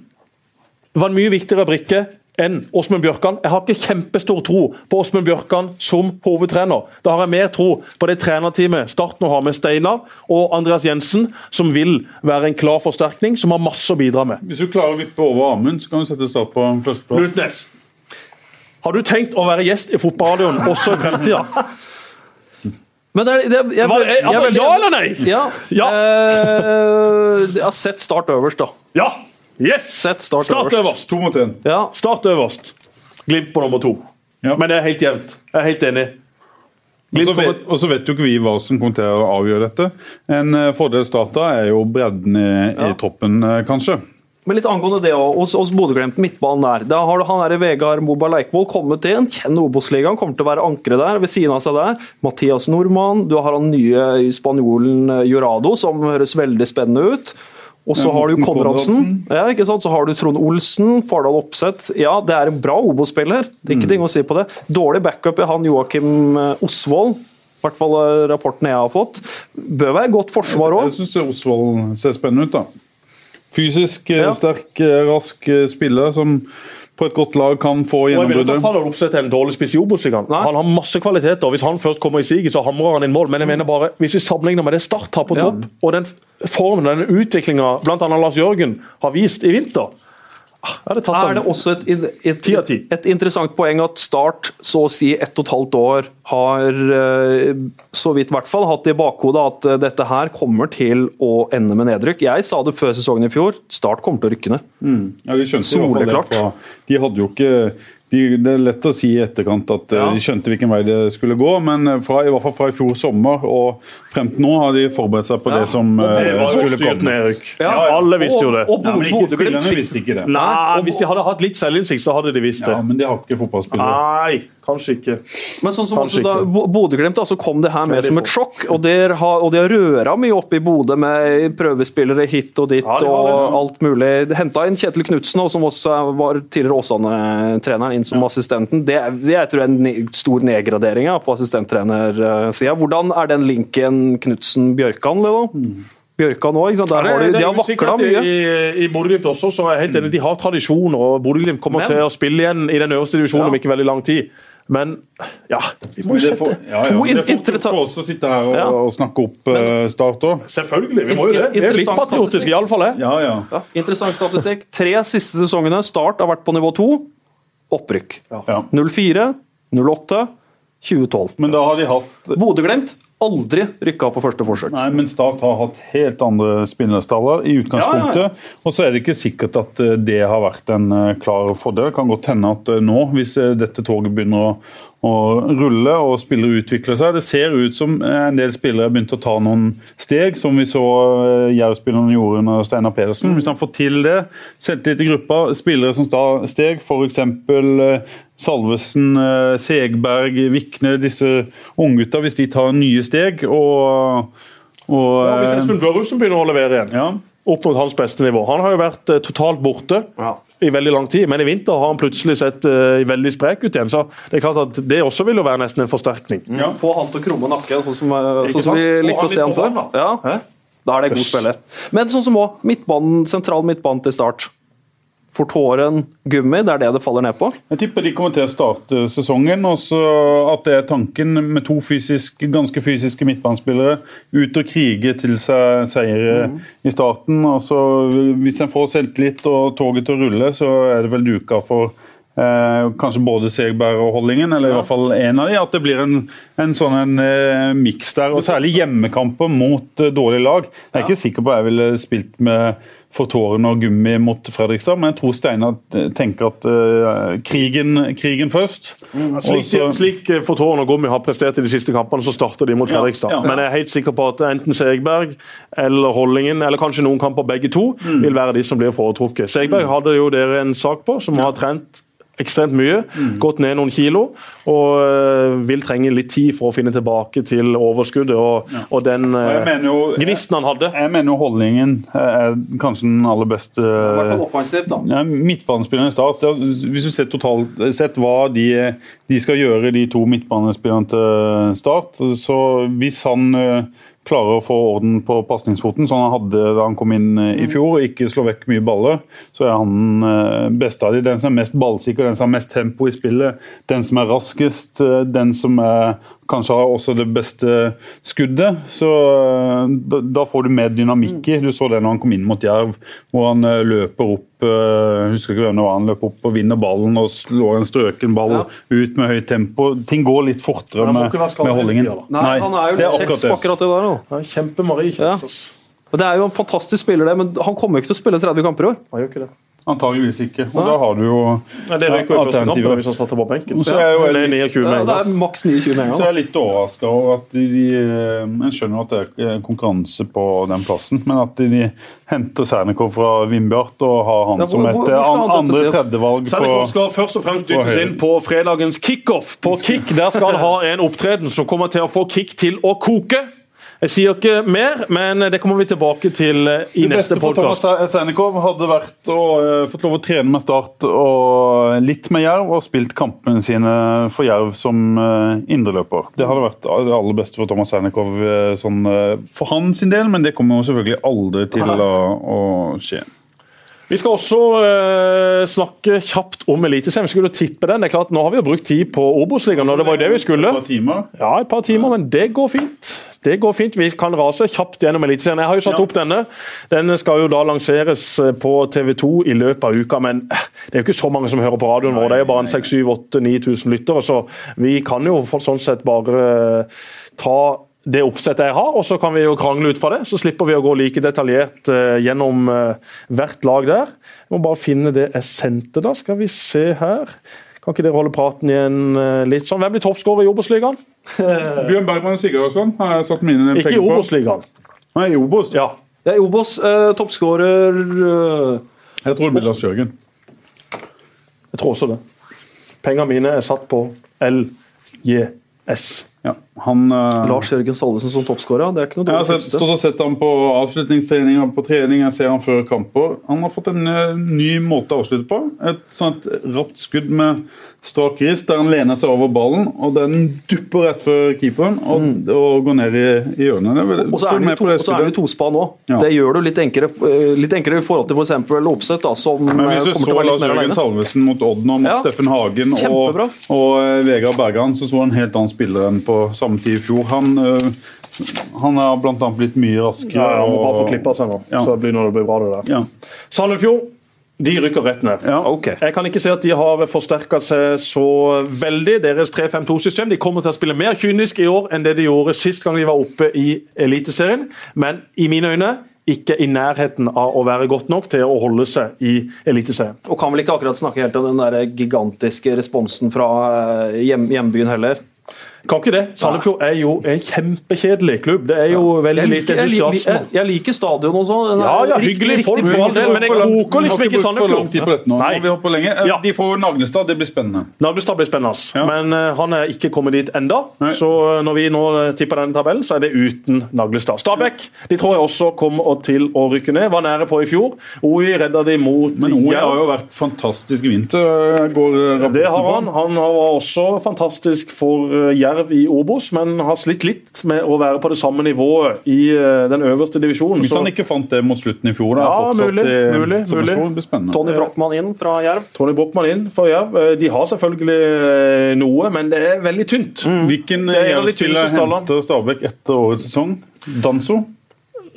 var en mye viktigere brikke enn Åsmund Bjørkan. Jeg har ikke kjempestor tro på Åsmund Bjørkan som hovedtrener. Da har jeg mer tro på det trenerteamet Start nå har med Steinar og Andreas Jensen, som vil være en klar forsterkning, som har masse å bidra med. Hvis du klarer å vippe over Amund, så kan du sette Start på førsteplass. Lutnes, har du tenkt å være gjest i Fotballradioen også i fremtida? Men det er, det er, jeg, Hva- jeg, altså, jeg- ja eller nei? Ja. Ja. Eh, jeg har sett Start øverst, da. Ja! Yes! Sett Start, Start øverst. To mot én. Ja. Start øverst. Glimt på nummer to. Ja. Men det er helt jevnt. Jeg er helt enig. Og så vet, og så vet jo ikke vi hva som kommer til å avgjøre dette. En eh, fordel starta er jo bredden i, i troppen, eh, kanskje. Men litt angående det også, hos, hos Bodø-Glimt, midtbanen der. Da har han der Vegard Moba Leikvoll kommet inn, kjenner Obos-ligaen, kommer til å være ankeret der. Ved siden av seg der, Mathias Nordmann. Du har han nye spanjolen eh, Jurado, som høres veldig spennende ut. Og så har du Konradsen. Ja, ikke sant? Så har du Trond Olsen, Fardal Opseth. Ja, det er en bra Obo-spiller, Det er ikke ting å si på det. Dårlig backup i han Joakim eh, Osvold. I hvert fall rapporten jeg har fått. Bør være godt forsvar òg. Jeg syns Osvold ser spennende ut, da. Fysisk eh, Ja. sterk, eh, rask eh, spiller som på et godt lag kan få Og gjennombruddet. falle oppsett til en dårlig spiss i Obos-ligaen. Han har masse kvaliteter. og Hvis han først kommer i siget, så hamrer han inn mål. Men jeg mener bare, hvis vi sammenligner med det Start har på Ja. topp, og den formen den utviklinga bl.a. Lars Jørgen har vist i vinter ah, det, tatt Er det også et, et, ti. et interessant poeng at Start så å si ett og et halvt år har eh, så vidt i hvert fall hatt i bakhodet at eh, dette her kommer til å ende med nedrykk. Jeg sa det før sesongen i fjor. Start kommer til å rykke ned. Ja, de skjønte i hvert fall det. Soleklart. De hadde jo ikke de, Det er lett å si i etterkant at eh, Ja. de skjønte hvilken vei det skulle gå, men eh, fra, i hvert fall fra i fjor sommer og frem til nå har de forberedt seg på Ja. det som Det eh, var skulle komme. Erik. Ja. Alle visste jo det. Og, og, Ja, men ikke spillerne visste ikke det. Nei, Hvis de hadde hatt litt selvinnsikt, så hadde de visst det. Ja, men de har ikke fotballspillere. Nei, kanskje ikke. Men sånn som Kanskje også da, Bodø-Glimt da, så kom det her med som et sjokk. Og de har, og de har røra mye opp i Bodø med prøvespillere hit og dit Ja, og alt mulig. Henta inn Kjetil Knutsen, som også var tidligere Åsane-treneren, inn som assistenten. Det, er- det jeg tror er en stor nedgradering ja, på assistenttrenersida. Hvordan er den linken Knutsen-Bjørkan? Leo? Bjørkan òg. Der har de, de har vakla mye. I, i Bodø-Glimt også, så er jeg helt enig. De har tradisjon, og Bodø-Glimt kommer Men- til å spille igjen i den øverste divisjonen Ja. om ikke veldig lang tid. Men ja, vi må jo sette ja, ja, To er fort for oss å sitte her og, Ja. og snakke opp uh, Start òg. Selvfølgelig, vi må jo det. Det er litt patriotisk, iallfall. Ja, ja. Ja, interessant statistikk. Tre siste sesongene Start har vært på nivå to. Opprykk. ja. 04, 08, 2012. Men da har de hatt Bodø-Glimt aldri rykka på første forsøk. Nei, men Start har hatt helt andre spillerstaller i utgangspunktet. Og så er det ikke sikkert at eh, det har vært en eh, klar fordel. Det kan godt hende at eh, nå, hvis dette toget begynner å, å rulle og spillere utvikler seg Det ser ut som eh, en del spillere har begynt å ta noen steg, som vi så eh, Jerv-spillerne gjorde under Steinar Pedersen. Hvis han får til det, selvtillit i gruppa, spillere som tar steg, f.eks. Salvesen, eh, Segberg, Vikne, disse unggutta, hvis de tar nye steg og, og Ja, hvis Espen Børhusen begynner å levere igjen, ja. opp mot hans beste nivå Han har jo vært totalt borte Ja. I veldig lang tid, men i vinter har han plutselig sett uh, veldig sprek ut igjen. Så det er klart at det også vil jo være nesten en forsterkning. Ja. Få han til å krumme nakken, sånn som, eh, sånn som vi likte å se han før. Da. Ja. Da er det god spiller. Men sånn som òg midtbanen, sentral midtbane til start. Fortåren, Gummi, det er det det faller ned på. Jeg tipper de kommer til å starte sesongen. også At det er tanken med to fysisk, ganske fysiske midtbanespillere. Ut og krige til seg seire i starten. Også, Hvis en får selvtillit og toget til å rulle, så er det vel duka for eh, kanskje både Segberg og Holdingen, eller i hvert fall en av de, At det blir en, en sånn en, eh, miks der. og Særlig hjemmekamper mot eh, dårlige lag. Jeg er ikke sikker på jeg ville spilt med Fortåren og Gummi mot Fredrikstad, men jeg tror Steinar tenker at uh, krigen, krigen først. Mm, Slik, Også, slik eh, Fortåren og Gummi har prestert i de siste kampene, så starter de mot Ja, Fredrikstad. ja. Men jeg er helt sikker på at enten Segberg eller Holdingen, eller kanskje noen kamper begge to, Mm. vil være de som blir foretrukket. Segberg hadde jo dere en sak på, som har trent ekstremt mye, Mm. gått ned noen kilo, og øh, vil trenge litt tid for å finne tilbake til overskuddet og, og den Og jeg øh, mener jo, gnisten han hadde. jeg mener jo Holdningen er kanskje den aller beste I hvert fall offensivt, da. ja, midtbanespillerne i Start. Ja, hvis du ser totalt sett hva de, de skal gjøre, de to midtbanespillerne til Start så Hvis han eh, klarer å få orden på pasningsfoten, som han hadde da han kom inn eh, i fjor, og ikke slå vekk mye baller, så er han eh, best av de. Den som er mest ballsikker, den som har mest tempo i spillet, den som er raskest, eh, den som er kanskje har også det beste skuddet. Så eh, da, da får du mer dynamikk i. Du så det når han kom inn mot Jerv, hvor han eh, løper opp eh, husker ikke hvem det var, han løper opp og vinner ballen og slår en strøken ball Ja. ut med høyt tempo. Ting går litt fortere med, med holdningen. Nei, Nei, han er jo litt kjeks på akkurat det der. òg. Kjempe-Marie Ja. Det er jo en fantastisk spiller, det, men han kommer jo ikke til å spille 30 kamper i år. Han gjør ikke det. Antageligvis ikke. Og da har du jo Nei, det røyker jo første kamp hvis han starter på benken. Så jeg jo det 29 Ja, det er maks 29 med en Så jeg er litt overraska over at de, de eh, Jeg skjønner at det er konkurranse på den plassen, men at de, de henter Sernikov fra Vindbjart og har han Ja, hvor- som et hvor- hvor eh, andre-tredjevalg på Sernikov skal først og fremst dyttes inn på fredagens kickoff. På Kick der skal han ha en opptreden som kommer til å få Kick til å koke. Jeg sier ikke mer, men det kommer vi tilbake til eh, i Det neste beste for Thomas podkast. Hadde vært å eh, fått lov å trene med Start og litt med Jerv, og spilt kampene sine for Jerv som uh, indreløper. Det hadde vært det aller beste for Thomas Sernikov eh, sånn, eh, for hans del, men det kommer jo selvfølgelig aldri til å, å skje. Vi skal også eh, snakke kjapt om Eliteserien. Vi skulle tippe den. Det er klart, Nå har vi jo brukt tid på Obos-ligaen, og det var jo det vi skulle. Et par timer. Ja, et par timer, men det går fint. Det går fint. Vi kan rase kjapt gjennom Eliteserien. Jeg har jo satt opp denne. Den skal jo da lanseres eh, på TV 2 i løpet av uka, men eh, det er jo ikke så mange som hører på radioen vår. Det er jo bare en 6000-9000 lyttere, så vi kan jo for sånn sett bare eh, ta det oppsettet jeg har, og så kan vi jo krangle ut fra det. Så slipper vi å gå like detaljert eh, gjennom eh, hvert lag der. Jeg må bare finne det jeg sendte, da. Skal vi se her. Kan ikke dere holde praten igjen eh, litt sånn? Hvem blir toppskårer i Obos-ligaen? Bjørn Bergman Sigurdsson har jeg satt mine Ikke i. Obos-ligaen. Nei, i Obos. Ja. Ja, Obos, eh, toppskårer eh, Jeg tror det blir Lars Jørgen. Jeg tror også det. Pengene mine er satt på LJS. Ja, han... uh... Lars Jørgen Salvesen som toppskårer. Det er ikke noe dårlig. Jeg har sett, tipste. stått og sett ham på avslutningstrening, på trening. Jeg ser ham før kamper. Han har fått en uh, ny måte å avslutte på. Et sånt rapt skudd med strak rist der han lener seg over ballen, og den dupper rett før keeperen og, og går ned i, i hjørnet. Det vel- Mm. Og så er på to- det og tospann òg. Ja. Det gjør du litt enklere, eh, litt enklere i forhold til f.eks. Opseth, som Men hvis du så Lars Jørgen. Salvesen mot Odd nå, mot Ja. Steffen Hagen og, Kjempebra. og Vegard Bergan, så så han en helt annen spiller enn på samme tid i fjor. Han, eh, han har blant annet blitt mye raskere. Ja, han må bare få klippa seg nå. Ja. Så det blir når det blir bra, det der. Ja. Sandefjord de rykker rett ned. Ja. Ok. Jeg kan ikke se at de har forsterka seg så veldig. Deres 3-5-2-system De kommer til å spille mer kynisk i år enn det de gjorde sist gang de var oppe i Eliteserien. Men i mine øyne ikke i nærheten av å være godt nok til å holde seg i Eliteserien. Og kan vel ikke akkurat snakke helt om den der gigantiske responsen fra eh, hjem, hjembyen heller. Kan ikke det. Sandefjord er jo en kjempekjedelig klubb. Det er jo veldig lite entusiasme. jeg, jeg liker stadion og sånn. Ja, ja, hyggelig riktig folk for all del, men det koker liksom ikke i Sandefjord. Nei. De får Nagnestad, det blir spennende. Naglestad blir spennende, Ja. men eh, han er ikke kommet dit enda. Nei. Så eh, når vi nå eh, tipper denne tabellen, så er det uten Naglestad. Stabæk de tror jeg også kommer til å rykke ned. Var nære på i fjor. OI redda de mot Men OI har jo vært fantastisk i vinter. Går rapporten på. Det har han. Han var også fantastisk for eh, Jerv i Obos, men har slitt litt med å være på det samme nivået i eh, den øverste divisjonen. Hvis Så han ikke fant det mot slutten i fjor, da, Ja, mulig, i mulig, mulig. det blir spennende. Tony Brochmann inn fra Jerv. Tony Brochmann inn fra Jerv. Eh, De har selvfølgelig eh, noe, men det er veldig tynt. Hvilken Det en av de Jerv-spiller henter Stabæk etter årets sesong? Danso?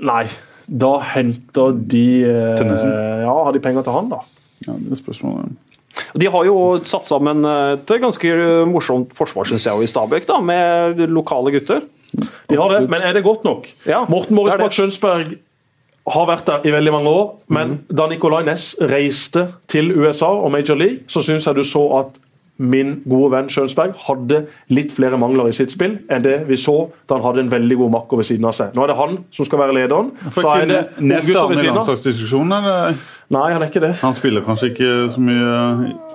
Nei, da henter de eh, Tønnesen? Ja, har de penger til han, da? Ja, det er spørsmålet. De har jo satt sammen eh, et ganske morsomt forsvar, synes jeg, i Stabæk, da, med lokale gutter. De har det, Men er det godt nok? Ja, Morten Morris Bach Schønsberg har vært der i veldig mange år, men mm. da Nicolay Næss reiste til USA og Major League, så syns jeg du så at min gode venn Schønsberg hadde litt flere mangler i sitt spill enn det vi så da han hadde en veldig god makker ved siden av seg. Nå er det han som skal være lederen. Så er det unggutter er ved siden av. Nei, han er ikke det. Han spiller kanskje ikke så mye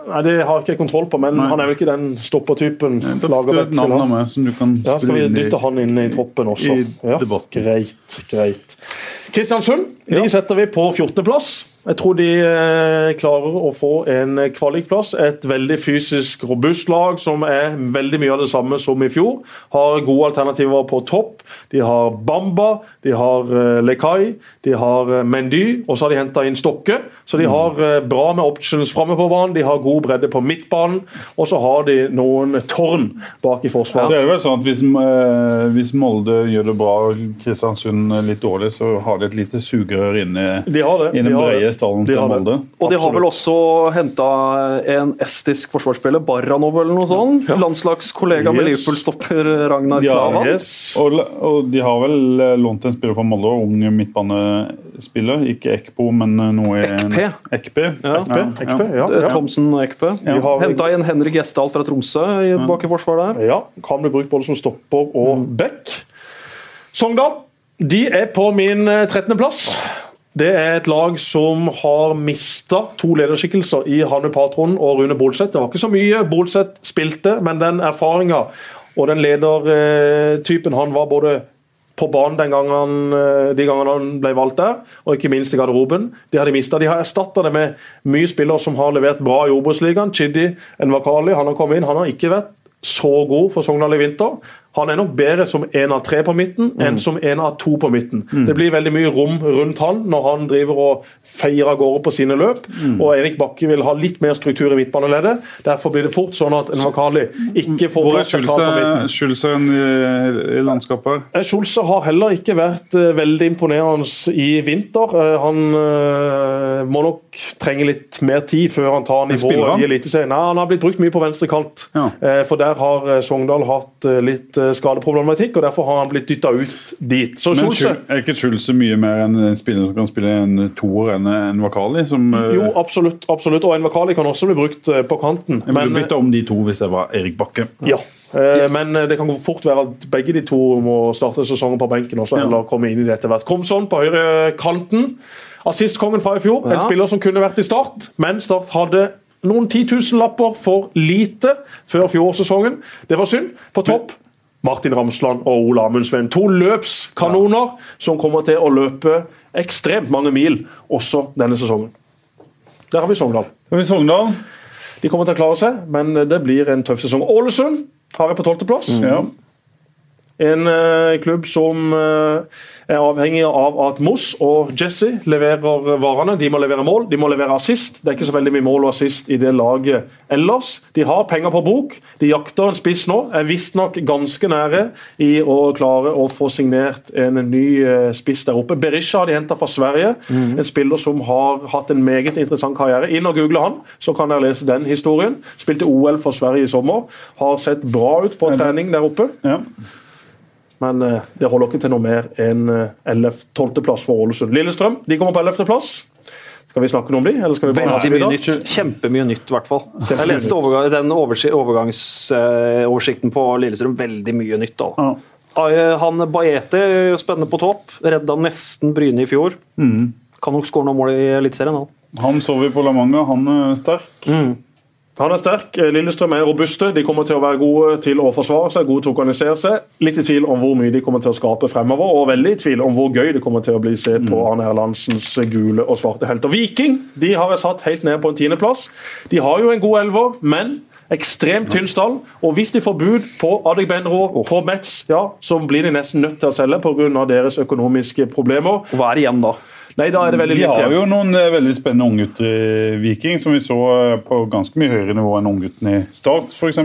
Nei, Det har jeg ikke kontroll på, men Nei. han er vel ikke den stoppertypen. Er Ja, skal vi dytte han inn i troppen også? i ja. Greit, greit. Kristiansund de setter vi på 14.-plass. Jeg tror de eh, klarer å få en kvalikplass. Et veldig fysisk robust lag som er veldig mye av det samme som i fjor. Har gode alternativer på topp. De har Bamba, de har eh, Lekai, de har eh, Mendy, og så har de henta inn Stokke. Så de har bra med options framme på banen, de har god bredde på midtbanen, og så har de noen tårn bak i forsvaret. Så er det vel sånn at hvis, hvis Molde gjør det bra og Kristiansund litt dårlig, så har de et lite sugerør inne, De har det. i de har det. Stallen til. Molde. Og de har vel også henta en estisk forsvarsspiller, Barranov eller noe sånt? Landslagskollega med Yes. Liverpool-stopper Ragnar Ja, Klavan. Yes. Og, og de har vel eh, lånt en spiller fra Molde, ung midtbanespiller. Ikke Ekpo, men eh, noe i Ekpe. Ekpe. Ja. Ekpe, Ekpe, ja, Eh, ja. Thomsen og Ekpe. Ja. har- Henta inn Henrik Gjesdal fra Tromsø i bak i forsvaret der. Ja, kan bli brukt både som stopper og back. Sogndal de er på min eh, 13. plass. Det er et lag som har mista to lederskikkelser i Hanne Patron og Rune Bolseth. Det var ikke så mye Bolseth spilte, men den erfaringa og den ledertypen han var både på banen gangen eh, de gangene han ble valgt der, og ikke minst i garderoben. De har de mista. De har erstatta det med mye spillere som har levert bra i Obos-ligaen. Chidi Envakali han har kommet inn. Han har ikke vært så god for Sogndal i vinter. Han er nok bedre som én av tre på midten enn som én av to på midten. Det blir veldig mye rom rundt han når han driver og feier av gårde på sine løp. Og Erik Bakke vil ha litt mer struktur i midtbaneleddet. Derfor blir det fort sånn at Envakali ikke får Hvor er plass på midten. Schulze i, landskapet? Eh, Schulze har heller ikke vært eh, veldig imponerende i vinter. Eh, han må nok trenge litt mer tid før han tar nivået i Eliteserien. Han har blitt brukt mye på venstre kant, Ja. For der har Sogndal hatt litt skadeproblematikk, og derfor har han blitt dytta ut dit. Så Men Schulze er ikke Schulze mye mer enn en spiller som kan spille en toer enn en Vakali? Som, eh, Jo, absolutt. absolutt. Og en Vakali kan også bli brukt eh, på kanten. jeg ville bytta om de to hvis det var Erik Bakke. Ja, eh, men det kan fort være at begge de to må starte sesongen på benken også, Ja. eller komme inn i det etter hvert. Komson på høyre kanten. Assistkongen fra i fjor. En spiller som kunne vært i Start, men Start hadde noen titusenlapper for lite før fjorårssesongen. Det var synd. På topp Martin Ramsland og Ole Amundsveen. To løpskanoner som kommer til å løpe ekstremt mange mil også denne sesongen. Der har vi Sogndal. Har vi Sogndal. De kommer til å klare seg, men det blir en tøff sesong. Ålesund har jeg på tolvteplass. Ja. En eh, klubb som eh, er avhengig av at Moss og Jesse leverer varene. De må levere mål, de må levere assist. Det er ikke så veldig mye mål og assist i det laget ellers. De har penger på bok. De jakter en spiss nå. Er visstnok ganske nære i å klare å få signert en ny eh, spiss der oppe. Berisha har de henta fra Sverige. En spiller som har hatt en meget interessant karriere. Inn og google han, så kan dere lese den historien. Spilte OL for Sverige i sommer. Har sett bra ut på trening der oppe. Ja. Men eh, det holder ikke til noe mer enn eh, 11.-12.-plass for Ålesund. Lillestrøm de kommer på 11.-plass. Skal vi snakke noe om de, eller skal vi bare Veldig mye nytt. Kjempemye nytt, i hvert fall. Jeg leste overgang, den overgangsoversikten på Lillestrøm. Veldig mye nytt. da. Ja. Han Bajete, spennende på topp. Redda nesten Bryne i fjor. Kan nok skåre noen mål i Eliteserien. han. Han så vi på La Manga. Han er sterk. Han er sterk. Eh, Lillestrøm er robuste. De kommer til å være gode til å forsvare seg, gode til å organisere seg. Litt i tvil om hvor mye de kommer til å skape fremover, og veldig i tvil om hvor gøy det kommer til å bli se på Arne Erlandsens gule og svarte helter. Viking de har jeg satt helt ned på en tiendeplass. De har jo en god elver, men ekstremt tynn stall. Og hvis de får bud på Adegbenro på Metz, ja, så blir de nesten nødt til å selge pga. deres økonomiske problemer. Og hva er det igjen da? Nei, da er det veldig lite. Vi har jo noen eh, veldig spennende unggutter i Viking, som vi så eh, på ganske mye høyere nivå enn ungguttene i Start. F.eks.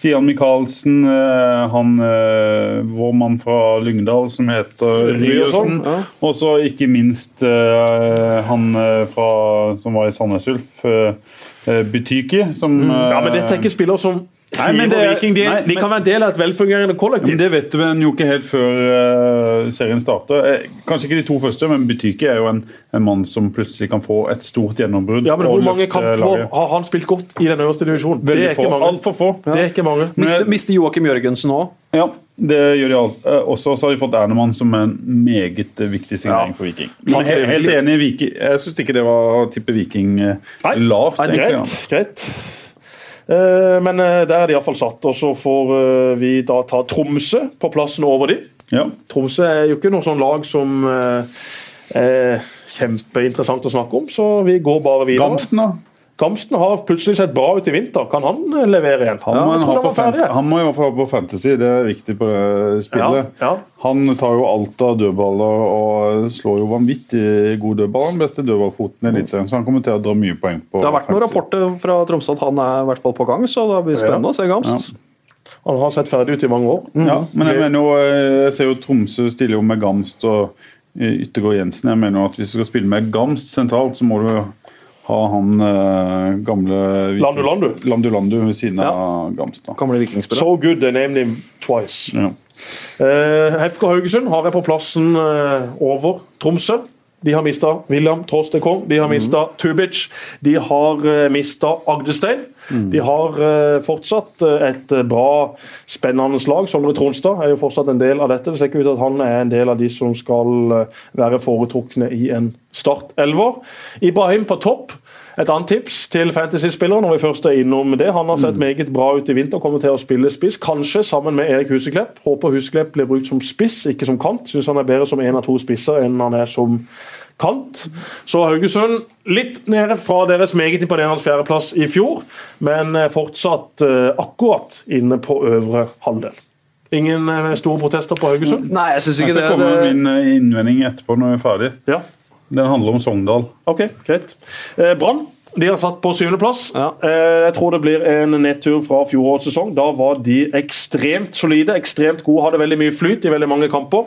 Stian Michaelsen, eh, han eh, vår mann fra Lyngdal som heter Ryerson, Ryerson. ja. Og så ikke minst eh, han eh, fra, som var i Sandnes Ulf, eh, eh, Butyki, som Mm. Ja, men dette er eh, ikke spillere som Nei, men det- Viking. De, nei, de kan men- være en del av et velfungerende Men kollektiv. Det vet vi jo ikke helt før uh, serien starter. Eh, kanskje ikke de to første, men Butyki er jo en, en mann som plutselig kan få et stort gjennombrudd. Ja, men Hvor mange kamper har han spilt godt i den øverste divisjonen? Det er ikke få. Alt for få. Det er ikke mange. Mister, mister Joakim Jørgensen òg? Ja, det gjør de alt. Eh, Også så har de fått Ernemann som en meget viktig signering Ja. for Viking. Men helt, helt enig i Viking. Jeg syns ikke det var å tippe Viking eh, Nei. lavt. Nei, greit. greit. Eh, men eh, der er de iallfall satt. Og så får eh, vi da ta Tromsø på plassen over de. Ja. Tromsø er jo ikke noe sånn lag som er kjempeinteressant å snakke om, så vi går bare videre. Gamsten, da? Gamsten har plutselig sett bra ut i vinter. Kan han eh, levere igjen? Han, Ja, må han, han på ferdig. han må i hvert fall ha på Fantasy, det er viktig på det spillet. Ja, ja. Han tar jo alt av dødballer og slår jo vanvittig god dødball. Den beste dødballfoten i Eliteserien, så han kommer til å dra mye poeng på Det har vært noen rapporter fra Tromsø at han er i hvert fall på gang, så det blir spennende å se Gamst. Han har sett ferdig ut i mange år. Ja, men jeg mener jo, eh, jeg ser jo Tromsø stiller jo med Gamst og eh, Yttergård Jensen. Jeg mener jo at hvis du skal spille med Gamst sentralt, så må du ha han uh, gamle Landu Landu. Landu Landu ved siden av Gamstad. Gamle vikingspiller. So good they named him twice. Ja. Uh, FK Haugesund har jeg på plassen uh, over Tromsø. De har mista William Tråstekong, de har mista Tubic, de har uh, mista Agdestein. De har eh, fortsatt eh, et eh, bra, spennende lag. Sondre Tronstad er jo fortsatt en del av dette. Det ser ikke ut til at han er en del av de som skal være foretrukne i en startelver. Ibrahim på topp. Et annet tips til fantasy-spillere når vi først er innom det. Han har sett meget bra ut i vinter, kommer til å spille spiss. Kanskje sammen med Erik Huseklepp. Håper Huseklepp blir brukt som spiss, ikke som kant. Syns han er bedre som én av to spisser enn han er som kant. Så Haugesund litt nede fra deres meget imponerende fjerdeplass i fjor, men eh, fortsatt eh, akkurat inne på øvre halvdel. Ingen eh, store protester på Haugesund? Nei, jeg syns Jeg ikke skal det. komme med det min innvending etterpå når vi er ferdig. Ja. Den handler om Sogndal. Ok, greit. Brann de har satt på syvendeplass. Ja. Eh, jeg tror det blir en nedtur fra fjorårets sesong. Da var de ekstremt solide, ekstremt gode, hadde veldig mye flyt i veldig mange kamper.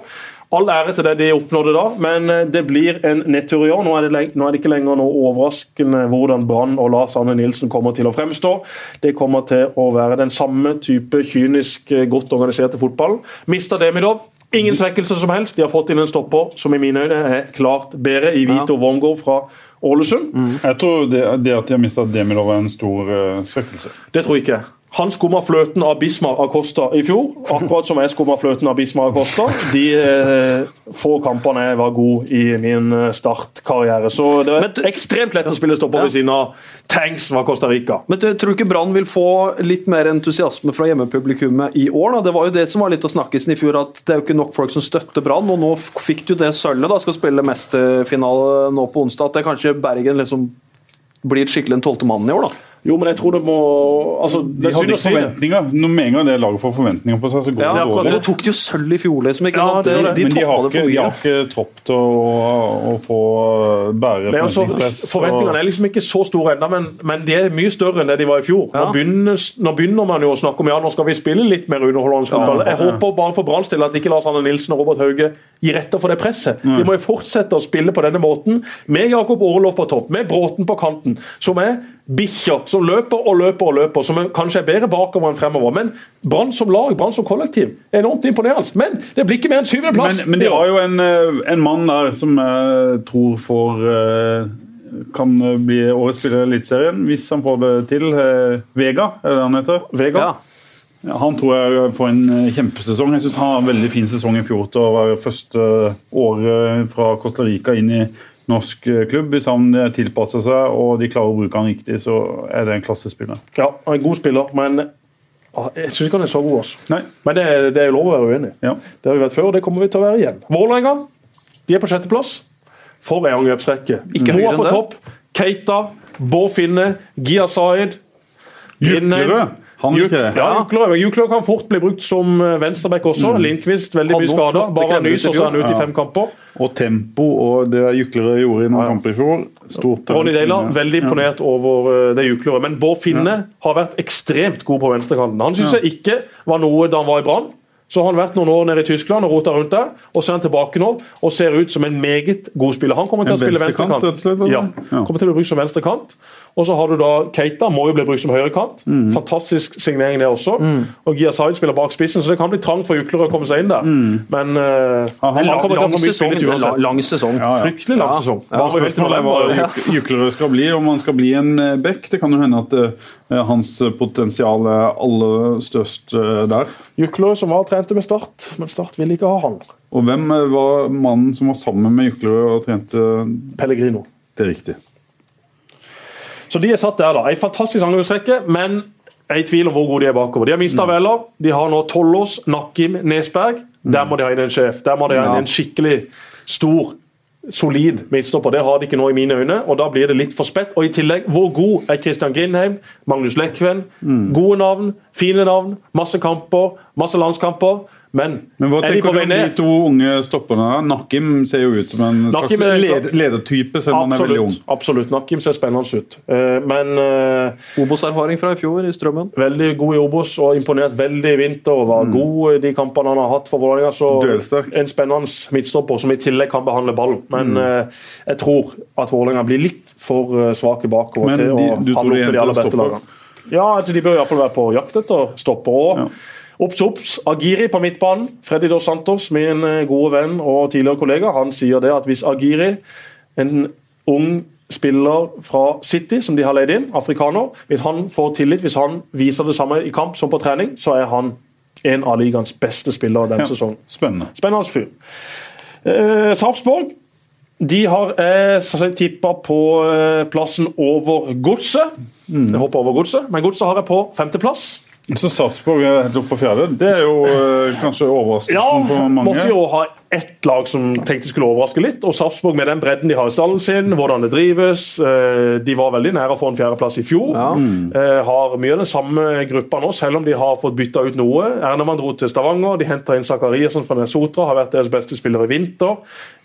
All ære til det de oppnådde da, men eh, det blir en nedtur i år. Nå er det, nå er det ikke lenger noe overraskende hvordan Brann og Lars Arne Nilsen kommer til å fremstå. Det kommer til å være den samme type kynisk, eh, godt organiserte fotballen. Mista Demidov. Ingen svekkelse som helst. De har fått inn en stopper som i mine øyne er klart bedre, i Vito Wongård fra Ålesund. Jeg tror det, det at de har mista Demidov, er en stor uh, svekkelse. Det tror jeg ikke. Han skumma fløten av Bismar Acosta i fjor, akkurat som jeg skumma fløten av Bismar Acosta. De eh, få kampene jeg var god i min eh, startkarriere. Så det er ekstremt lett å spille stopper Ja. ved siden av Tanks fra Costa Rica. Men du, tror du ikke Brann vil få litt mer entusiasme fra hjemmepublikummet i år? da? Det var jo det som var litt av snakkisen i fjor, at det er jo ikke nok folk som støtter Brann. Og nå fikk du det sølvet, da, skal spille mesterfinale nå på onsdag. At det kanskje Bergen liksom blir skikkelig en tolvte mann i år, da. Jo, men jeg tror det må altså, De hadde ikke forventninger. Når med en gang det laget får forventninger på seg, så går Ja, det akkurat dårlig. Nå tok de jo sølv i fjor, liksom. ikke Ja, sant? det De, det. de Men de har, toppa det ikke, de har ikke tropp til å, å få bære forventningspress. Altså, forventningspress. forventningene er liksom ikke så store ennå, men, men de er mye større enn det de var i fjor. Nå, begynner, nå begynner man jo å snakke om ja, nå skal vi spille litt mer underholdende fotball. Jeg håper bare for Branns del at ikke Lars Arne Nilsen og Robert Hauge gir etter for det presset. De må jo fortsette å spille på denne måten, med Jakob Aarlof på topp, med Bråten på kanten, som er bikkjer som løper og løper og løper, som kanskje er bedre bakover enn fremover. Men Brann som lag, Brann som kollektiv, er enormt imponerende. Men det blir ikke mer enn syvendeplass. Men, men de har jo en, eh, en mann der som jeg tror får eh, kan bli årets spiller i Eliteserien, hvis han får det til. Eh, Vega, er det han heter? Vega. Ja. Ja, Han tror jeg får en eh, kjempesesong. Jeg synes Han har en veldig fin sesong i fjor til å være første året fra Costa Rica inn i norsk eh, klubb. Hvis han eh, tilpasser seg og de klarer å bruke han riktig, så er det en klassespiller. Ja, en god spiller, men ah, jeg syns ikke han er så god. Altså. Nei, Men det, er- det er lov å være uenig. ja. Det har vi vært før, og det kommer vi til å være igjen. Vålerenga de er på sjetteplass. For ei angrepsrekke. Ikke Moa på topp. Keita, Bård Finne, Gia Zaid Juklerød, han ikke det. Ja, Juklerød. Juklerød kan fort bli brukt som eh, venstreback også. Lindqvist veldig mye skader. Bare nys, og så er han ute i fem kamper. Og tempo og det Juklerød gjorde i noen kamper i fjor stort. Ronny Deila, veldig imponert over eh, det Juklerød. Men Bård Finne har vært ekstremt god på venstrekanten. Han syns jeg ikke var noe da han var i Brann. Så har han vært noen år nede i Tyskland og rota rundt der. Og så er han tilbake nå og ser ut som en meget god spiller. Han kommer til En å spille venstrekant, slett, eller? Ja, kommer til å bli brukt som venstrekant. Og så har du da Keita, må jo bli brukt som høyrekant. Fantastisk signering det også. Og Gia Zaid spiller bak spissen, så det kan bli trangt for Juklerød å komme seg inn der. Men uh, han han, kommer til å få mye sesong. spilletid uansett. Lang sesong. Ja, ja. Fryktelig lang Ja. sesong. Ja, Spørsmålet er hva. Juklerød skal bli, om han skal bli en eh, back. Det kan jo hende at uh, hans potensial er aller størst uh, der. Juklerød som var og trente med Start, men Start ville ikke ha han. Og hvem eh, var mannen som var sammen med Juklerød og trente Pellegrino. det er riktig? Så de er satt der, da. Ei fantastisk angrepsrekke, men jeg er i tvil om hvor gode de er bakover. De har mista Vella. De har nå Tollås, Nakkim, Nesberg. Der må de ha inn en sjef. Der må de ha inn en skikkelig stor solid midtstopper. Det har de ikke nå i mine øyne, og da blir det litt for spett. Og i tillegg, hvor god er Christian Grindheim? Magnus Lekven? Gode navn, fine navn, masse kamper, masse landskamper. Men, Men hva er de på tenker du vei om de to unge stopperne? Nakim ser jo ut som en slags Nakim er- leder, ledertype, selv om han er veldig ung. Absolutt. Nakim ser spennende ut. Eh, Men uh, Obos-erfaring fra i fjor i Strømmen. veldig god i Obos og imponert veldig i vinter. og Var god i de kampene han har hatt for Vålerenga. Så en spennende midtstopper som i tillegg kan behandle ball. Men eh, jeg tror at Vålerenga blir litt for svake bakover Men til å handle du tror de opp de aller beste lagene. Ja, altså De bør iallfall være på jakt etter stopper. òg. Ja. Obs, obs. Agiri på midtbanen. Freddy Dos Santos, min eh, gode venn og tidligere kollega, han sier det at hvis Agiri, en ung spiller fra City som de har leid inn, afrikaner, hvis han får tillit, hvis han viser det samme i kamp som på trening, så er han en av ligaens beste spillere denne Ja. sesongen. Spennende. Spennende fyr. Eh, Sarpsborg de har eh, tippa på eh, plassen over Godset. Jeg håper over Godset, men Godset har jeg på femteplass. Så Sarpsborg er helt oppe på fjerde. Det er jo eh, kanskje overraskelsen Ja, for mange. måtte jo ha ett lag som tenkte skulle overraske litt. Og Sarpsborg med den bredden de har i stallen sin, hvordan det drives. eh, De var veldig nære å få en fjerdeplass i fjor. Eh, Har mye av den samme gruppa nå, selv om de har fått bytta ut noe. Ernemann dro til Stavanger, de henta inn Zakariassen fra Nesotra, har vært deres beste spiller i vinter.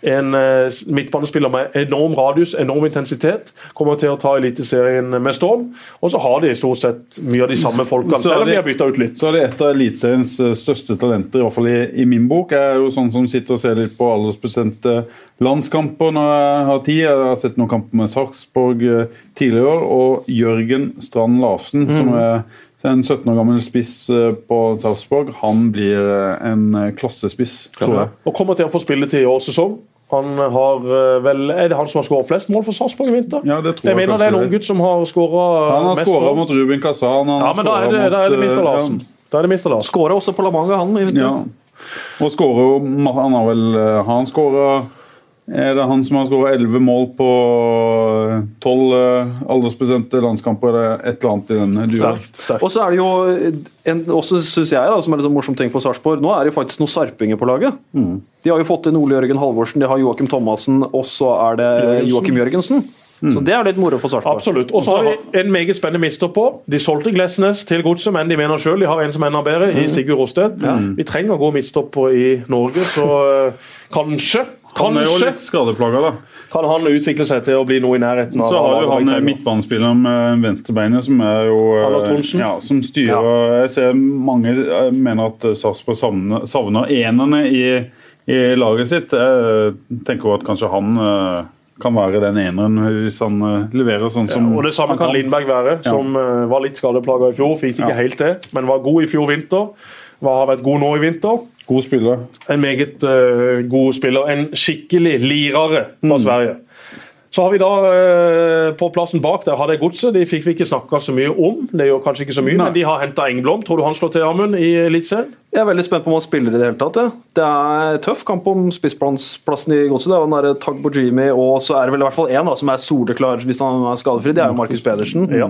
En eh, midtbanespiller med enorm radius, enorm intensitet. Kommer til å ta Eliteserien med storm. Og så har de stort sett mye av de samme folkene, selv om de har bytta ut litt. Så er det et av Eliteseriens største talenter, i hvert fall i, i min bok. Er jo sånn som sitter og ser litt på aldersbestemte landskamper når jeg har tid. Jeg har sett noen kamper med Sarpsborg i år og Jørgen Strand Larsen, Mm. som er en 17 år gammel spiss eh, på Sarpsborg, han blir eh, en eh, klassespiss, tror jeg. Og kommer til å få spilletid i årets sesong. Han har eh, vel, Er det han som har skåret flest mål for Sarpsborg i vinter? Ja, det tror jeg jeg mener det er en unggutt ung gutt som har skåra Han har skåra mot Rubin Kazan. han Ja, men da er det, det, da er det mot, Mr. eh, Larsen. Da er det Mr. Larsen. Skåra også på La Manga, han. i vinter. Ja. Og skårer jo Han har vel eh, han skåra Er det han som har skåra 11 mål på 12 aldersbestemte landskamper? Eller et eller annet i den duoen. Og så er det jo en, også synes jeg da, som er litt sånn morsom ting for Sarpsborg, nå er det jo faktisk noen sarpinger på laget. De har jo fått inn Ole Jørgen Halvorsen, de har Joakim Thomassen, og så er det Jørgensen. Joakim Jørgensen. Så det er litt moro for Sarpsborg. Absolutt. Og så har vi en meget spennende mister på. De solgte Glesnes til Godset, men de mener sjøl de har en som er enda bedre, i Sigurd Rosted. Vi trenger gode midtstoppere i Norge, så kanskje kanskje Han er jo litt skadeplaga, da. kan han utvikle seg til å bli noe i nærheten av Så har jo han midtbanespilleren med venstrebeinet, som er jo eh. Ja, som styrer Jeg ser mange eh, mener at Sarpsborg savner, savner enerne i, i laget sitt. Jeg tenker jo at kanskje han eh, kan være den eneren hvis han eh, leverer sånn som Og Det samme kan Lindberg være, som eh, var litt skadeplaga i fjor. Fikk ikke Ja. helt til, men var god i fjor vinter. Var, har vært god nå i vinter. God spiller. En meget uh, god spiller. En skikkelig lirare fra Sverige. Så har vi da eh, på plassen bak der har det Godset. De fikk vi ikke snakka så mye om. Det gjør kanskje ikke så mye, Nei. men de har henta Engblom. Tror du han slår til Amund i Eliteserien? Jeg er veldig spent på om han spiller i det hele tatt. Ja. Det er tøff kamp om spissplassen i Godset. Det er jo den der Tagbo Jimmy, og så er det vel i hvert fall én som er soleklar hvis han er skadefri. Det er jo Markus Pedersen. Ja.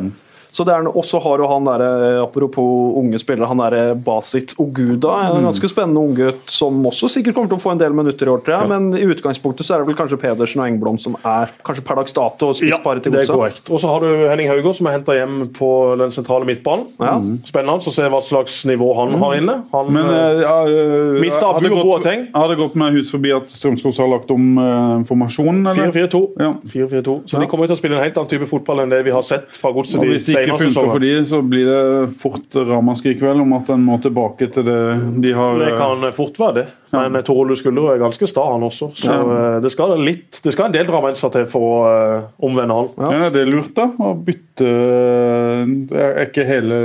Så det er Og så har jo han der, apropos unge spillere, han der Basit Oguda. En ganske spennende unggutt som også sikkert kommer til å få en del minutter i år, tror jeg. Men i utgangspunktet så er det vel kanskje Pedersen og Engblom som er kanskje per dags dato spissparet til det er Godset. korrekt. Og så har du Henning Hauger, som er henta hjem på den sentrale midtbanen. Ja. Spennende å se hva slags nivå han har inne. Han, Men eh, ja, øh, mista Abu og gått- Boateng? Har det gått med hus forbi at Strømskog har lagt om uh, formasjonen? eller? 4-4-2. Ja. 4-4-2. Så de kommer til å spille en helt annen type fotball enn det vi har sett fra Godset Ikke funker for de, så blir det fort ramaskrik vel om at en må tilbake til det de har Det eh, kan fort være det. Men Tor Ole Skulderud er ganske sta, han også. Så Ja. eh, det skal litt Det skal en del drammensere til for å eh, omvende han. Ja, det er lurt, da. Å bytte Det er ikke hele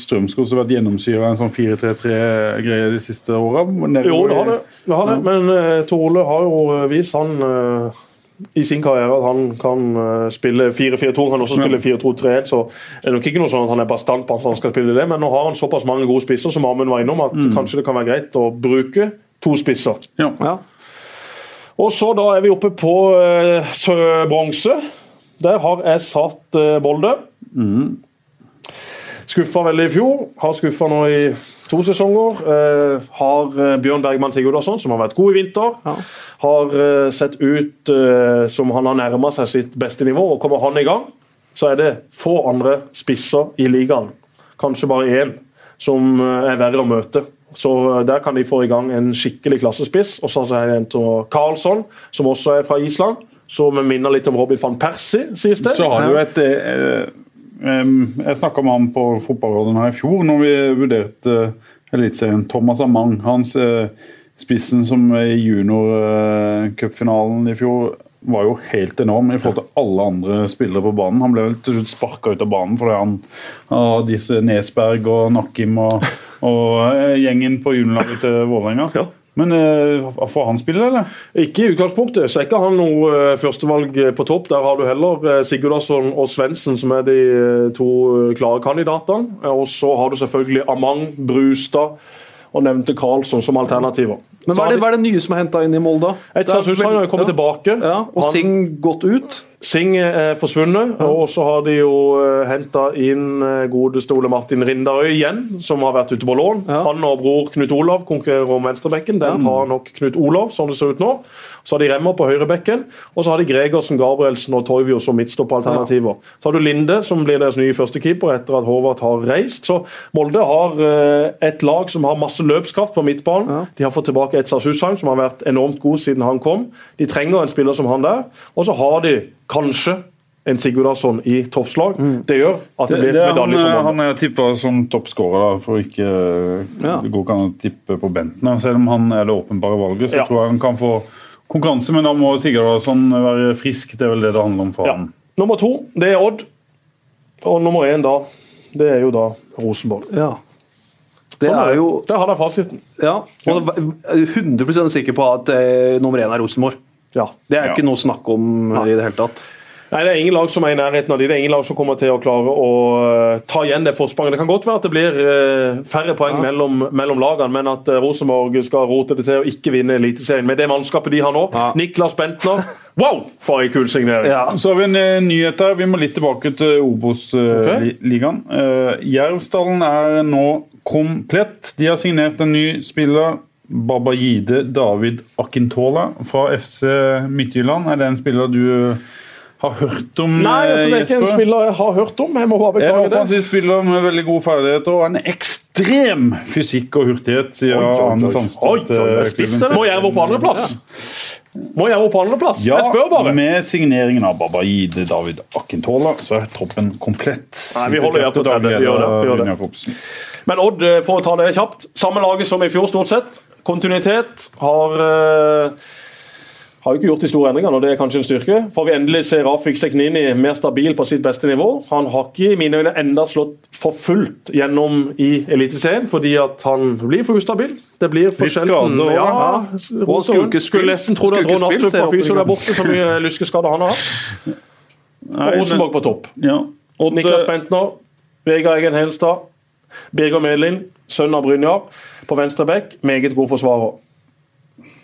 Strømskog som har vært gjennomsyra en sånn 4-3-3-greie de siste åra? Jo, det har det. det, har det. Men uh, Tor Ole har jo eh, vist han eh, i sin karriere at han kan eh, spille 4-4-2. Han kan også spille 4-2-3-1, så det er nok ikke noe sånn at han er bastant på at han skal spille det. Men nå har han såpass mange gode spisser som Amund var innom, at kanskje det kan være greit å bruke to spisser. Ja. Ja. Og så da er vi oppe på uh, bronse. Der har jeg satt eh, Molde. Skuffa veldig i fjor, har skuffa nå i to sesonger. Eh, har eh, Bjørn Bergman Sigurdasson, som har vært god i vinter, har eh, sett ut eh, som han har nærma seg sitt beste nivå. og Kommer han i gang, så er det få andre spisser i ligaen, kanskje bare én, som eh, er verre å møte. Så eh, Der kan de få i gang en skikkelig klassespiss. Og så har det en til Karlsson, som også er fra Island. Som minner litt om Robin van Persie, sies det. Så har du et eh, Jeg snakka med han på fotballrådet her i fjor, når vi vurderte eh, Eliteserien. Thomas Amang, hans eh, spissen som i juniorcupfinalen i fjor var jo helt enorm i forhold til alle andre spillere på banen. Han ble vel til slutt sparka ut av banen fordi han har disse Nesberg og Nakim og, og eh, gjengen på juniorlaget til Vålerenga. Ja. Men eh, får han spille, eller? Ikke i utgangspunktet, så er ikke han noe eh, førstevalg på topp. Der har du heller Sigurdasson og Svendsen, som er de eh, to eh, klare kandidatene. Eh, Og så har du selvfølgelig Amang, Brustad og nevnte Karlsson som alternativer. Men hva er det, hva er det nye som er henta inn i Molde? Et Hussein har kommet ja. tilbake. Ja, og Singh gått ut. Sing er forsvunnet, og så har de jo uh, henta inn eh, godeste Ole Martin Rindarøy igjen, som har vært ute på lån. Ja. Han og bror Knut Olav konkurrerer om venstrebekken. Den tar nok Knut Olav, sånn det ser ut nå. Så har de Remmer på høyrebekken, og så har de Gregersen, Gabrielsen og Toivio som midtstoppalternativer. Så har du Linde, som blir deres nye førstekeeper etter at Håvard har reist. Så Molde har eh, et lag som har masse løpskraft på midtbanen. De har fått tilbake Etzar Susain, som har vært enormt god siden han kom. De trenger en spiller som han der. Og så har de kanskje en Sigurdarsson i toppslag. Det gjør at det, blir medalje for Molde. han er tippa som toppskårer, for ikke Ja. Det går ikke an å tippe på Benten. Selv om han er det åpenbare valget, så Ja. tror jeg han kan få konkurranse. Men da må Sigurdarsson være frisk. Det er vel det det handler om for Ja. ham. Nummer to, det er Odd. Og nummer én da, det er jo da Rosenborg. Ja. Det Sånn er jo Der har jeg fasiten. Ja, og er 100 sikker på at eh, nummer én er Rosenborg. Ja. Det er Ja. ikke noe snakk om Nei. i det hele tatt. Nei, Det er ingen lag som er i nærheten av de. Det er ingen lag som kommer til å klare å eh, ta igjen det forspranget. Det kan godt være at det blir eh, færre poeng mellom, mellom lagene, men at eh, Rosenborg skal rote det til å ikke vinne Eliteserien med det mannskapet de har nå. Ja. Niklas Bentner. Wow, for ei kul signering! Ja. Så har vi en nyhet her. Vi må litt tilbake til Obos-ligaen. Jervsdalen er nå komplett. De har signert en ny spiller. Babajide David Akintola fra FC Midtjylland. Er det en spiller du har hørt om? Nei, altså, det er ikke en spiller jeg har hørt om. Jeg må bare beklage det. offensiv spiller med veldig gode ferdigheter og en ekstrem fysikk og hurtighet, sier Oi, oi, oi. Arne spiss, sin. Må Jerv opp på andreplass? Må Jerv opp på andreplass? Ja, jeg spør bare. med signeringen av Babaide David Akintola, så er troppen komplett. Nei, vi holder hjertet til det. Vi gjør det, vi gjør det. Men Odd, eh, for å ta det kjapt. Samme laget som i fjor, stort sett. Kontinuitet. Har eh, har jo ikke gjort de store endringene, og det er kanskje en styrke. Får vi endelig se Rafik Seknini mer stabil på sitt beste nivå. Han har ikke i mine øyne enda slått for fullt gjennom i Eliteserien, fordi at han blir for ustabil. Det blir for sjelden. Ja, Ja, skulle, skulle nesten tro det at Ron Astrup var fysio der borte, så mye lyskeskader han har Og Rosenborg på topp. Ja. Odd, Niklas Bentner, Vegard Eggen Helstad, Birger Medlin, sønn av Brynjar, på venstre bekk. Meget god forsvarer.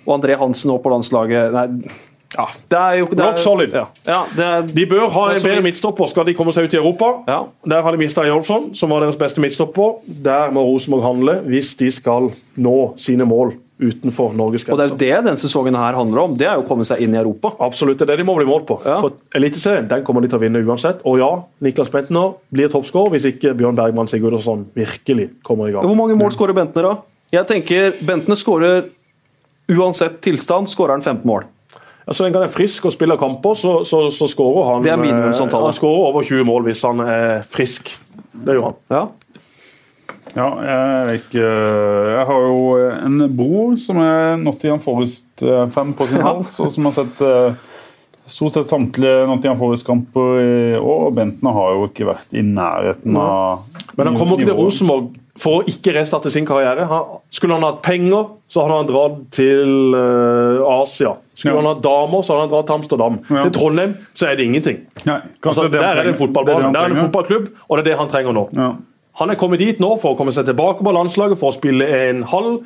Og André Hansen òg på landslaget Nei, ja, det er jo det er, Rock solid. Ja, ja er, De bør ha en bedre midtstopper skal de komme seg ut i Europa. ja. Der har de mista Jolfsson, som var deres beste midtstopper. Der må Rosenborg handle hvis de skal nå sine mål utenfor Norges Og det er jo det denne sesongen her handler om. Det er jo å komme seg inn i Europa. Absolutt, det er det de må bli målt på. Ja. For Eliteserien den kommer de til å vinne uansett. Og ja, Niklas Bentner blir toppskårer hvis ikke Bjørn Bergman Sigurdsson virkelig kommer i gang. Hvor mange mål skårer Bentner, da? Jeg tenker Bentner skårer uansett tilstand, skårer han 15 mål. Ja, så lenge han er frisk og spiller kamper, så, så, så skårer han Det er minimumsantallet. eh, Han skårer over 20 mål hvis han er frisk. Det gjør han. Ja. Ja, jeg er ikke Jeg har jo en bror som er Nottingham Forest 5 på sin hals, og som har sett eh, stort sett samtlige Nottingham Forest-kamper i år. Og Bentner har jo ikke vært i nærheten av Men han kommer ikke til. Rosenborg for å ikke restarte sin karriere. Han, skulle han hatt penger, så hadde han dratt til uh, Asia. Skulle Ja. han hatt damer, så hadde han dratt til Amsterdam. Ja. Til Trondheim så er det ingenting. Nei, Altså, det der er det en fotballbane, er der er det en fotballklubb, og det er det han trenger nå. Ja. Han er kommet dit nå for å komme seg tilbake på landslaget for å spille en halv,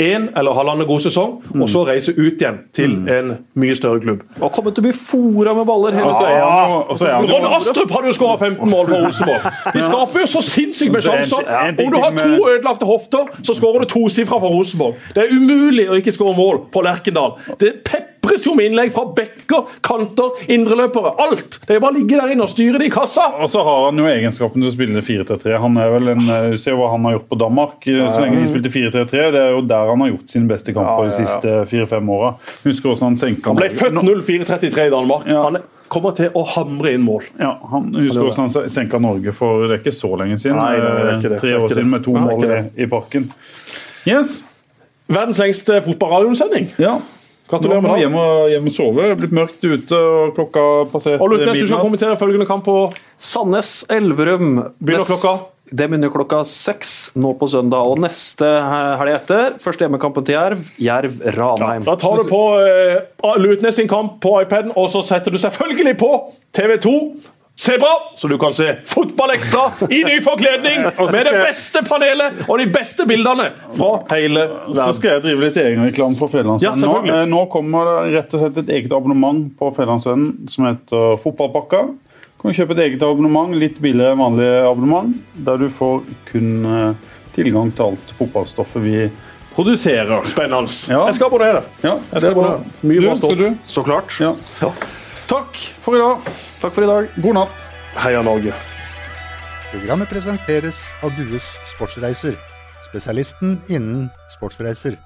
en eller halvannen god sesong, og så reise ut igjen til en mye større klubb. Og kommer til å bli fora med baller hele tida. så er han jo- og så er han jo- Ron Astrup hadde jo skåra 15 mål for Rosenborg! De skaper jo så sinnssykt med sjanser. Om du har to ødelagte hofter, så skårer du tosifra for Rosenborg. Det er umulig å ikke skåre mål på Lerkendal. Det jo med innlegg fra bekker, kanter, indreløpere. Alt! Det er bare å ligge der inne og styre det i kassa. Og så har han jo egenskapen til å spille 4-3-3. Han er vel en, eh, Se hva han har gjort på Danmark. eh, Så lenge de spilte 4-3-3. Det er jo der han har gjort sine beste kamper de siste fire-fem åra. Husker hvordan han senka Han ble født 04.33 i Danmark. Ja. Han kommer til å hamre inn mål. Ja, han husker hvordan han senka Norge for det er ikke så lenge siden. Nei, det er ikke det. Tre Det er år ikke siden det. med to Nei, mål i, i parken. Yes. Verdens lengste fotballradiosending. Ja. Gratulerer med det. hjem og, sove. Blitt mørkt ute, og klokka passert Og Lutnes, du skal kommentere følgende kamp på Sandnes Elverum. Begynner klokka? Det begynner klokka seks nå på søndag. Og neste helg etter, første hjemmekampen til Jerv, Jerv-Ranheim. Da tar du på uh, Lutnes sin kamp på iPaden, og så setter du selvfølgelig på TV2. Se bra, så du kan se Fotballekstra i ny forkledning med det beste panelet og de beste bildene fra hele verden. Så skal jeg drive litt egenreklame for Ja, Fedrelandsvennen. nå. Eh, nå kommer det rett og slett et eget abonnement på Fedrelandsvennen som heter Fotballpakka. Du kan kjøpe et eget abonnement, litt billigere enn vanlig abonnement, der du får kun eh, tilgang til alt fotballstoffet vi produserer. Spennende. Ja. Jeg skal abonnere. Ja, Jeg skal abonnere. Mye bra stoff. du? Så klart. Ja. Takk for i dag. Takk for i dag. God natt. Heia Norge. Programmet presenteres av Dues Sportsreiser, spesialisten innen sportsreiser.